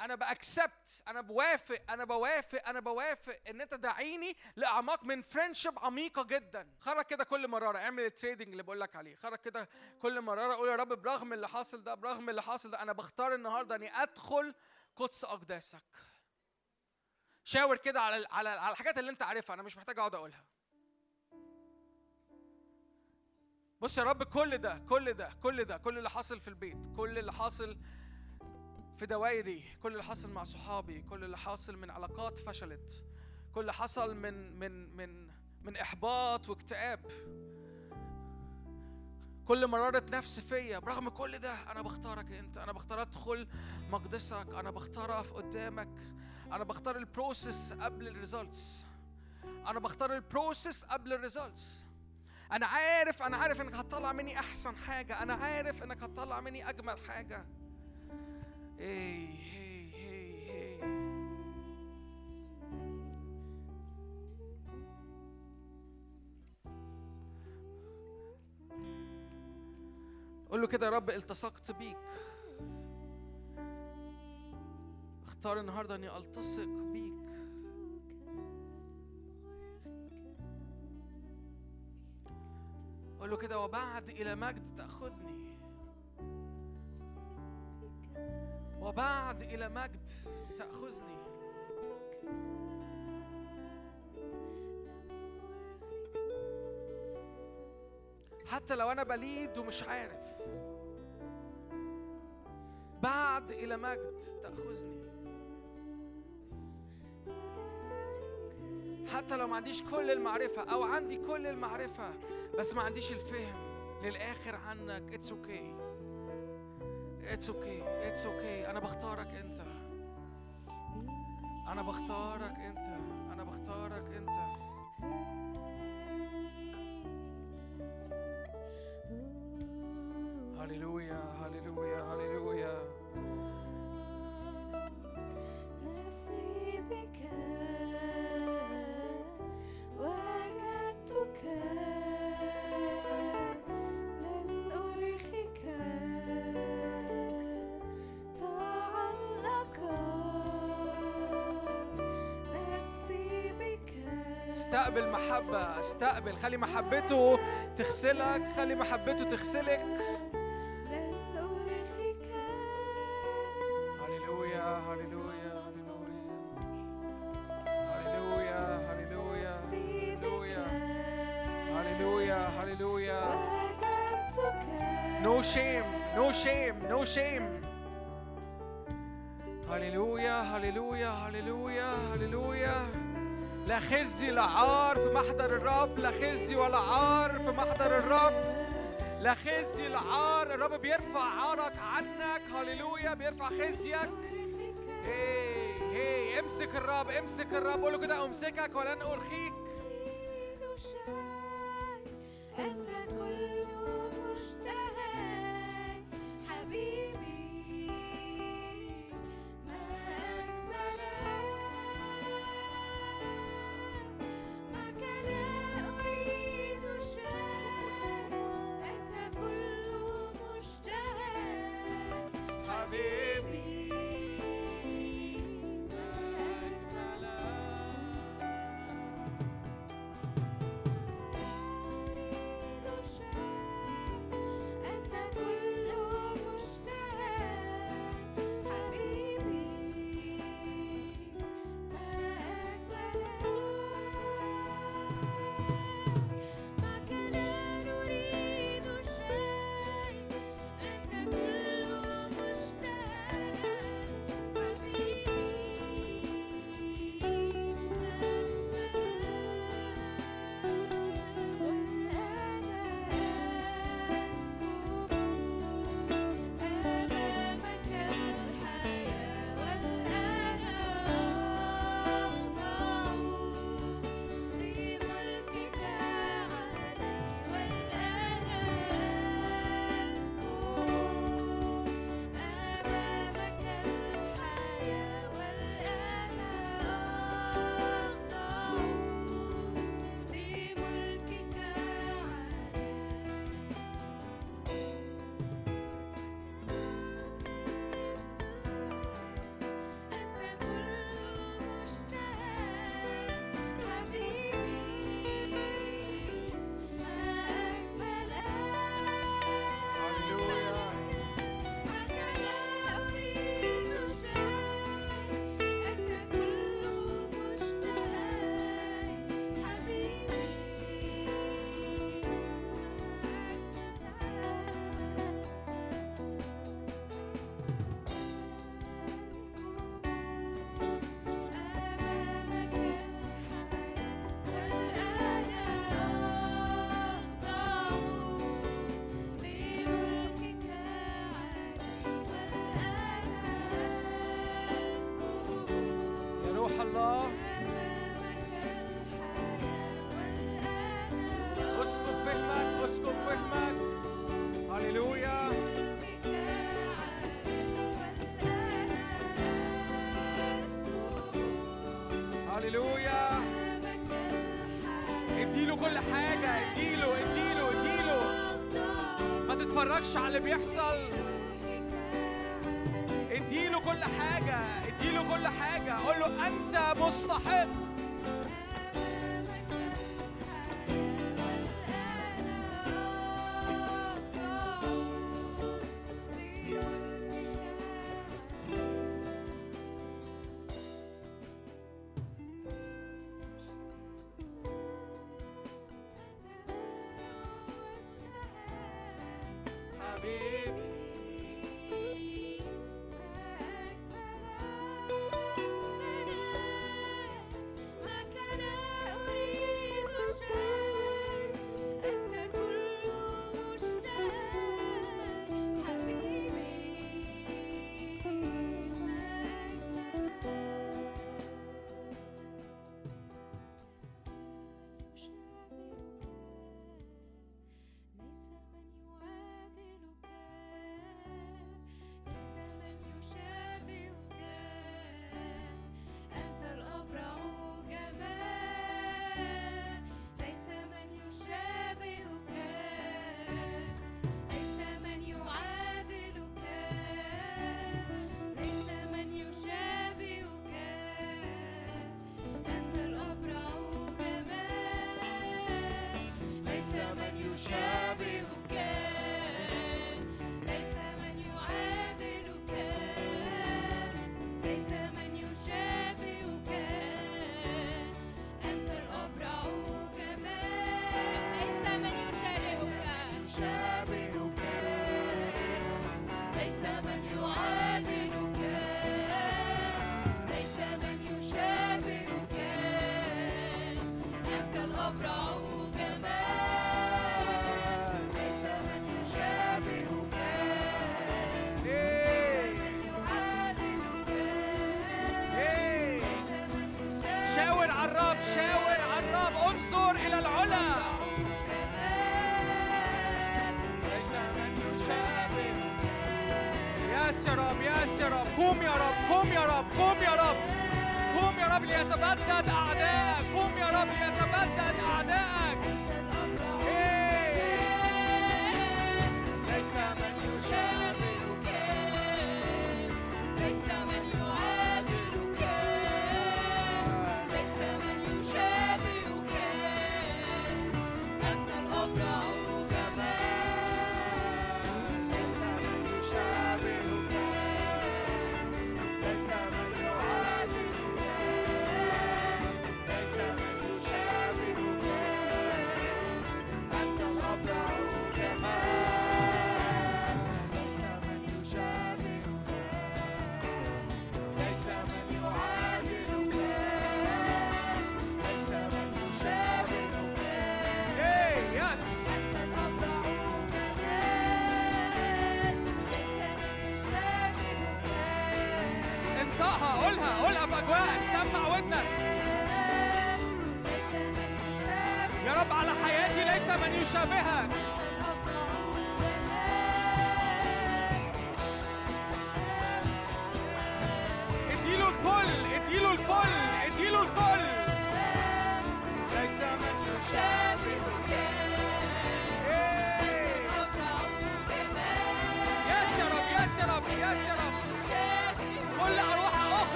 D: أنا ب accept. أنا بوافق. أنا بوافق. أنا بوافق إن أنت داعيني لأعماق من friendship عميقة جدا. خرج كده كل مرارة اعمل ال trading اللي بقول لك عليه. خرج كده كل مرارة قول يا رب برغم اللي حاصل ده برغم اللي حاصل ده أنا بختار النهاردة إني أدخل قدس أقداسك. شاور كده على على على الحاجات اللي أنت عارفها. أنا مش محتاج أقعد أقولها. بص يا رب كل ده كل ده كل ده كل اللي حاصل في البيت كل اللي حاصل في دوايري كل اللي حاصل مع صحابي كل اللي حاصل من علاقات فشلت كل اللي حصل من من من من إحباط واكتئاب. كل مرارة نفس فيا برغم كل ده أنا بختارك أنت أنا بختار أدخل مقدسك أنا بختار أقف قدامك أنا بختار ال process قبل ال results أنا بختار ال process قبل ال results أنا عارف أنا عارف إنك هتطلع مني أحسن حاجة أنا عارف إنك هتطلع مني هي هي هي. قول له كده يا رب التصقت بيك. اختار النهارده إني ألتصق بيك. قول له كده وبعد إلى مجد تأخذني. وبعد إلى مجد تأخذني. حتى لو أنا بليد ومش عارف. بعد إلى مجد تأخذني.
C: حتى لو ما عنديش كل المعرفة أو عندي كل المعرفة بس ما عنديش الفهم. للآخر عنك. it's okay it's okay it's okay أنا بختارك أنت. أنا بختارك أنت. أنا بختارك أنت. هللويا. هللويا. هللويا.
D: نفسي
C: استقبل محبة استقبل خلي محبته تغسلك خلي محبته تغسلك. لا خزي لا عار في محضر الرب لا خزي ولا عار في محضر الرب. لا خزي لا عار. الرب بيرفع عارك عنك. هللويا. بيرفع خزيك. هي هي امسك الرب امسك الرب. قول له كده امسكك ولن ارخيك تتفرجش على اللي بيحصل. شاور على الرب انظر إلى العلا. ليس من يشاور. يس يا رب يس يا رب. قوم يا رب قوم يا رب قوم يا رب. قوم يا رب ليتبدد أعداء. أجواءك سمع ودنك. يا رب على حياتي ليس من يشابهك.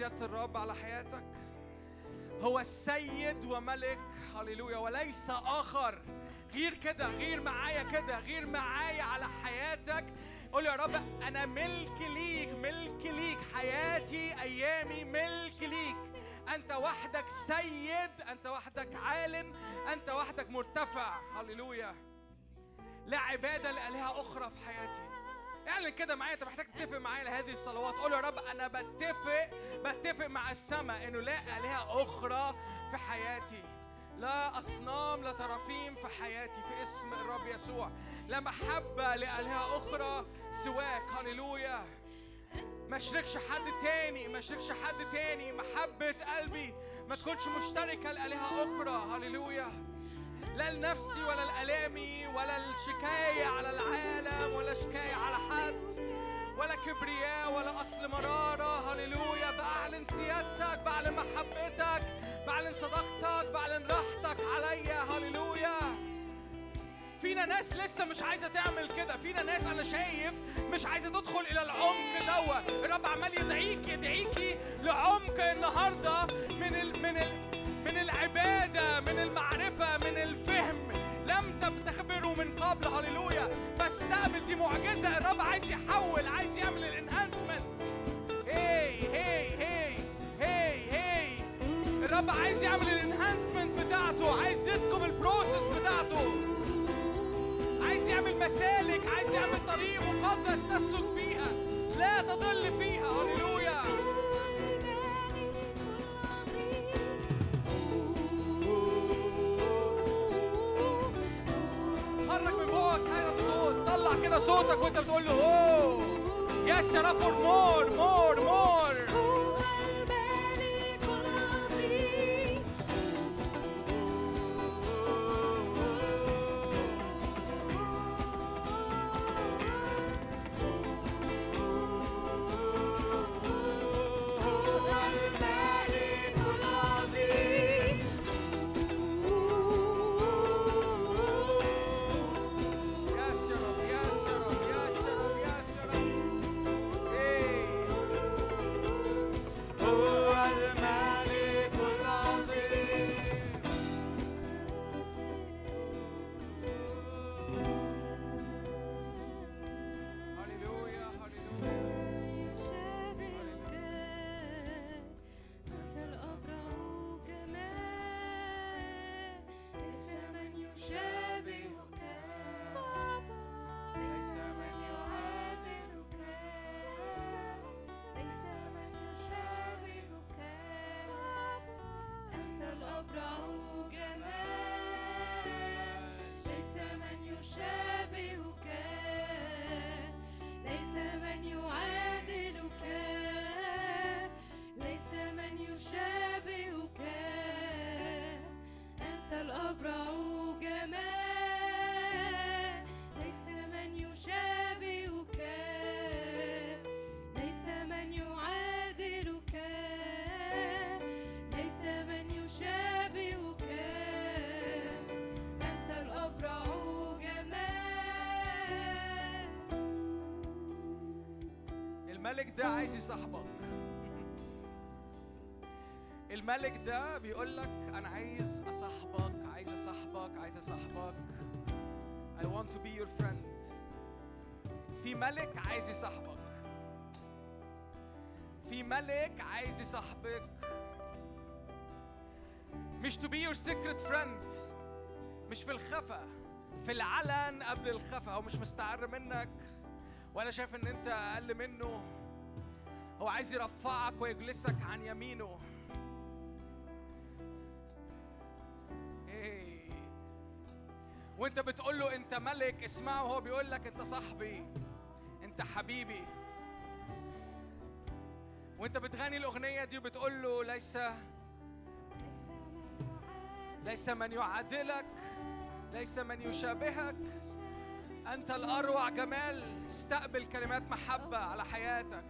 D: سيادة الرب على حياتك. هو السيد وملك. هللويا. وليس آخر. غير كده غير معايا كده غير معايا على حياتك. قول يا رب أنا ملك ليك ملك ليك. حياتي أيامي ملك ليك. أنت وحدك سيد أنت وحدك عال أنت وحدك مرتفع. هللويا. لا عبادة لآلهة أخرى في حياتي. اعلن كده معايا انت محتاج تتفق معايا لهذه الصلوات؟ قول يا رب أنا بتفق بتفق مع السماء إنه لا آلهة أخرى في حياتي لا أصنام لا ترافيم في حياتي في اسم الرب يسوع. لا محبة لآلهة أخرى سواك. هللويا. ما أشركش حد تاني ما أشركش حد تاني. محبة قلبي ما تكونش مشتركة لآلهة أخرى. هللويا. لا لنفسي ولا لألامي ولا الشكاية على العالم ولا شكاية على حد ولا كبرياء ولا أصل مرارة. هللويا. بعلن سيادتك بعلن محبتك بعلن صداقتك بعلن راحتك عليا. هللويا. فينا ناس لسه مش عايزة تعمل كده. فينا ناس أنا شايف مش عايزة تدخل إلى العمق دوا الرب عمال يدعيك يدعيكي لعمق النهارده من ال من ال من العبادة من المعرفة من الفهم. لم تختبره من قبل هللويا. فاستقبل دي معجزة. الرب عايز يحول عايز يعمل ال enhancement. هي هي هي هي هي. الرب عايز يعمل ال enhancement بتاعته. عايز يسكب ال process بتاعته. عايز يعمل مسالك عايز يعمل طريق مقدس تسلك فيها. لا تضل فيها هللويا. هذا الصوت. طلع كده صوتك وانت بتقول له أوه. yes يا رب more more
C: more الملك
D: ده عايز يصاحبك. الملك ده بيقول لك أنا عايز أصاحبك عايز أصاحبك عايز أصاحبك. I want to be your friend. في ملك عايز يصاحبك. في ملك عايز يصاحبك. مش to be your secret friend. مش في الخفا في العلن قبل الخفا. هو مش مستعر منك ولا شايف إن أنت أقل منه. هو عايز يرفعك ويجلسك عن يمينه. إيه. وانت بتقول له انت ملك اسمعه وهو بيقول لك انت صاحبي انت حبيبي. وانت بتغني الأغنية دي وبتقول له ليس ليس من يعادلك ليس من يشابهك. أنت الأروع جمال استقبل كلمات محبة على حياتك.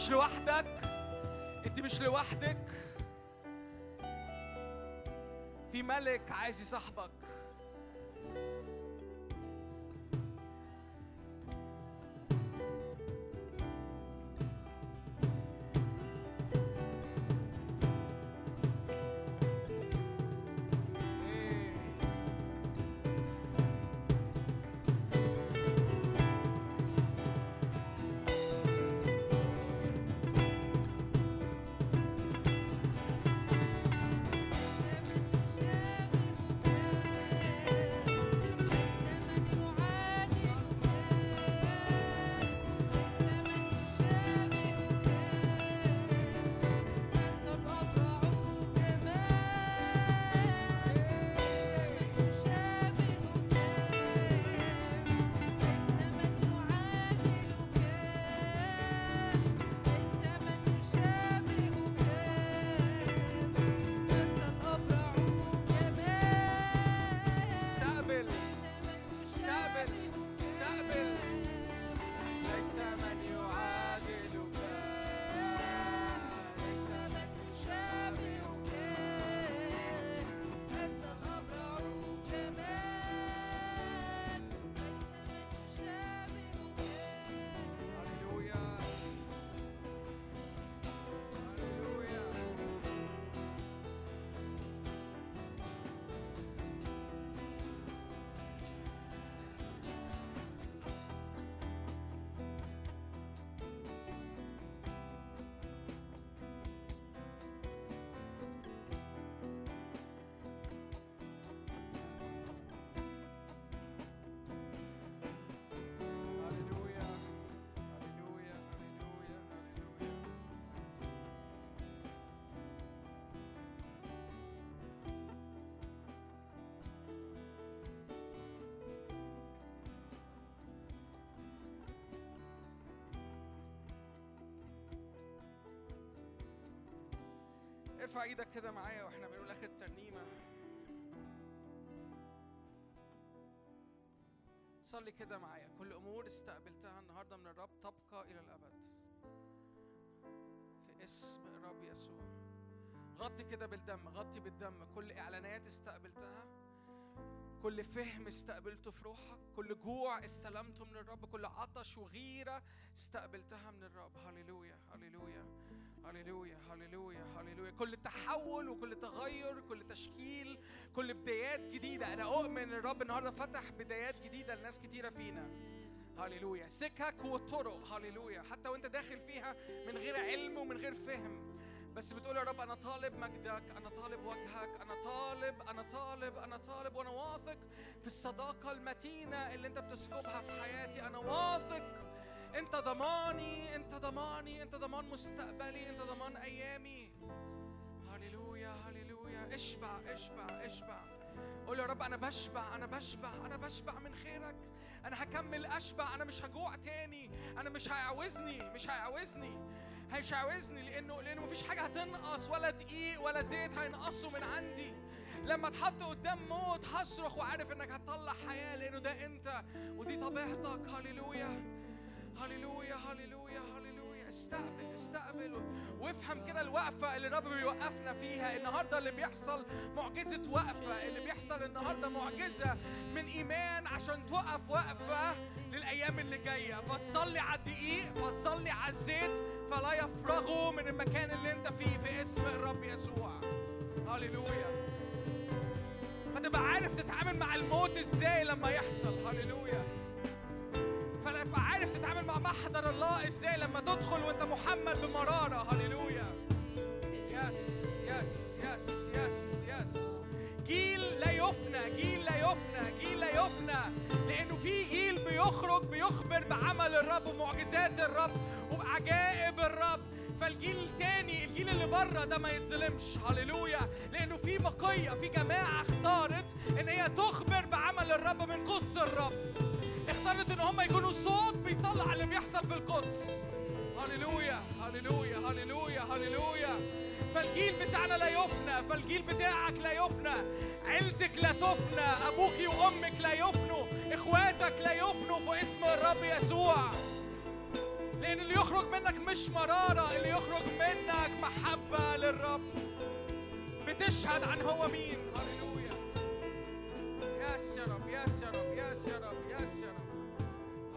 D: مش لوحدك انت مش لوحدك. في ملك عايز يصاحبك. ارفع إيدك كده معايا وإحنا بنقول آخر ترنيمة. صلي كده معايا. كل أمور استقبلتها النهارده من الرب تبقى إلى الأبد. في اسم الرب يسوع. غطي كده بالدم غطي بالدم. كل إعلانات استقبلتها كل فهم استقبلته في روحك كل جوع استلمته من الرب كل عطش وغيرة استقبلتها من الرب. هللويا هللويا هللويا هللويا هللويا. كل تحول وكل تغير كل تشكيل كل بدايات جديدة. أنا أؤمن الرب النهاردة فتح بدايات جديدة لناس كتيرة فينا. هللويا. سكك وطرق. هللويا. حتى وأنت داخل فيها من غير علم ومن غير فهم. بس بتقول يا رب أنا طالب مجدك أنا طالب وجهك أنا طالب أنا طالب أنا طالب وأنا واثق في الصداقة المتينة اللي أنت بتسكبها في حياتي. أنا واثق. أنت ضماني أنت ضماني أنت ضمان مستقبلي أنت ضمان أيامي. هللويا هللويا. اشبع اشبع اشبع. قول يا رب أنا بشبع أنا بشبع أنا بشبع من خيرك. أنا هكمل أشبع أنا مش هجوع تاني. أنا مش هيعوزني مش هيعوزني. مش هيعوزني لأنه لأنه مفيش حاجة هتنقص ولا دقيق ولا زيت هينقصوا من عندي. لما اتحط قدام موت هصرخ وعارف إنك هتطلع حياة لأنه ده أنت. ودي طبيعتك. هللويا. هللويا هللويا هللويا. استقبل استقبل وافهم كده الوقفة اللي الرب بيوقفنا فيها. النهارده اللي بيحصل معجزة وقفة. اللي بيحصل النهارده معجزة من إيمان عشان توقف وقفة للأيام اللي جاية. فتصلي على الدقيق فتصلي على الزيت فلا يفرغوا من المكان اللي أنت فيه في اسم الرب يسوع. هللويا. فتبقى عارف تتعامل مع الموت إزاي لما يحصل. هللويا. فتبقى عارف تتعامل مع محضر الله إزاي لما تدخل وأنت محمل بمرارة؟ هللويا. yes yes yes yes yes جيل لا يفنى جيل لا يفنى جيل لا يفنى. لأنه في جيل بيخرج بيخبر بعمل الرب ومعجزات الرب وبعجائب الرب. فالجيل التاني الجيل اللي بره ده ما يتظلمش. هللويا. لأنه في بقية في جماعة اختارت إن هي تخبر بعمل الرب من قدس الرب. اختارت إن هم يكونوا صوت بيطلع اللي بيحصل في القدس. هللويا هللويا هللويا هللويا. فالجيل بتاعنا لا يفنى فالجيل بتاعك لا يفنى. عيلتك لا تفنى أبوك وأمك لا يفنوا إخواتك لا يفنوا في اسم الرب يسوع.
C: لأن اللي يخرج منك مش مرارة اللي يخرج منك محبة للرب. بتشهد عن هو مين. هللويا. yes يا رب yes يا رب yes يا رب yes يا رب.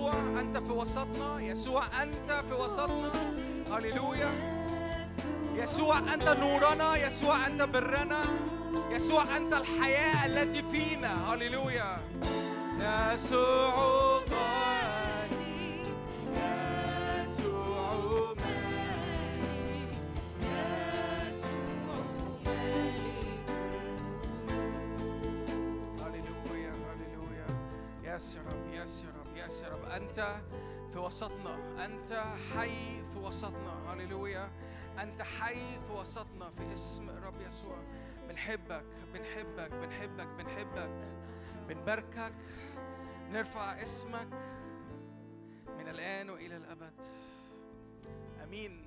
E: يسوع أنت
D: في وسطنا. يسوع أنت في وسطنا. هللويا. يسوع أنت نورنا. يسوع أنت برنا. يسوع أنت الحياة التي فينا. هللويا. يسوع. رب في وسطنا. أنت حي في وسطنا. هللويا. أنت حي في وسطنا في اسم الرب يسوع. بنحبك بنحبك بنحبك بنحبك. بنباركك. نرفع اسمك من الآن وإلى الأبد. آمين.